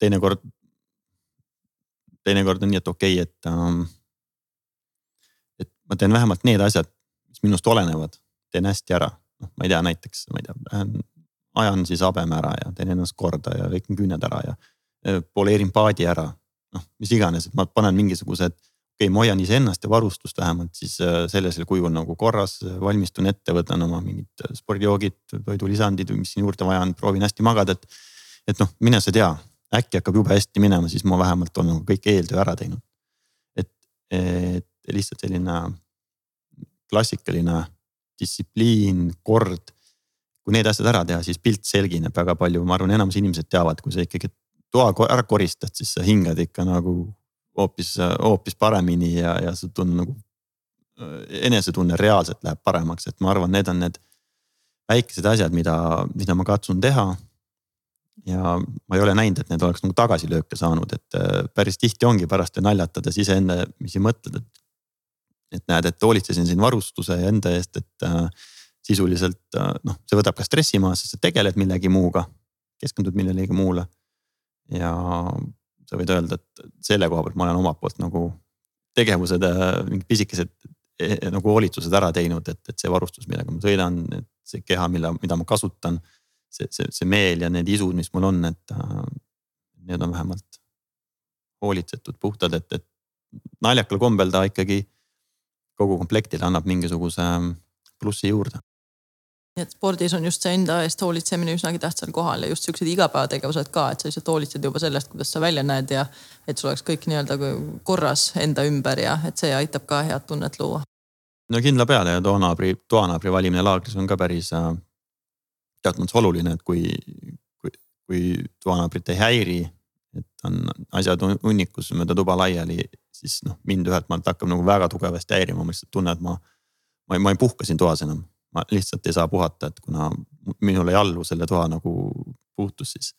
teinekord, teinekord on nii, et okei okay,, et, ähm, et ma teen vähemalt need asjad, mis minust olenevad, teen hästi ära. noh, ma ei tea, näiteks, ma ei tea, lähen ajan siis habeme ära ja teen ennast korda ja lõikan küüned ära ja poleerin paadi ära. noh, mis iganes, et ma panen mingisugused okei okay,, ma hoian iseennast ja varustust vähemalt siis äh, sellisel kujul nagu korras, valmistun ette, võtan oma mingid äh, spordijoogid, toidulisandid või mis siin juurde vaja on, proovin hästi magada, et. et noh, mine sa tea, äkki hakkab jube hästi minema, siis ma vähemalt olen nagu kõik eeltöö ära teinud. et, et lihtsalt selline klassikaline distsipliin, kord. kui need asjad ära teha, siis pilt selgineb väga palju, ma arvan, enamus inimesed teavad, kui sa ikkagi toa ära koristad, siis sa hingad ikka nagu hoopis, hoopis paremini ja, ja see tunne nagu, enesetunne reaalselt läheb paremaks, et ma arvan, need on need väikesed asjad, mida, mida ma katsun teha. Ja ma ei ole näinud, et need oleks nagu tagasilööke saanud, et äh, päris tihti ongi pärast naljatades iseendamisi mõtled, et. et näed, et hoolitsesin siin varustuse ja enda eest, et äh, sisuliselt äh, noh, see võtab ka stressi maha, sest sa tegeled millegi muuga, keskendud millelegi muule. ja sa võid öelda, et selle koha pealt ma olen omalt poolt nagu tegevused, äh, mingid pisikesed eh, nagu hoolitsused ära teinud, et, et see varustus, millega ma sõidan, et see keha, mille, mida ma kasutan. See, see, see meel ja need isud, mis mul on, et äh, need on vähemalt hoolitsetud puhtad, et, et naljakal kombel ta ikkagi kogu komplektile annab mingisuguse plussi juurde nii et spordis on just see enda eest hoolitsemine üsnagi tähtsal kohal ja just siuksed igapäevategevused ka, et sa lihtsalt hoolitsed juba sellest, kuidas sa välja näed ja et sul oleks kõik nii-öelda korras enda ümber ja et see aitab ka head tunnet luua. no kindla peale ja toanaabri, toanaabri valimine laagris on ka päris äh, teatud mõttes oluline, et kui, kui, kui toanaabrit ei häiri, et on asjad hunnikus mööda tuba laiali, siis noh, mind ühelt maalt hakkab nagu väga tugevasti häirima, ma lihtsalt tunnen, et ma, ma ei, ma ei puhka siin toas enam ma lihtsalt ei saa puhata, et kuna minul ei allu selle toa nagu puutus, siis.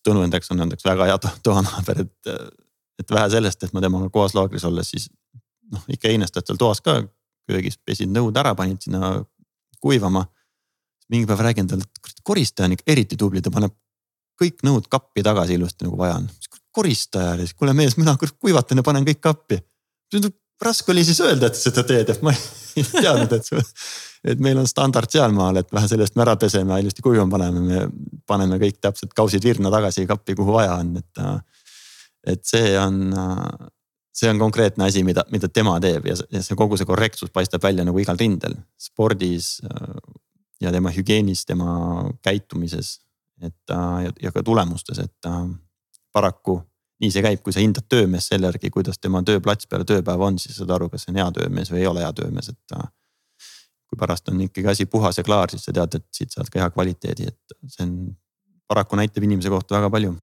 Tõnu õnneks on õnneks väga hea toanaaber, et, et vähe sellest, et ma temaga koos laagris olles siis noh, ikka einestad seal toas ka köögis, pesid nõud ära, panid sinna kuivama. Mingi päev räägin talle, et koristaja on ikka eriti tubli, ta paneb kõik nõud kappi tagasi ilusti nagu vaja on. koristaja kuule mees, mina kuivatan ja panen kõik kappi. raske oli siis öelda, et seda teed, et ma ei teadnud, et et meil on standard sealmaal, et vähe sellest me ära peseme, ilusti kuivama paneme, me paneme kõik täpselt kausid virna tagasi kappi, kuhu vaja on, et. et see on, see on konkreetne asi, mida, mida tema teeb ja, ja see kogu see korrektsus paistab välja nagu igal rindel, spordis. Ja tema hügieenis, tema käitumises, et ja, ja ka tulemustes, et paraku nii see käib, kui sa hindad töömeest selle järgi, kuidas tema tööplats peale tööpäeva on, siis saad aru, kas see on hea töömees või ei ole hea töömees, et kui pärast on ikkagi asi puhas ja klaar, siis sa tead, et siit saad ka hea kvaliteedi, et see on, paraku näitab inimese kohta väga palju.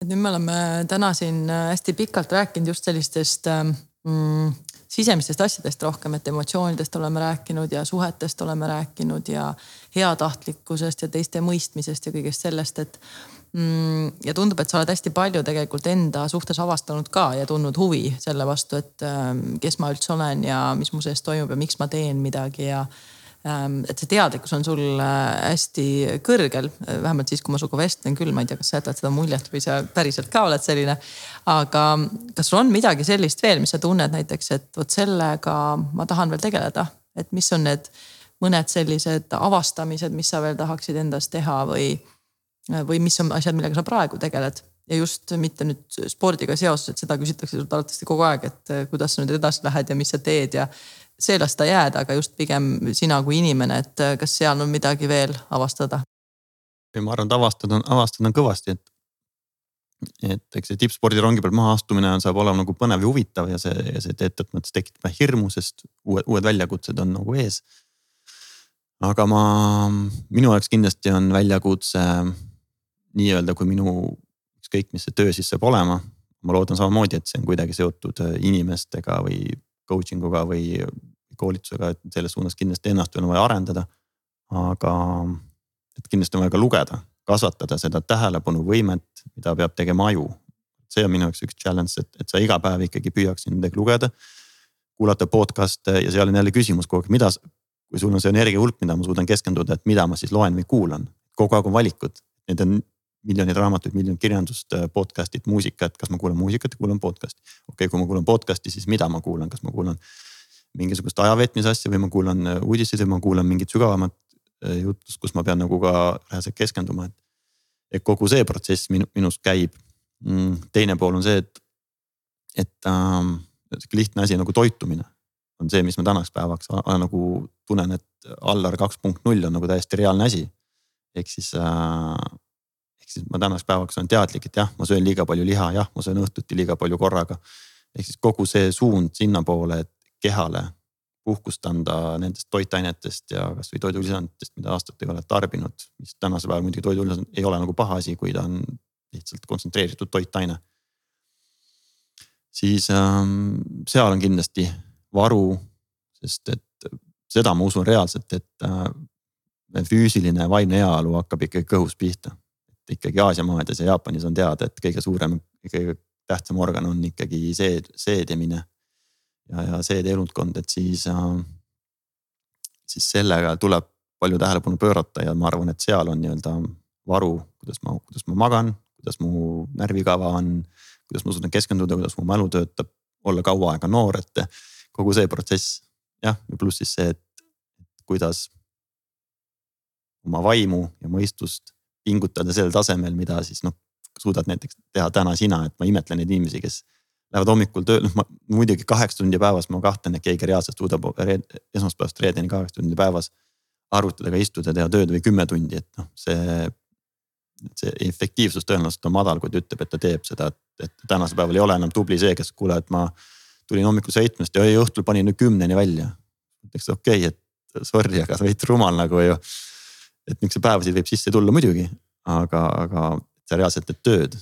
et nüüd me oleme täna siin äh, hästi pikalt rääkinud just sellistest ähm, mm, sisemistest asjadest rohkem, et emotsioonidest oleme rääkinud ja suhetest oleme rääkinud ja heatahtlikkusest ja teiste mõistmisest ja kõigest sellest, et Mm, ja tundub, et sa oled hästi palju tegelikult enda suhtes avastanud ka ja tundnud huvi selle vastu, et ähm, kes ma üldse olen ja mis mu sees toimub ja miks ma teen midagi ja et see teadlikkus on sul äh, hästi kõrgel, vähemalt siis, kui ma sinuga vestlen küll, ma ei tea, kas sa jätad seda muljet või sa päriselt ka oled selline. aga kas sul on midagi sellist veel, mis sa tunned näiteks, et vot sellega ma tahan veel tegeleda, et mis on need mõned sellised avastamised, mis sa veel tahaksid endas teha või või mis on asjad, millega sa praegu tegeled ja just mitte nüüd spordiga seoses, et seda küsitakse sult arvatavasti kogu aeg, et kuidas sa nüüd edasi lähed ja mis sa teed ja see las ta jääda, aga just pigem sina kui inimene, et eh, kas seal on midagi veel avastada? ma arvan, et avastada on, avastada on kõvasti, et. et eks see tippspordirongi peal maha astumine on, saab olema nagu põnev ja huvitav ja see, see teatud mõttes tekitab hirmu, sest uued, uued väljakutsed on nagu ees. aga ma, minu jaoks kindlasti on väljakutse nii-öelda, kui minu ükskõik, mis see töö siis saab olema. ma loodan samamoodi, et see on kuidagi seotud äh, inimestega või coaching uga või koolitusega, et selles suunas kindlasti ennast on vaja arendada. aga, et kindlasti on vaja ka lugeda, kasvatada seda tähelepanuvõimet, mida peab tegema aju. see on minu jaoks üks challenge, et, et sa iga päev ikkagi püüaksid midagi lugeda. kuulata podcast'e ja seal on jälle küsimus kogu aeg, mida, kui sul on see energiahulk, mida ma suudan keskenduda, et mida ma siis loen või kuulan. kogu aeg on valikud, need on miljonid raamatuid, miljonid kirjandust, äh, podcast'id, muusikat, kas ma kuulan muusikat ja kuulan podcast'i. okei okay,, kui ma kuulan podcast'i, siis mida ma kuulan, kas ma kuulan mingisugust ajaveetmise asja või ma kuulan äh, uudiseid või ma kuulan mingit sügavamat äh, jutlust, kus ma pean nagu ka reaalselt keskenduma, et. et kogu see protsess minu, minus käib. Mm, teine pool on see, et, et ähm, sihuke lihtne asi nagu toitumine on see, mis ma tänaseks päevaks nagu tunnen, et Allar kaks punkt null on nagu täiesti reaalne asi. ehk siis äh, ehk siis ma tänaseks päevaks olen teadlik, et jah, ma söön liiga palju liha, jah, ma söön õhtuti liiga palju korraga. ehk siis kogu see suund sinnapoole, et kehale puhkust anda nendest toitainetest ja kasvõi toidulisanditest, mida aastatega oled tarbinud. mis tänasel päeval muidugi toidulisand ei ole nagu paha asi, kui ta on lihtsalt kontsentreeritud toitaine. siis ähm, seal on kindlasti varu, sest et seda ma usun reaalselt, et äh, füüsiline vaimne heaolu hakkab ikkagi kõhus pihta ikkagi Aasia maades ja Jaapanis on teada, et kõige suurem, kõige tähtsam organ on ikkagi seed, seedimine. ja, ja seedeelundkond, et siis äh,, siis sellega tuleb palju tähelepanu pöörata ja ma arvan, et seal on nii-öelda varu, kuidas ma, kuidas ma magan, kuidas mu närvikava on. kuidas ma suudan keskenduda, kuidas mu mälu töötab, olla kaua aega noor, et kogu see protsess jah, ja pluss siis see, et kuidas oma vaimu ja mõistust pingutada sel tasemel, mida siis noh, suudad näiteks teha täna sina, et ma imetlen neid inimesi, kes lähevad hommikul tööle, noh ma muidugi kaheksa tundi päevas, ma kahtlen, et keegi reaalselt suudab reed, esmaspäevast reedeni kaheksa tundi päevas. arvutidega istuda, teha tööd või kümme tundi, et noh, see. see efektiivsus tõenäoliselt on madal, kui ta ütleb, et ta teeb seda, et, et tänasel päeval ei ole enam tubli see, kes kuule, et ma. tulin hommikul seitsmest ja õhtul panin nüüd kümneni välja. ütleks okei okay,, et sorry, aga veits rumal nagu ju et niisuguseid päevasid võib sisse tulla muidugi, aga, aga sa reaalselt teed tööd.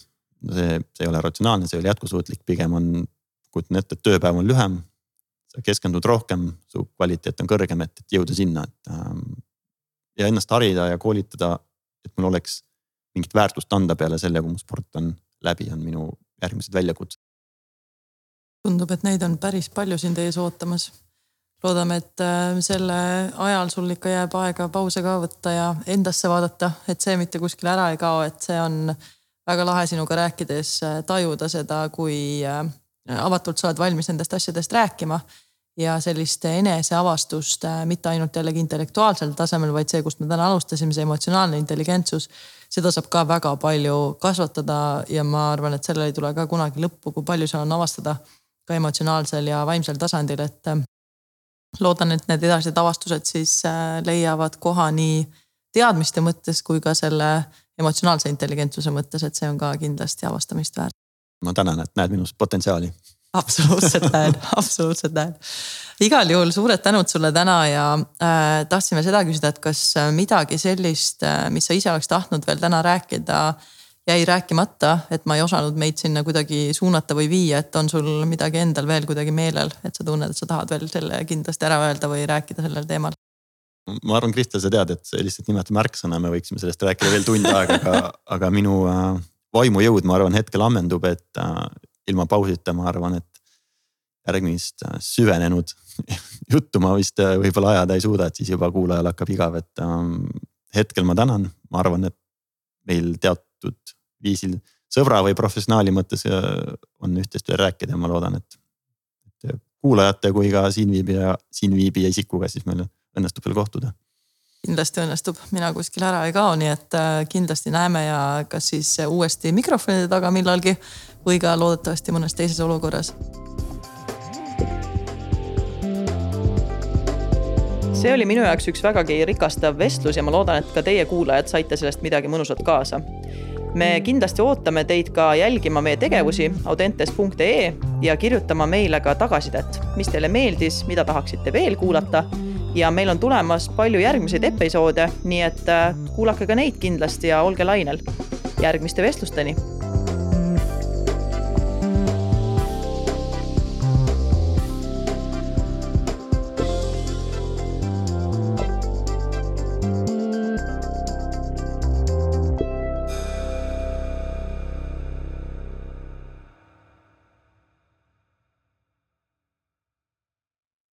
see, see ei ole ratsionaalne, see ei ole jätkusuutlik, pigem on, kujutan ette, et tööpäev on lühem. sa keskendud rohkem, su kvaliteet on kõrgem, et, et jõuda sinna, et ähm,. ja ennast harida ja koolitada, et mul oleks mingit väärtust anda peale selle, kui mu sport on läbi, on minu järgmised väljakutsed. tundub, et neid on päris palju sind ees ootamas loodame, et äh, selle ajal sul ikka jääb aega pause ka võtta ja endasse vaadata, et see mitte kuskile ära ei kao, et see on väga lahe sinuga rääkides äh, tajuda seda, kui äh, avatult sa oled valmis nendest asjadest rääkima. ja sellist eneseavastust mitte ainult jällegi intellektuaalsel tasemel, vaid see, kust me täna alustasime, see emotsionaalne intelligentsus. seda saab ka väga palju kasvatada ja ma arvan, et sellel ei tule ka kunagi lõppu, kui palju seal on avastada ka emotsionaalsel ja vaimsel tasandil, et loodan, et need edasised avastused siis äh, leiavad koha nii teadmiste mõttes kui ka selle emotsionaalse intelligentsuse mõttes, et see on ka kindlasti avastamist väärt. ma tänan, et näed minus potentsiaali. absoluutselt näen, absoluutselt näen. igal juhul suured tänud sulle täna ja äh, tahtsime seda küsida, et kas midagi sellist, äh, mis sa ise oleks tahtnud veel täna rääkida äh, jäi rääkimata, et ma ei osanud meid sinna kuidagi suunata või viia, et on sul midagi endal veel kuidagi meelel, et sa tunned, et sa tahad veel selle kindlasti ära öelda või rääkida sellel teemal? ma arvan, Kristel, sa tead, et see lihtsalt nimeta märksõna, me võiksime sellest rääkida veel tund aega, aga, aga minu äh, vaimujõud, ma arvan, hetkel ammendub, et äh, ilma pausita, ma arvan, et järgmist äh, süvenenud juttu ma vist võib-olla ajada ei suuda, et siis juba kuulajal hakkab igav, et ähm, hetkel ma tänan, ma arvan, et meil teatud viisil sõbra või professionaali mõttes on üht-teist veel rääkida ja ma loodan, et. et kuulajate kui ka siinviibija, siinviibija isikuga siis meil õnnestub veel kohtuda. kindlasti õnnestub, mina kuskile ära ei kao, nii et äh, kindlasti näeme ja kas siis uuesti mikrofonide taga millalgi või ka loodetavasti mõnes teises olukorras see oli minu jaoks üks vägagi rikastav vestlus ja ma loodan, et ka teie kuulajad saite sellest midagi mõnusat kaasa me kindlasti ootame teid ka jälgima meie tegevusi audentes.ee ja kirjutama meile ka tagasisidet, mis teile meeldis, mida tahaksite veel kuulata. Ja meil on tulemas palju järgmiseid episoode, nii et kuulake ka neid kindlasti ja olge lainel. järgmiste vestlusteni